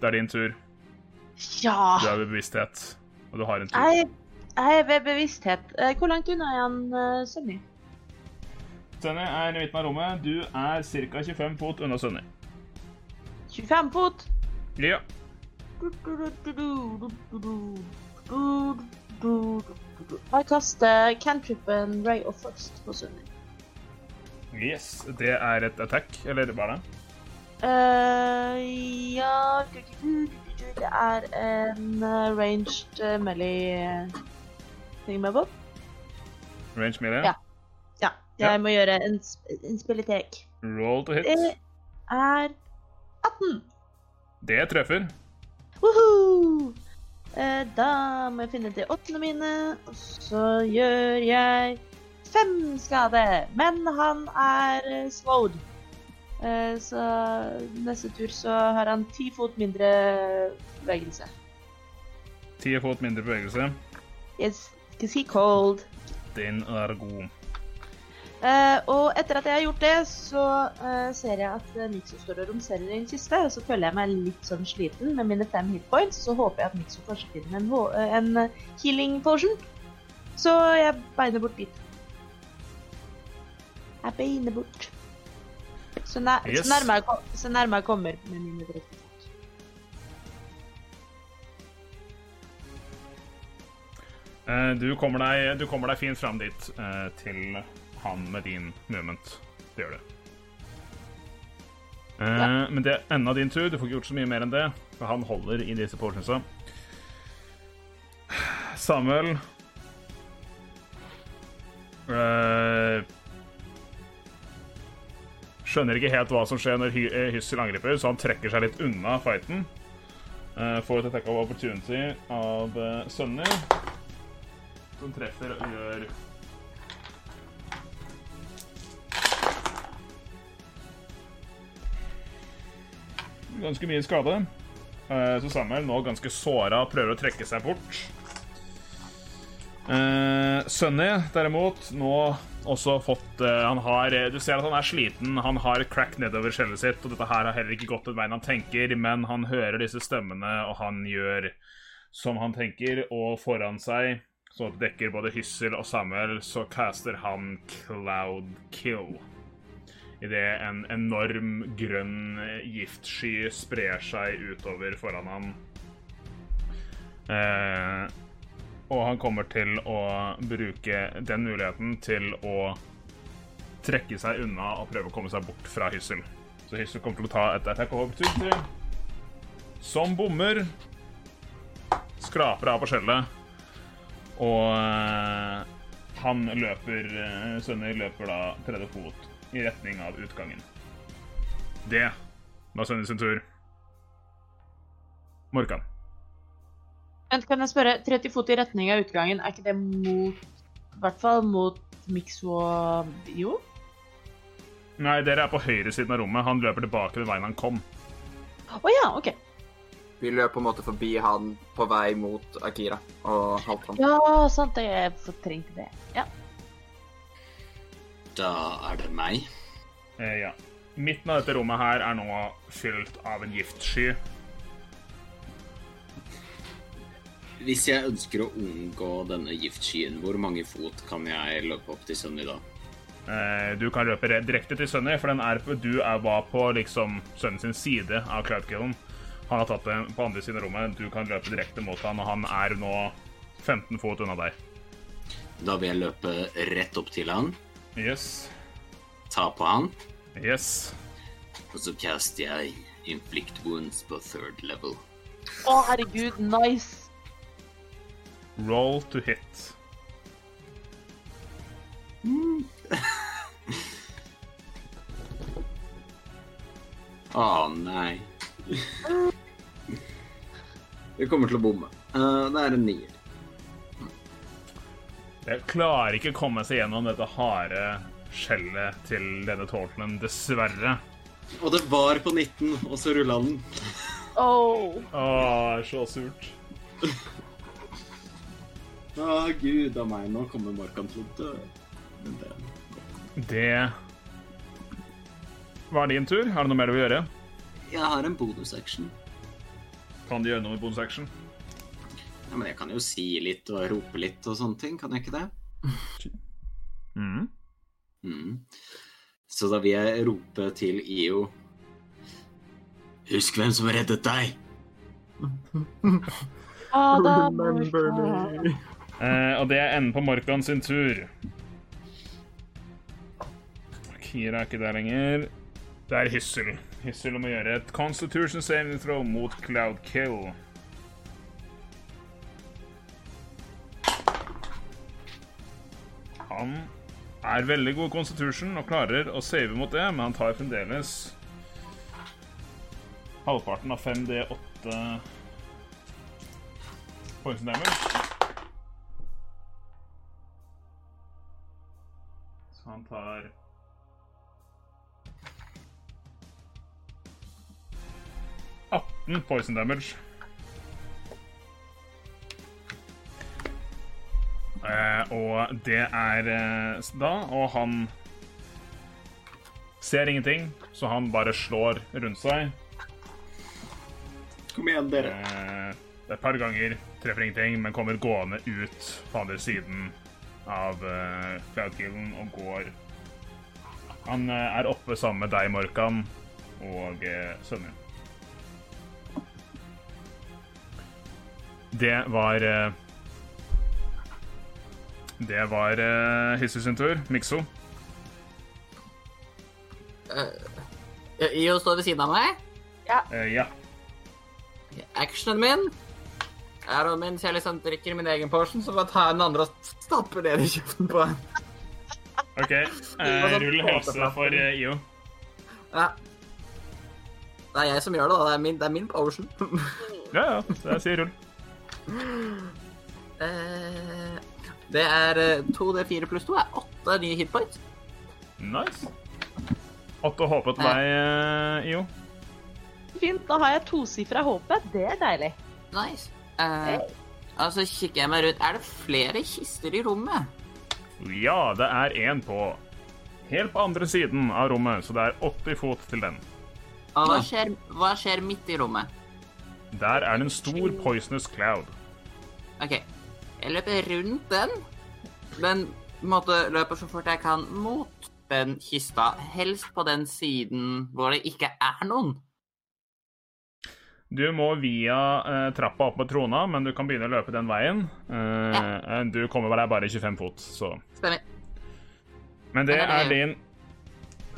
det er din tur. Ja! Du er ved bevissthet, og du har en tur. Jeg, er ved bevissthet. Eh, Hvor langt unna er han, uh, Sunny? Sunny er i midten av rommet. Du er ca. 25 fot unna Sunny. 25 fot. Ja. Jeg kaster cantrippen Ray of Frost på Sunny. Yes. Det er et attack, eller hva er det? Uh, ja Det er en ranged ranged uh, med thingamabob. Range melee? Ja. Ja. Jeg Ja. må gjøre en, en spilletek. Roll to hit. Det er 18. Det treffer. Woohoo! Eh, da må jeg finne de åttene mine, og så gjør jeg fem skade. Men han er eh, slowed. Eh, så neste tur så har han ti fot mindre bevegelse. Ti fot mindre bevegelse. Yes, because he cold. Den er god. Uh, og etter at jeg har gjort det, så uh, ser jeg at uh, Mixo står og romserer i en kiste. Og så føler jeg meg litt sånn sliten med mine fem hitpoints. Så håper jeg at Mixo kanskje finner en, eh, en eh, healing potion. Så jeg beiner bort dit. Jeg beiner bort. Så, nær, Yes. så, nærmere jeg, kom- jeg kommer med mine direkte. Du kommer deg, du kommer deg fint fram dit eh, til han med din movement. Det gjør du. Ja. Men det er enda din tur. Du får ikke gjort så mye mer enn det, for han holder i disse portionsa. Samuel eh, Skjønner ikke helt hva som skjer når eh, Hyssel angriper, så han trekker seg litt unna fighten. Eh, får et attack of opportunity av Sønner som treffer og gjør Ganske mye skade. Eh, Så Samuel, nå ganske såra, prøver å trekke seg bort. Eh, Sunny, derimot, nå også fått eh, Han har Du ser at han er sliten. Han har crack nedover skjellet sitt, og dette her har heller ikke gått den veien han tenker, men han hører disse stemmene, og han gjør som han tenker, og foran seg så det dekker både Hyssel og Samuel, så caster han Cloud Kill. Idet en enorm grønn giftsky sprer seg utover foran ham. Eh, og han kommer til å bruke den muligheten til å trekke seg unna og prøve å komme seg bort fra Hyssel. Så Hyssel kommer til å ta et attack of opportunity. Som bommer. Skraper av på skjellet. Og eh, han løper eh, Sønner løper da tredje fot i retning av utgangen. Det var Sønner sin tur. Morkan. Vent, kan jeg spørre, 30 fot i retning av utgangen, er ikke det mot I hvert fall mot Mixo Jo? Nei, dere er på høyresiden av rommet. Han løper tilbake den veien han kom. Å ja, OK. Vi løp på en måte forbi han på vei mot Akira og Halvdan. Ja, sant. Jeg fortrengte det. Ja. Da er det meg. Eh, ja. Midten av dette rommet her er nå fylt av en giftsky. Hvis jeg ønsker å unngå denne giftskyen, hvor mange fot kan jeg løpe opp til Sunny da? Eh, du kan løpe direkte til Sunny, for den er på, du er, var på liksom sønnen sin side av Cloudkillen. Han har tatt det på andre siden av rommet. Du kan løpe direkte mot han, og han er nå 15 fot unna deg. Da vil jeg løpe rett opp til han, Yes. ta på han, Yes. og så caster jeg inflict wounds på third level. Å, herregud, nice. Roll to hit. Å nei. Vi kommer til å bomme. Uh, det er en nier. Jeg klarer ikke å komme seg gjennom dette harde skjellet til denne tårtelen, dessverre. Og det var på 19, og så rulla den. Oh. Åh, så surt. Å gud a meg, nå kommer Morkan til å dø. Det- Det var din tur. Er det noe mer du vil gjøre? Jeg har en bonusaction. Kan de gjøre noe med bonus action? Ja, men jeg kan jo si litt og rope litt og sånne ting, kan jeg ikke det? Mm. Mm. Så da vil jeg rope til IO Husk hvem som reddet deg. <laughs> Remember me. Eh, og det er enden på Morkan sin tur. Kira er ikke der lenger. Det er Hyssel. Hyssel å gjøre et Constitution saving throw mot Cloud Kill. Han er veldig god constitution og klarer å save mot det, men han tar fremdeles halvparten av 5D8 poison damage. Så han tar Atten poison damage. Uh, og det er uh, da, og han ser ingenting, så han bare slår rundt seg. Kom igjen, dere. Det er et par ganger treffer ingenting, men kommer gående ut på andre siden av uh, Cloudkillen og går Han er oppe sammen med deg, Morkan, og uh, Det var eh, Det var uh, sin tur. Mikso. Io står ved siden av meg. Eh, ja. Actionen min er å mens jeg liksom drikker min egen portion, så bare tar jeg den andre og stapper ned i kjeften på henne. OK. Eh, rull helse for eh, IO. Ja. Det er jeg som gjør det, da. Det er min, det er min potion. Ja, ja. Så jeg sier rull. Eh, det er eh, 2D4 pluss 2 er 8 nye hitpoints. Nice. Åtte HP til deg, eh, IO. Fint, da har jeg tosifra håpet. Det er deilig. Nice. Eh, så kikker jeg meg rundt Er det flere kister i rommet? Ja, det er én på helt på andre siden av rommet, så det er 80 fot til den. Og hva skjer, hva skjer midt i rommet? Der er det en stor poisonous cloud. OK. Jeg løper rundt den, men på en måte løper så fort jeg kan mot den kista. Helst på den siden hvor det ikke er noen. Du må via eh, trappa opp mot trona, men du kan begynne å løpe den veien. Eh, Du kommer der bare 25 fot, så Stemmer. Men det er- din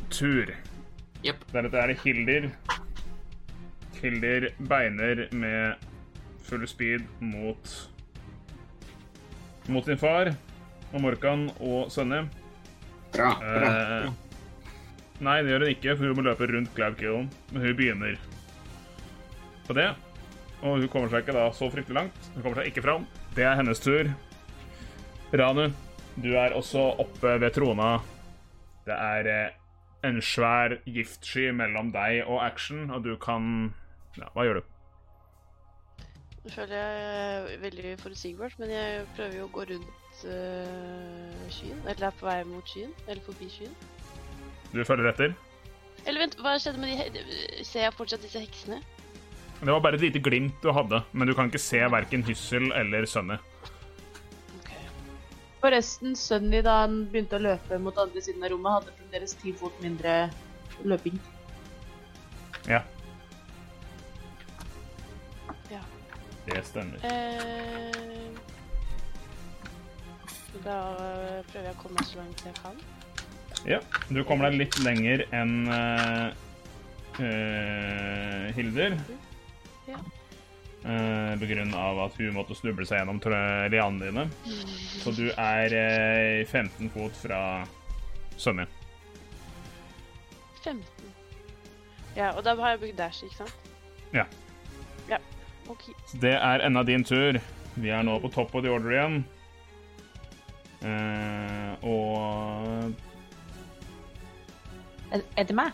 tur. Yep. Deretter er det Hilder. Hilder beiner med full speed mot mot sin far og Morkan og Sønne. Bra, bra. Eh, nei, det gjør hun ikke, for hun må løpe rundt Glaukillen. Men hun begynner på det. Og hun kommer seg ikke da så fryktelig langt. Hun kommer seg ikke fram. Det er hennes tur. Ranu, du er også oppe ved trona. Det er eh, en svær giftsky mellom deg og Action, og du kan Ja, hva gjør du? Det føler jeg er veldig forutsigbart, men jeg prøver jo å gå rundt uh, skyen. Eller er på vei mot skyen. Eller forbi skyen. Du følger etter? Eller vent, hva skjedde med de Ser jeg fortsatt disse heksene? Det var bare et lite glimt du hadde, men du kan ikke se verken Hyssel eller Sønne. Okay. Forresten, Sunny, da han begynte å løpe mot andre siden av rommet, hadde fremdeles ti fot mindre løping. Ja. Det stemmer. Eh, da øh, prøver jeg å komme så langt jeg kan. Ja, du kommer deg litt lenger enn eh, eh, Hilder. Ja. Eh, på grunn av at hun måtte snuble seg gjennom lianene dine. Så du er eh, 15 fot fra Sønne. 15. Ja, og da har jeg brukt dash, ikke sant? Ja. Ja, ok. Så det er enda din tur. Vi er nå på topp of the order igjen. Eh, og Er, er det meg?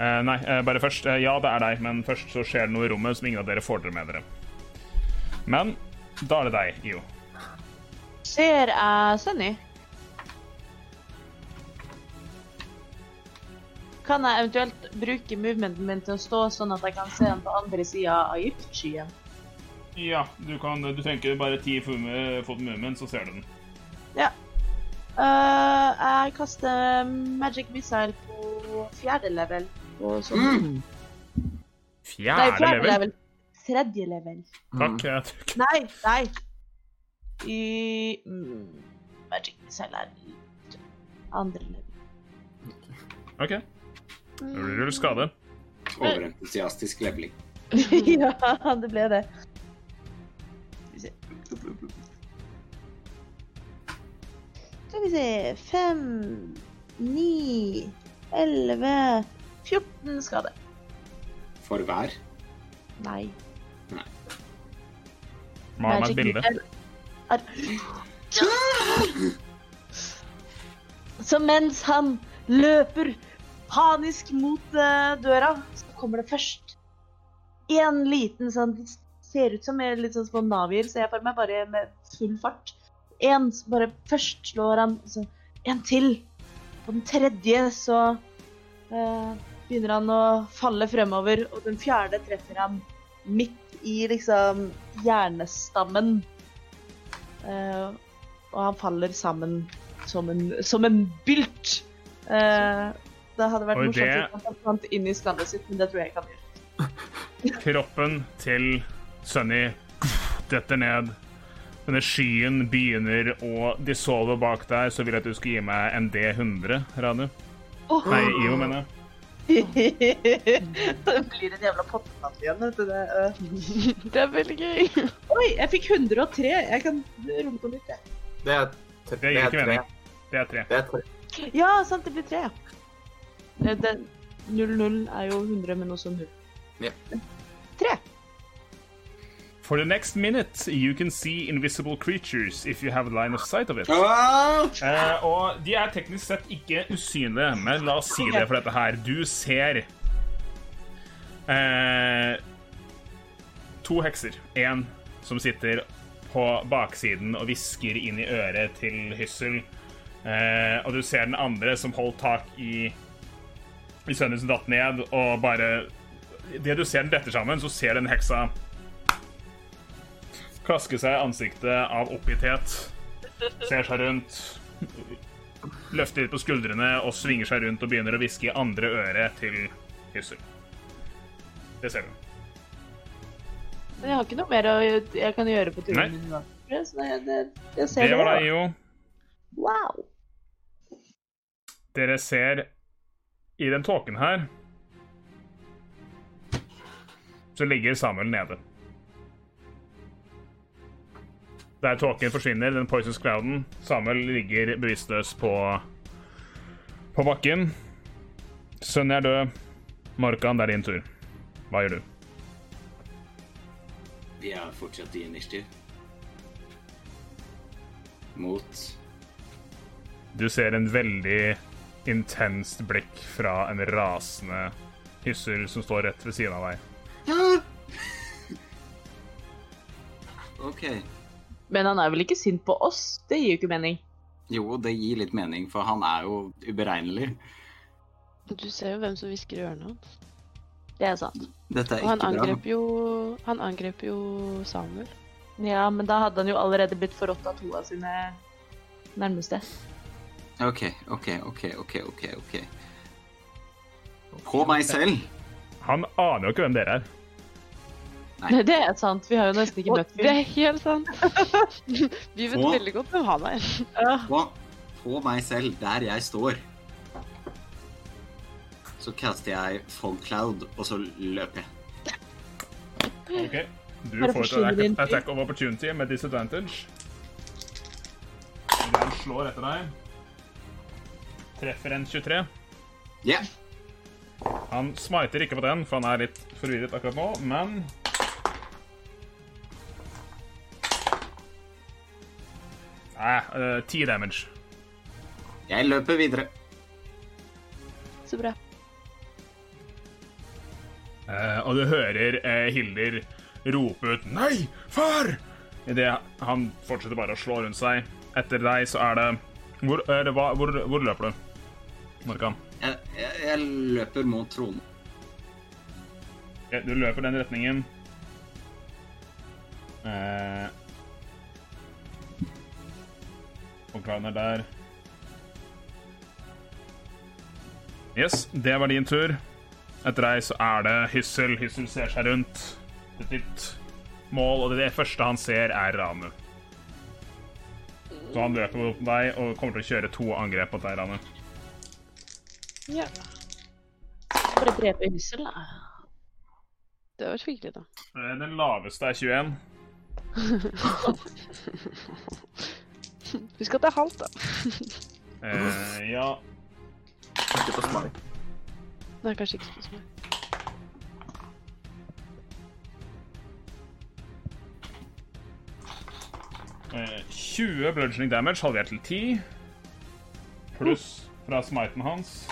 eh, Nei, eh, bare først. Eh, ja, det er deg, men først så skjer det noe i rommet som ingen av dere får dere med dere. Men da er det deg, Io. Ser jeg Sunny? Kan jeg eventuelt bruke movementen min til å stå sånn at jeg kan se den på andre sida av giftskyen? Ja, du kan Du tenker bare ti fot movement, så ser du den. Ja. Uh, jeg kaster magic missile på fjerde level. Og sånn. Nei, Fjerde fjerde level. level. Tredje level. Takk. Jeg tror ikke Nei, nei. I mm, Magic Missile er andre level. OK. Rull skade. Overentusiastisk leveling. <laughs> ja, det ble det. Skal vi se. Fem, ni, elleve 14 skade. For hver. Nei. Nei. Mal meg et bilde. <gasps> Så mens han løper panisk mot eh, døra, så kommer det først en liten sånn de Ser ut som litt sånn små navier, ser jeg for meg, bare med full fart. En som bare først slår han, så en til. På den tredje så eh, begynner han å falle fremover, og den fjerde treffer han midt i liksom hjernestammen. Eh, og han faller sammen som en, som en bylt. Eh, det hadde vært Og morsomt det- hvis han fant inn i skallet sitt, men det tror jeg ikke han gjør. <laughs> Kroppen til Sunny detter ned. Denne skyen begynner å dissolve bak deg, så vil jeg at du skal gi meg en D100, Radu. Oh. Nei, IO, mener jeg. <laughs> det blir en jævla pottekatt igjen. Vet du det. øh. <laughs> Det er veldig gøy. Oi, jeg fikk 103. Jeg kan rulle på nytt, jeg. Det er, tre- Det gir ikke tre. mening. Det er tre. Det er tre. Ja, sant, det blir tre. Det- det- 0-0 er jo 100, men også 0. Ja. Tre. For the next minute, you can see invisible creatures if you have line of sight of it. Eh, og de er teknisk sett ikke usynlige, men la oss si det for dette her. Du ser eh, to hekser. En som sitter på baksiden og hvisker inn i øret til Hyssel. Eh, og du ser den andre som holdt tak i i sønnen sin datt ned, og bare Det du ser den detter sammen, så ser den heksa klaske seg i ansiktet av oppgitthet. Ser seg rundt, løfter litt på skuldrene og svinger seg rundt og begynner å hviske i andre øret til Hyssel. Det ser du. Jeg har ikke noe mer å, jeg kan gjøre på turen min. Så det, det, jeg ser Det var det. deg, Jo. Wow. Dere ser i den tåken her Så ligger Samuel nede. Der tåken forsvinner, den poisonous clouden Samuel ligger bevisstløs på på bakken. Sønnen er død. Markan, det er din tur. Hva gjør du? Vi er fortsatt i initiativ. Mot Du ser en veldig intenst blikk fra en rasende hysser som står rett ved siden av deg. OK. Men han er vel ikke sint på oss? Det gir jo ikke mening. Jo, det gir litt mening, for han er jo uberegnelig. Du ser jo hvem som hvisker i ørene hans. Det er sant. Dette er Og han angrep jo Han angrep jo Samuel. Ja, men da hadde han jo allerede blitt forrådt av to av sine nærmeste. OK, OK, OK, OK, OK. ok. På meg selv. Han aner jo ikke hvem dere er. Nei, det er sant. Vi har jo nesten ikke møtt møtt det er helt sant. <laughs> Vi vet på, veldig godt hvem han er. På, på meg selv, der jeg står. Så kaster jeg fog cloud, og så løper jeg. Ok, Du Bare får et attack, attack of opportunity med disadvantage. Den slår etter deg. Treffer en 23. Ja. Han smiter ikke på den, for han er litt forvirret akkurat nå, men Nei, eh, 10 damage. Jeg løper videre. Så bra. Eh, og du hører eh, Hilder rope ut 'Nei, far!' idet han fortsetter bare å slå rundt seg. Etter deg så er det Hvor, er det, hva, hvor, hvor løper du? Morkan? Jeg, jeg, jeg løper mot tronen. Ja, Du løper den retningen. Eh, Clown er der. Yes, det var din tur. Etter deg så er det Hyssel. Hyssel ser seg rundt. Et nytt mål, og det første han ser, er Ranu. Så han løper mot deg og kommer til å kjøre to angrep mot deg, Ranu. Ja. Bare drepe Hyssel, da. Det var hyggelig, da. Eh, Den laveste er 21. <laughs> Husk at det er halvt, da. Eh, ja. Ikke på smak. Nei, kanskje ikke så smak. Eh, 20 bludging damage, halvert til 10. Pluss fra smiten hans.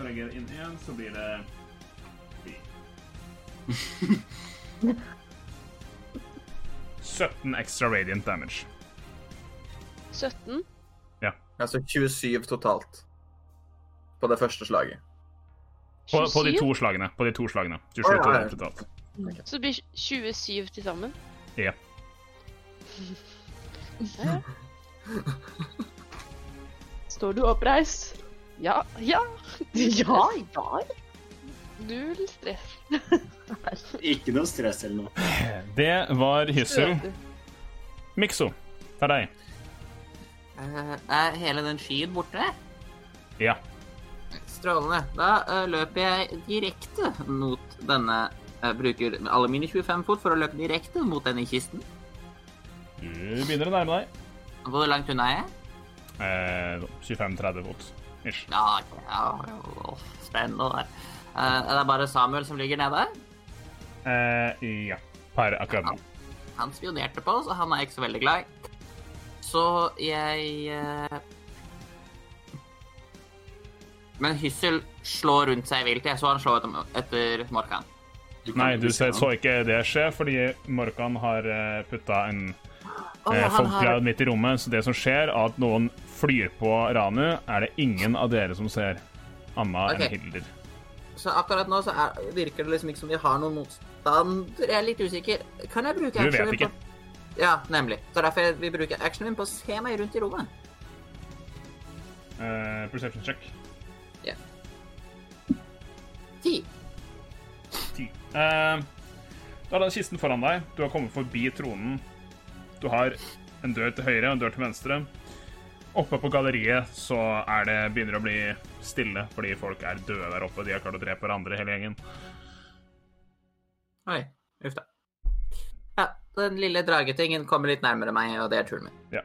Så legger inn igjen, så blir det ti. 17 <laughs> extra radiant damage. 17? Ja. Altså 27 totalt. På det første slaget. På, på de to slagene. På de to slagene. 27 oh, ja, ja. totalt. Så det blir 27 til sammen? Ja. <laughs> Ja. Står du oppreist? Ja, ja. <laughs> Ja, ja. Null stress. Ikke noe stress eller noe. Det var Hyssel. Mikso, det er deg. Uh, er hele den skyen borte? Ja. Strålende. Da uh, løper jeg direkte mot denne Jeg bruker alle mine 25 fot for å løpe direkte mot denne kisten. Du begynner å nærme deg. Hvor langt unna er jeg? Uh, 25-30 fot. Ish. Ja, ja, ja, spennende. Uh, er det bare Samuel som ligger nede? Uh, ja. Per akkurat nå. Han spionerte på oss, og han er ikke så veldig glad i. Så jeg uh... Men Hyssel slår rundt seg vilt. Jeg så han slå etter, Morkan. Du Nei, du han. så ikke det skje, fordi Morkan har putta en Eh, han folkecloud har midt i rommet. Så det som skjer, er at noen flyr på Ranu, er det ingen av dere som ser. Anna okay. enn Hilder. Så akkurat nå så er, virker det liksom ikke som de har noen motstand. Jeg er litt usikker. Kan jeg bruke Du vet actionen ikke. på Ja, nemlig. Så derfor jeg vil bruke actionen min på å se meg rundt i rommet. Uh, perception check. Ti. Ti. Uh, da er det kisten foran deg. Du har kommet forbi tronen. Du har en dør til høyre og en dør til venstre. Oppe på galleriet så er det begynner å bli stille fordi folk er døde der oppe. De har klart å drepe hverandre, hele gjengen. Oi. Uff da. Ja, den lille dragetingen kommer litt nærmere meg, og det er turen min. Ja.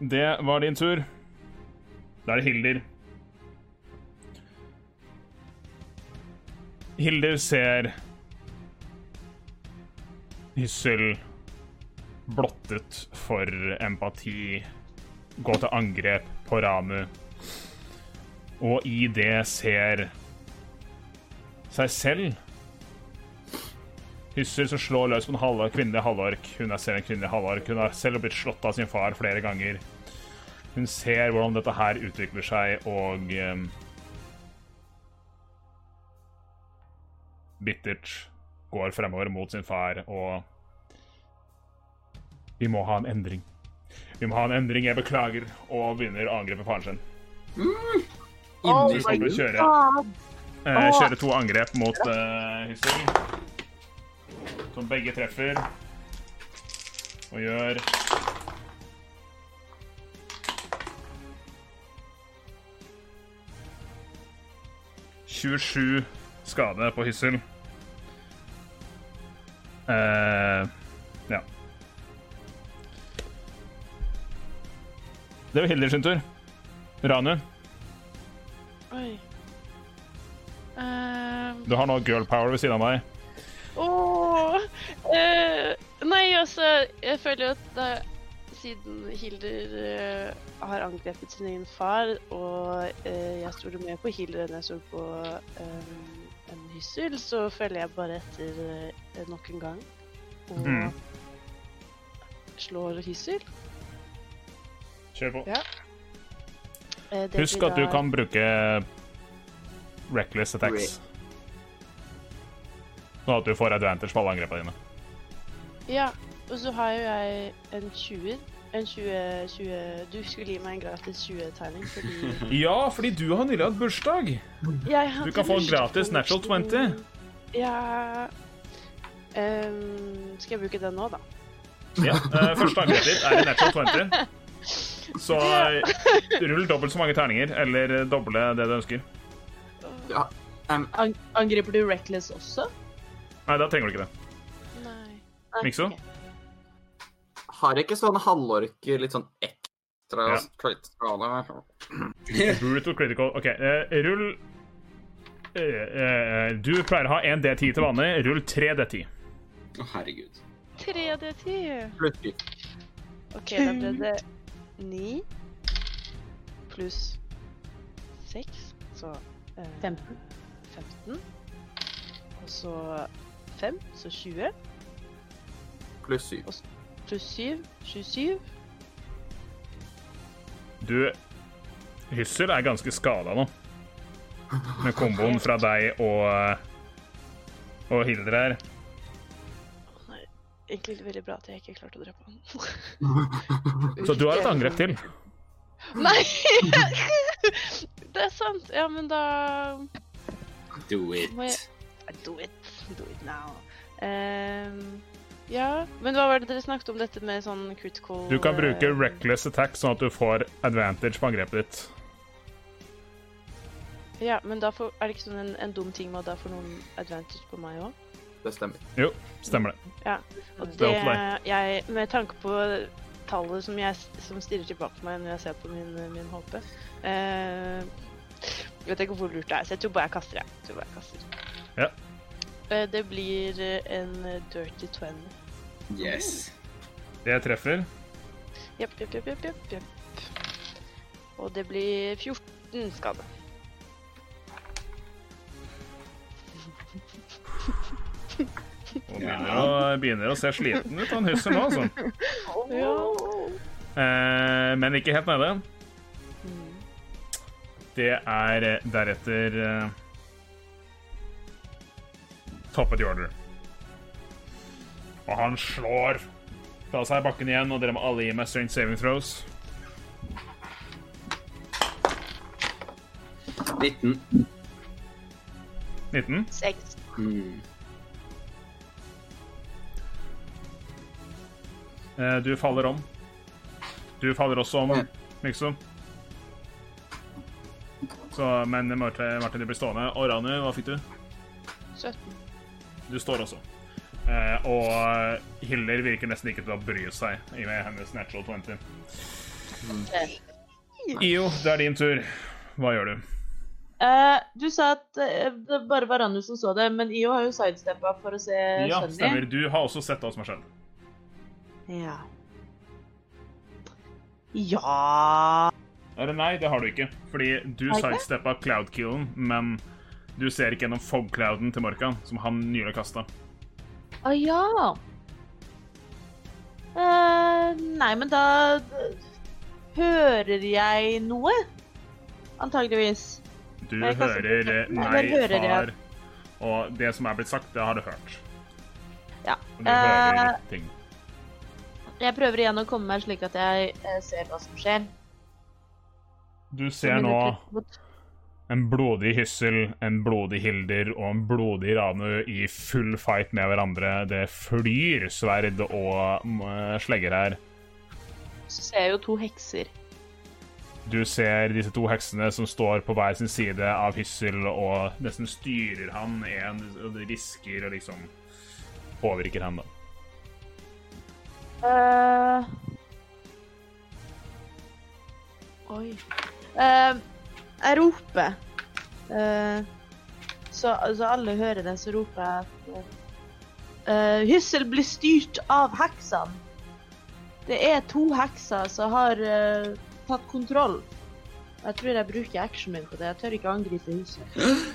Det var din tur. Da er det Hilder. Hilder ser Hyssel blottet for empati, gå til angrep på Ramu, og i det ser seg selv. Hysser som slår løs på en halv, kvinnelig halvork. Hun er selv en kvinnelig halvork. Hun har selv blitt slått av sin far flere ganger. Hun ser hvordan dette her utvikler seg, og um, bittert går fremover mot sin far, og Vi må ha en endring. Vi må ha en endring, jeg beklager, og begynner å angripe faren sin. Oh Vi kommer til kjøre, eh, kjøre to angrep mot Hyssel, som begge treffer, og gjør ...27 skade på Hyssel. Eh, Det var Hilder sin tur. Ranu, Oi. Um... du har nå girl power ved siden av deg. Oh, uh, nei, altså, jeg føler jo at da, siden Hilder uh, har angrepet sin egen far, og uh, jeg stoler mer på Hilder enn jeg stoler på um, en hyssel, så følger jeg bare etter nok en gang. Og Mm. slår hyssel. Kjør på. Ja. Eh, det Husk at du da- kan bruke reckless attacks. Sånn at du får advantage på alle angrepene dine. Ja, og så har jo jeg en 20 En 20, 20 Du skulle gi meg en gratis 20-tegning fordi <laughs> Ja, fordi du har nylig hatt bursdag. Du kan få en gratis natural 20. Ja um, Skal jeg bruke den nå, da? Ja, Uh, Første angrepet ditt er i natural 20. <laughs> Så eh, rull dobbelt så mange terninger, eller doble det du ønsker. Ja. Um. An angriper du Reckless også? Nei, da trenger du ikke det. Nei. Mikso? Okay. har ikke sånne halvorker litt sånn ekstra Ja. crit skala? Brutal critical. OK, uh, rull eh, eh, Du pleier å ha en D10 til vanlig. Rull tre D10. Å, herregud. 3D10. Plutselig. fire. OK, da ble det 9 pluss 6, så eh, 15. 15. Og så 5, så 20. Pluss syv. Pluss 7, 27. Du Hyssel er ganske skada nå. Med komboen fra deg og og Hilder her. Egentlig veldig bra at jeg ikke klarte å drepe han. <laughs> Så du har et angrep til. Nei! <laughs> det er sant. Ja, men da Do it. jeg Do it. Do it now. Um, ja, men hva var det dere snakket om dette med sånn critical Du kan bruke eh, reckless attack, sånn at du får advantage på angrepet ditt. Ja, men da får, er det ikke sånn en, en dum ting med at da får noen advantage på meg òg? Det stemmer. Jo, stemmer det. Og Det jeg, med tanke på tallet som, jeg, som stirrer tilbake på meg når jeg ser på min, min HP eh, Jeg vet ikke hvor lurt det er, så jeg tror bare jeg kaster, jeg. jeg bare jeg kaster. Ja. Eh, det blir en dirty 20. Yes. Det treffer. Jepp, jepp, jepp, jepp, jepp, jepp. Og det blir 14 skade. Og begynner å, begynner å se sliten ut, han husker nå, altså. Ja. Eh, men ikke helt nede. Det er eh, deretter eh, Top of the order. Og han slår fra seg bakken igjen, og dere må alle gi meg strength saving throws. 19. 19. 6. Mm. Du faller om. Du faller også om, Ja. Mikso. Så, men Martin, Martin, du blir stående. Og Ranu, hva fikk du? 17. Du står også. Eh, og Hiller virker nesten ikke til å bry seg i med hennes natural 20. Io, det er din tur. Hva gjør du? Eh, du sa at eh, det bare var Rannu som så det, men IO har jo sidesteppa for å se Ja, Sunny. stemmer. Du har også sett hva som har skjedd. Ja. Ja Eller nei, det har du ikke. Fordi du sidesteppa cloud-killen, men du ser ikke gjennom fog-clouden til Morkan, som han nylig kasta. Å ja. Uh, nei, men da hører jeg noe. Antageligvis. Du kan- hører Nei, hører jeg. far, og det som er blitt sagt, det har du hørt. Ja. Og du hører Eh, ting. Jeg prøver igjen å komme meg slik at jeg eh, ser hva som skjer. Du ser nå en blodig Hyssel, en blodig Hilder og en blodig Ranu i full fight med hverandre. Det flyr sverd og mm, slegger her. Så ser jeg jo to hekser. Du ser disse to heksene som står på hver sin side av Hyssel og nesten styrer han. En hvisker og liksom påvirker han, da. Eh, Oi. Uh, jeg roper. Uh, så, så alle hører det, så roper jeg at Hyssel blir styrt av heksene. Det er to hekser som har tatt kontroll. Jeg tror jeg bruker actionen min på det. Jeg tør ikke angripe Hyssel.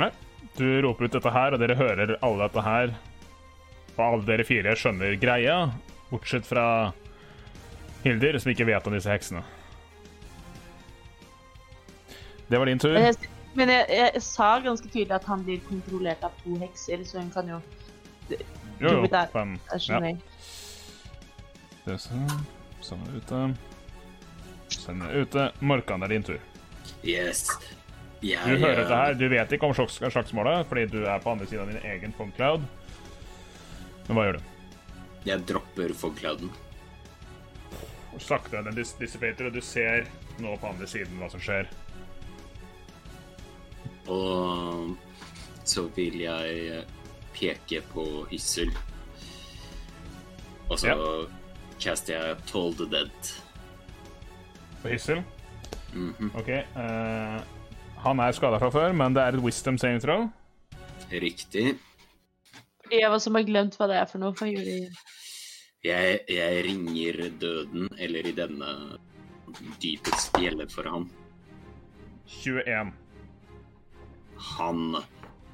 Nei. Du roper ut dette her, og dere hører alle dette her. Og alle dere fire skjønner greia, bortsett fra Hilder, som ikke vet om disse heksene. Det var din tur. Men, jeg, jeg, jeg sa ganske tydelig at han blir kontrollert av to hekser, så hun kan jo Jo, jo, Fem. vet det. sånn. Sånn er ute. Sånn er ute. Morkan, det er din tur. Yes. Jeg, Du hører dette eh, her. Du vet ikke om slags- slagsmålet, fordi du er på andre siden av din egen fogcloud. Men hva gjør du? Jeg dropper fogclouden. Sakte den dis dissipater, og du ser nå på andre siden hva som skjer. Og så vil jeg peke på Hyssel. Og så caster jeg Toll the Dead. På Hyssel. Mhm. OK. Uh, han er skada fra før, men det er et wisdom saving throw. Riktig. For de av oss som har glemt hva det er for noe, hva gjør de? Jeg, jeg ringer døden, eller i denne dypest bjelle for han. 21. Han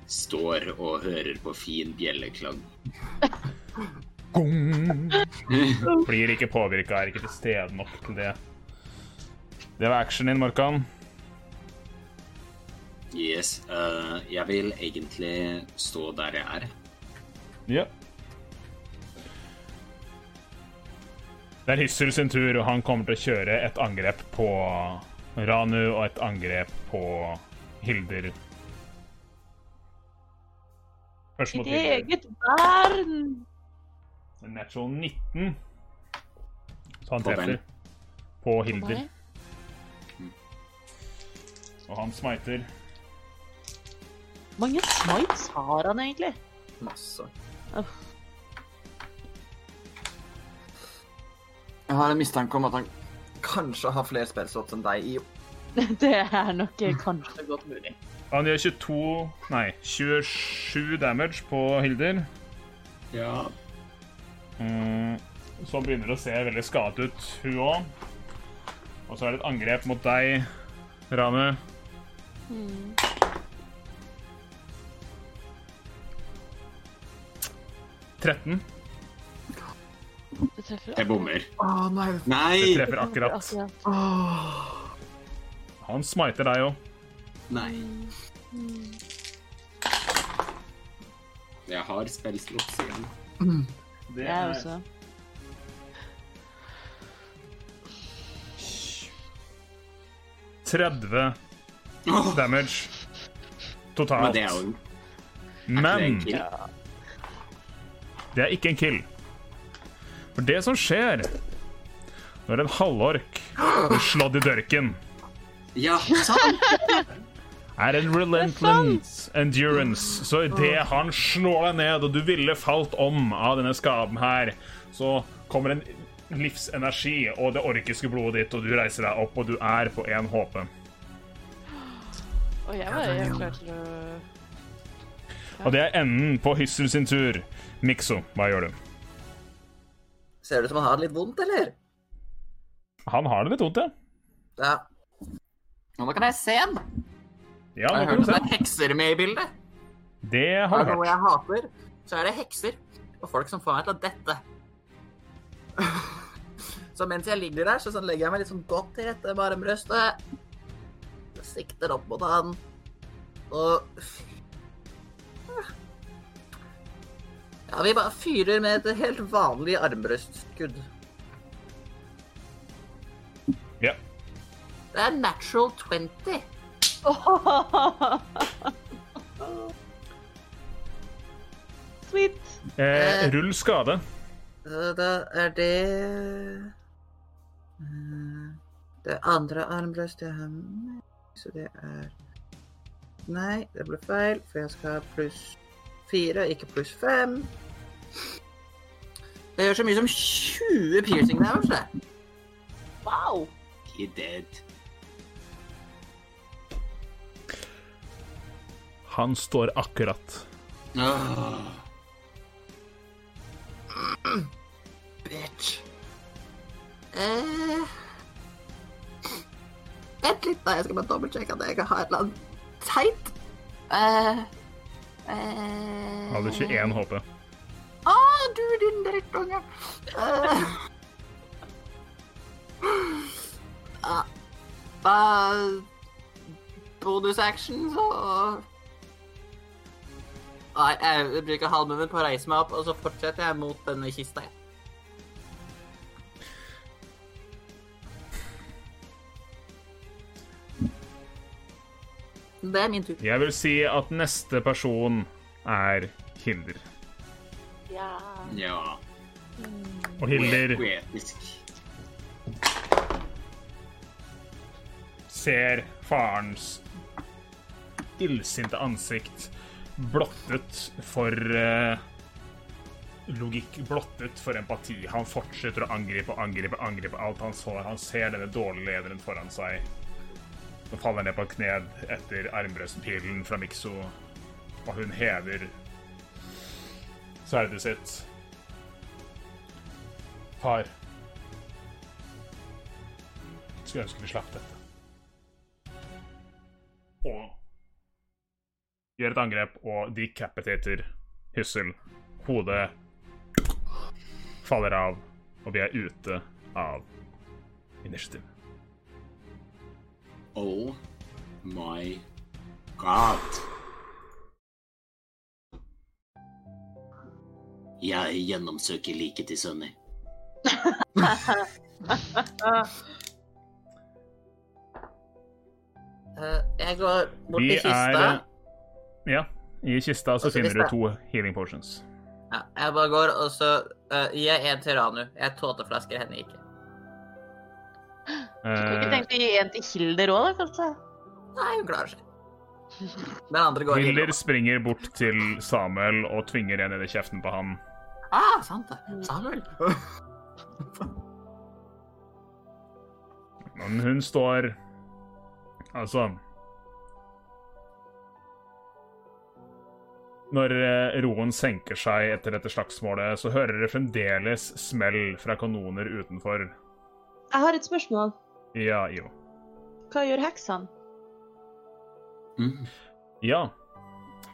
står og hører på fin bjelleklang. Gong! Blir ikke påvirka, er ikke til stede nok til det. Det var actionen din, Morkan. Yes. Uh, jeg vil egentlig stå der jeg er. Ja. Det er Hyssel sin tur, og han kommer til å kjøre et angrep på Ranu og et angrep på Hilder. Først mot Ditt Hilder. eget barn! Natural 19. Så han treffer på Hilder. Og han smiter. Hvor mange smites har han egentlig? Masse. Jeg har en mistanke om at han kanskje har flere spillslots enn deg, Io. <laughs> Det er nok kanskje godt mulig. Han gjør 22 Nei, 27 damage på Hilder. Ja. Mm, så begynner det å se veldig skadet ut, hun òg. Og så er det et angrep mot deg, Rane. Mm. 13. Det treffer Jeg bommer. Å, nei. Det Nei! treffer akkurat. Han smiter deg òg. Nei. Jeg har spellslots igjen. Det Jeg er også. Hysj. 30 damage men totalt. det er jo en Men det er det er ikke en kill. For det som skjer når en halvork blir slått i dørken, Ja, sant! er en relentless endurance. Så idet han slår deg ned, og du ville falt om av denne skaden her, så kommer en livsenergi og det orkiske blodet ditt, og du reiser deg opp, og du er på én HP. Og jeg var helt klar til å Og det er enden på Hyssel sin tur. Mikso, hva gjør du? Ser det ut som han har det litt vondt, eller? Han har det litt vondt, ja. Ja. Nå kan jeg se den. Ja, Jeg har hørt at det er hekser med i bildet. Det har du hørt. noe jeg hater, så er det hekser og folk som får meg til å dette. <laughs> Så mens jeg ligger der, så sånn legger jeg meg litt sånn godt til rette med armbrøstet. Sikter opp mot han. Og Ja, vi bare fyrer med et helt vanlig armbrøstskudd. Ja. Det er natural 20. <laughs> Sweet. Eh, rull skade. Da er det eh, Det andre armbrøst jeg har med, så det er Nei, det ble feil, for jeg skal ha pluss fire, ikke pluss fem. Det gjør så mye som 20 piercing damage, det. Wow. You're dead. Han står akkurat. Åh. Bitch. Eh litt, da. Jeg skal bare dobbeltsjekke at jeg ikke har et eller annet teit. Eh eh, Hadde 21 HP. Å, ah, du din drittunge! Uh, uh, ah. uh, ah, bonusaction, så Nei, jeg bruker halvmunnen på å reise meg opp, og så fortsetter jeg mot denne kista. Det er min tur. Jeg vil si at neste person er Hilder. Ja. Ja. Og Hilder Poetisk. ser farens illsinte ansikt blottet for uh, logikk, blottet for empati. Han fortsetter å angripe og angripe angripe alt han så. Han ser denne dårlige lederen foran seg. Han faller ned på et kne etter armbrøstpilen fra Mikso, og hun hever sverdet sitt. Far. Skulle ønske vi slapp dette. Og gjør et angrep og decapitater Hyssel. Hodet faller av, og vi er ute av initiativ. Oh my god. Jeg gjennomsøker liket til Sunny. <laughs> Eh, jeg går bort til kista. er Ja, i kista så finner du to healing potions. Ja, jeg bare går, og så uh, gir jeg en til Ranu. Jeg tåteflasker henne ikke. Du kunne ikke Eh, tenkt å gi en til Hilder òg, da, kanskje? Nei, hun klarer seg. Den andre går Hilder springer bort til Samuel og tvinger en ned i kjeften på han. Ah, sant det. Samuel. <laughs> Men hun står Altså Når eh, roen senker seg etter dette slagsmålet, så hører dere fremdeles smell fra kanoner utenfor. Jeg har et spørsmål. Ja, Ivo. Hva gjør heksene? Mm. Ja.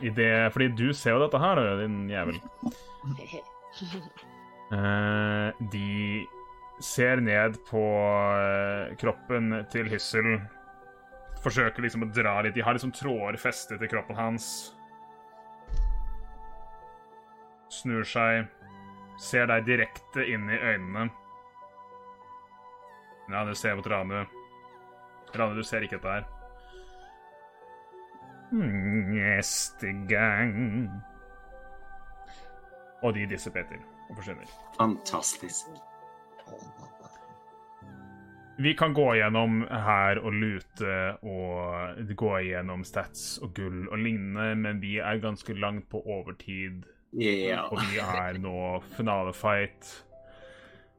I det, fordi du ser jo dette her, din jævel. <laughs> <laughs> Eh, de ser ned på eh, kroppen til Hyssel. Forsøker liksom å dra litt. De har liksom tråder festet i kroppen hans. Snur seg, ser deg direkte inn i øynene. Ja, du ser mot Ranu. Ranu, du ser ikke dette her. Neste gang Og de dissipeter og forsvinner. Fantastisk. Vi kan gå gjennom her og lute og gå gjennom stats og gull og lignende, men vi er ganske langt på overtid, Yeah. og vi er nå finalefight.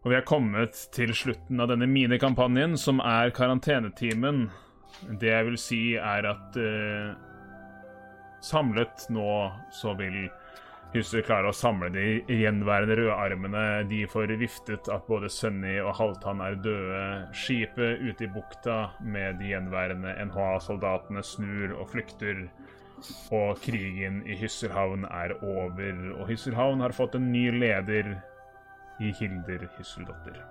Og vi er kommet til slutten av denne minikampanjen, som er karantenetimen. Det jeg vil si, er at uh, samlet nå så vil Huset klarer å samle de gjenværende rødarmene. De får viftet at både Sunny og Halvtann er døde. Skipet ute i bukta med de gjenværende NHA-soldatene snur og flykter. Og krigen i Hysselhavn er over. Og Hysselhavn har fått en ny leder i Hilder Hysseldotter.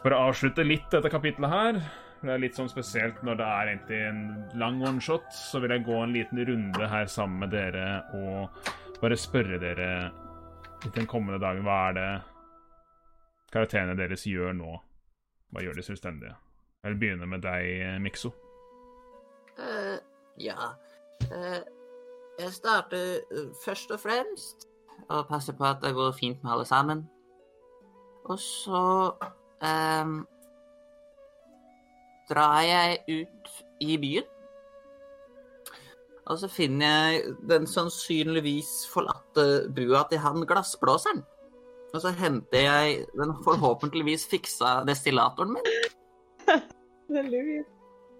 For å avslutte litt dette kapitlet her det er litt sånn spesielt når det er egentlig en lang one-shot, så vil jeg gå en liten runde her sammen med dere og bare spørre dere den kommende dagen hva er det karakterene deres gjør nå? Hva gjør de selvstendige? Jeg vil begynne med deg, Mikso. Eh, ja. uh, jeg starter eh, først og fremst å passe på at det går fint med alle sammen. Og så ehm, drar jeg ut i byen. Og så finner jeg den sannsynligvis forlatte bua til han glassblåseren. Og så henter jeg den forhåpentligvis fiksa destillatoren min. <laughs> Veldig fint.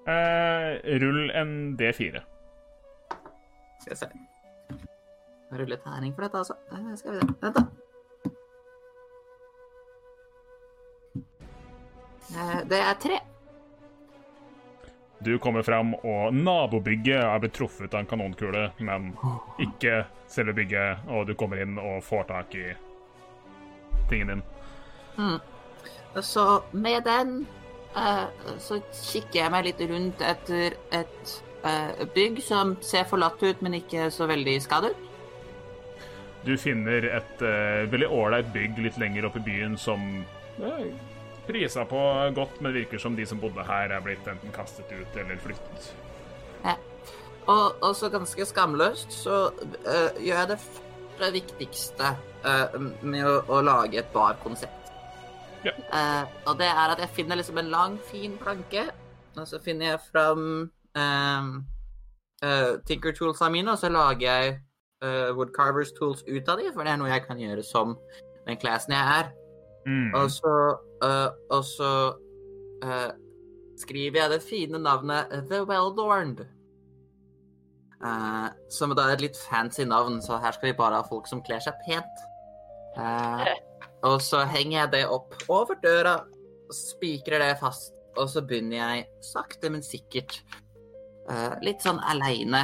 Eh, rull en D4. Skal jeg se. Rulle terning for dette, altså. Uh, Skal vi se. Vent, da. Uh, Det er tre. Du kommer fram, og nabobygget er blitt truffet av en kanonkule, men ikke selve bygget, og du kommer inn og får tak i tingen din. Så med den uh, så kikker jeg meg litt rundt etter et uh, bygg som ser forlatt ut, men ikke så veldig skadet. Du finner et uh, veldig ålreit bygg litt lenger oppe i byen som prisa på godt, men virker som de som bodde her, er blitt enten kastet ut eller flyttet. Ja, Og så ganske skamløst så uh, gjør jeg det det viktigste uh, med å, å lage et barkonsept. Ja. Uh, og det er at jeg finner liksom en lang, fin planke, og så finner jeg fram eh, uh, Tinker Toolsa mine, og så lager jeg Woodcarvers Tools ut av de, for det er noe jeg kan gjøre som den classen jeg er. Mm. Og så, eh, og så uh, skriver jeg det fine navnet The Well-Dorned. Eh, som da er et litt fancy navn, så her skal vi bare ha folk som kler seg pent. <laughs> Og så henger jeg det opp over døra, spikrer det fast, og så begynner jeg sakte, men sikkert, litt sånn aleine,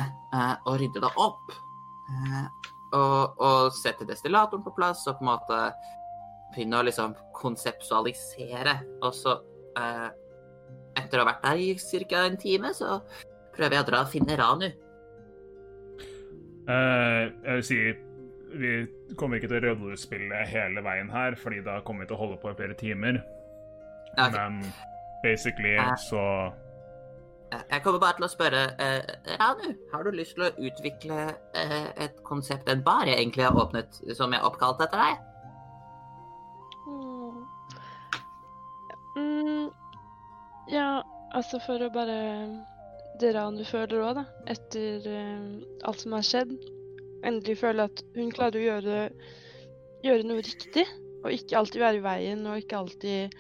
å rydde det opp. Og, og sette destillatoren på plass, og på en måte begynne å liksom konseptualisere. Og så, eh, etter å ha vært der i ca. en time, så prøver jeg å dra og finne Ranu. Eh, jeg vil si vi kommer ikke til å rollespille hele veien her, fordi da kommer vi til å holde på i flere timer. Okay. Men basically Eh. så Eh, Jeg kommer bare til å spørre eh, Ranu, har du lyst til å utvikle eh, et konsept, en bar jeg egentlig har åpnet, som jeg har oppkalt etter deg? Ja, altså for å bare dra an du føler òg, da. Etter uh, alt som har skjedd. Endelig føle at hun klarer å gjøre, gjøre noe riktig. Og ikke alltid være i veien, og ikke alltid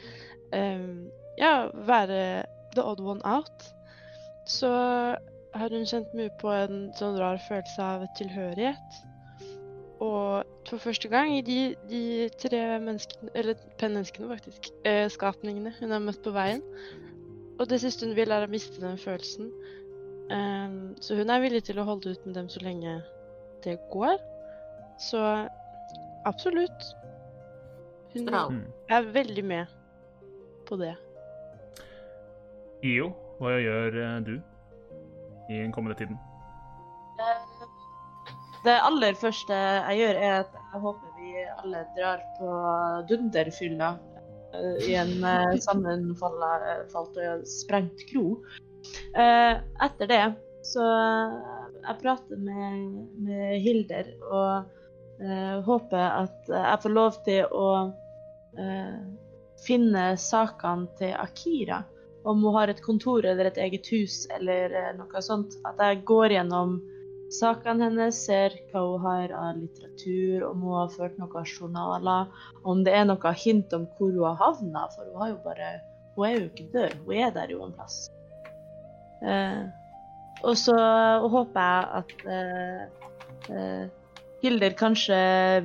um, ja, være the odd one out. Så har hun kjent mye på en sånn rar følelse av tilhørighet. Og for første gang i de, de tre menneskene, eller penneneskene faktisk, eh, skapningene hun har møtt på veien. Og det siste hun vil, er å miste den følelsen. Um, så hun er villig til å holde ut med dem så lenge det går. Så absolutt. Hun mm. er veldig med på det. IO, hva gjør eh, du i den kommende tiden? Eh, Det aller første jeg gjør, er at jeg håper vi alle drar på dunderfylla i en eh, sammenfalt og sprengt kro. Eh, Etter det så jeg prater med, med Hilder og uh, håper at jeg får lov til å uh, finne sakene til Akira. Om hun har et kontor eller et eget hus eller eh, noe sånt. At jeg går gjennom sakene hennes, ser hva hun har av litteratur, om hun har ført noen journaler, om det er noe hint om hvor hun har havna, for hun har jo bare Hun er jo ikke død, hun er der jo en plass. Eh, og så håper jeg at eh, eh, Hilder kanskje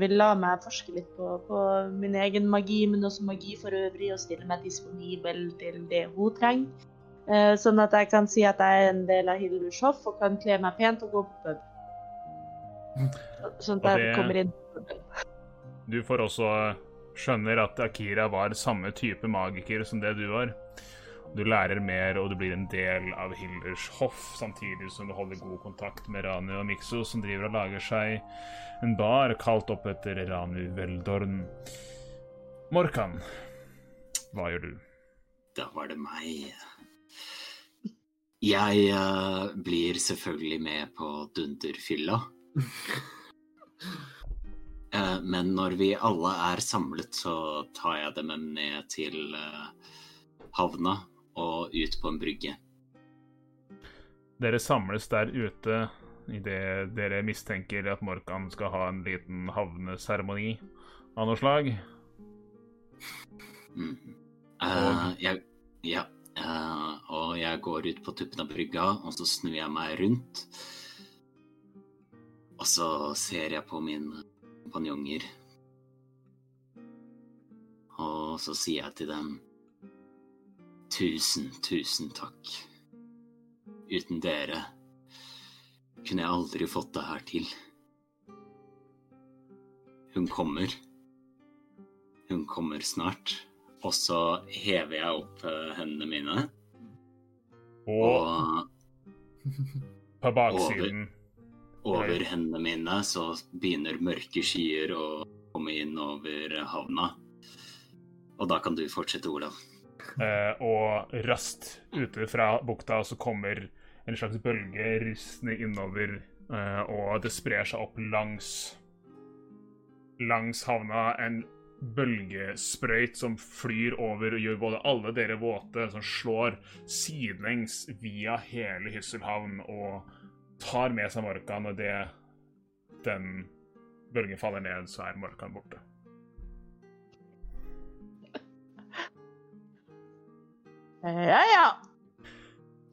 vil la meg forske litt på, på min egen magi, men også magi for øvrig, og stille meg disponibel til det hun trenger. Eh, sånn at jeg kan si at jeg er en del av Hildurs hoff og kan kle meg pent og gå på pub. Sånn at jeg kommer inn. Du får også skjønner at Akira var samme type magiker som det du var. Du lærer mer, og du blir en del av Hilders hoff, samtidig som du holder god kontakt med Ranu og Mikso, som driver og lager seg en bar kalt opp etter Ranu Veldorn. Morkan, hva gjør du? Da var det meg. Jeg uh, blir selvfølgelig med på dunderfylla. uh, <laughs> men når vi alle er samlet, så tar jeg dem ned til uh, havna og ut på en brygge. Dere samles der ute idet dere mistenker at Morkan skal ha en liten havneseremoni av noe slag. Mm. Eh, jeg, ja, og jeg går ut på tuppen av brygga, og så snur jeg meg rundt. Og så ser jeg på mine kompanjonger. Og så sier jeg til dem Tusen, tusen takk. Uten dere kunne jeg aldri fått det her til. Hun kommer. Hun kommer snart. Og så hever jeg opp eh, hendene mine, Og og på baksiden over hendene mine så begynner mørke skyer å komme inn over havna. Og da kan du fortsette, Olav. Eh, og raskt ute fra bukta så kommer en slags bølge ristende innover, eh, og det sprer seg opp langs langs havna. En bølgesprøyt som flyr over og gjør både alle dere våte, som slår sidelengs via hele Hysselhavn og tar med seg Morkan. Og det den bølgen faller ned, så er Morkan borte. Ja, ja.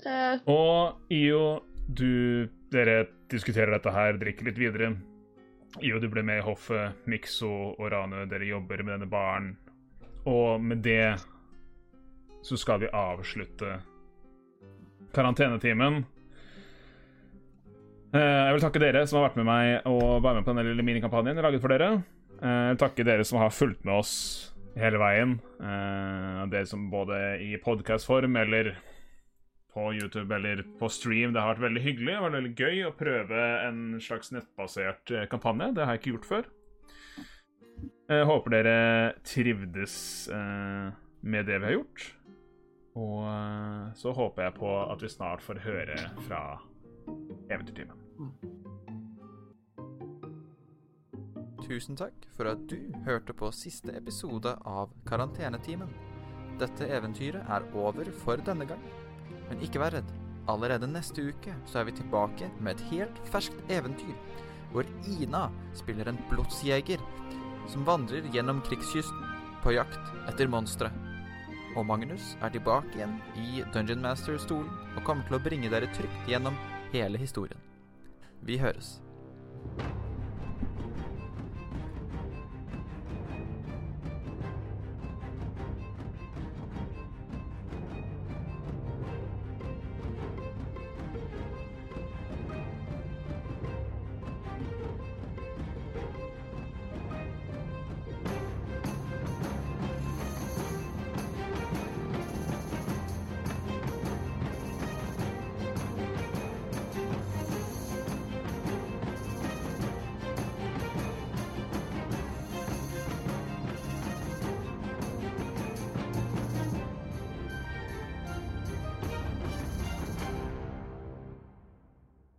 Eh, Og IO, du Dere diskuterer dette her, drikker litt videre. IO, du ble med i hoffet. Mikso og Rane, dere jobber med denne baren. Og med det så skal vi avslutte karantenetimen. Eh, Jeg vil takke dere som har vært med meg og være med på denne lille minikampanjen jeg laget for dere. Eh, Jeg vil takke dere som har fulgt med oss hele veien. Eh, Dere som både i podkastform eller på YouTube eller på stream. Det har vært veldig hyggelig. Det vært veldig gøy å prøve en slags nettbasert eh, kampanje. Det har jeg ikke gjort før. Jeg håper dere trivdes eh, med det vi har gjort. Og eh, så håper jeg på at vi snart får høre fra Eventyrtimen. Tusen takk for at du hørte på siste episode av Karantenetimen. Dette eventyret er over for denne gang. Men ikke vær redd. Allerede neste uke så er vi tilbake med et helt ferskt eventyr, hvor Ina spiller en blodsjeger som vandrer gjennom krigskysten på jakt etter monstre. Og Magnus er tilbake igjen i Dungeon Master-stolen og kommer til å bringe dere trygt gjennom hele historien. Vi høres.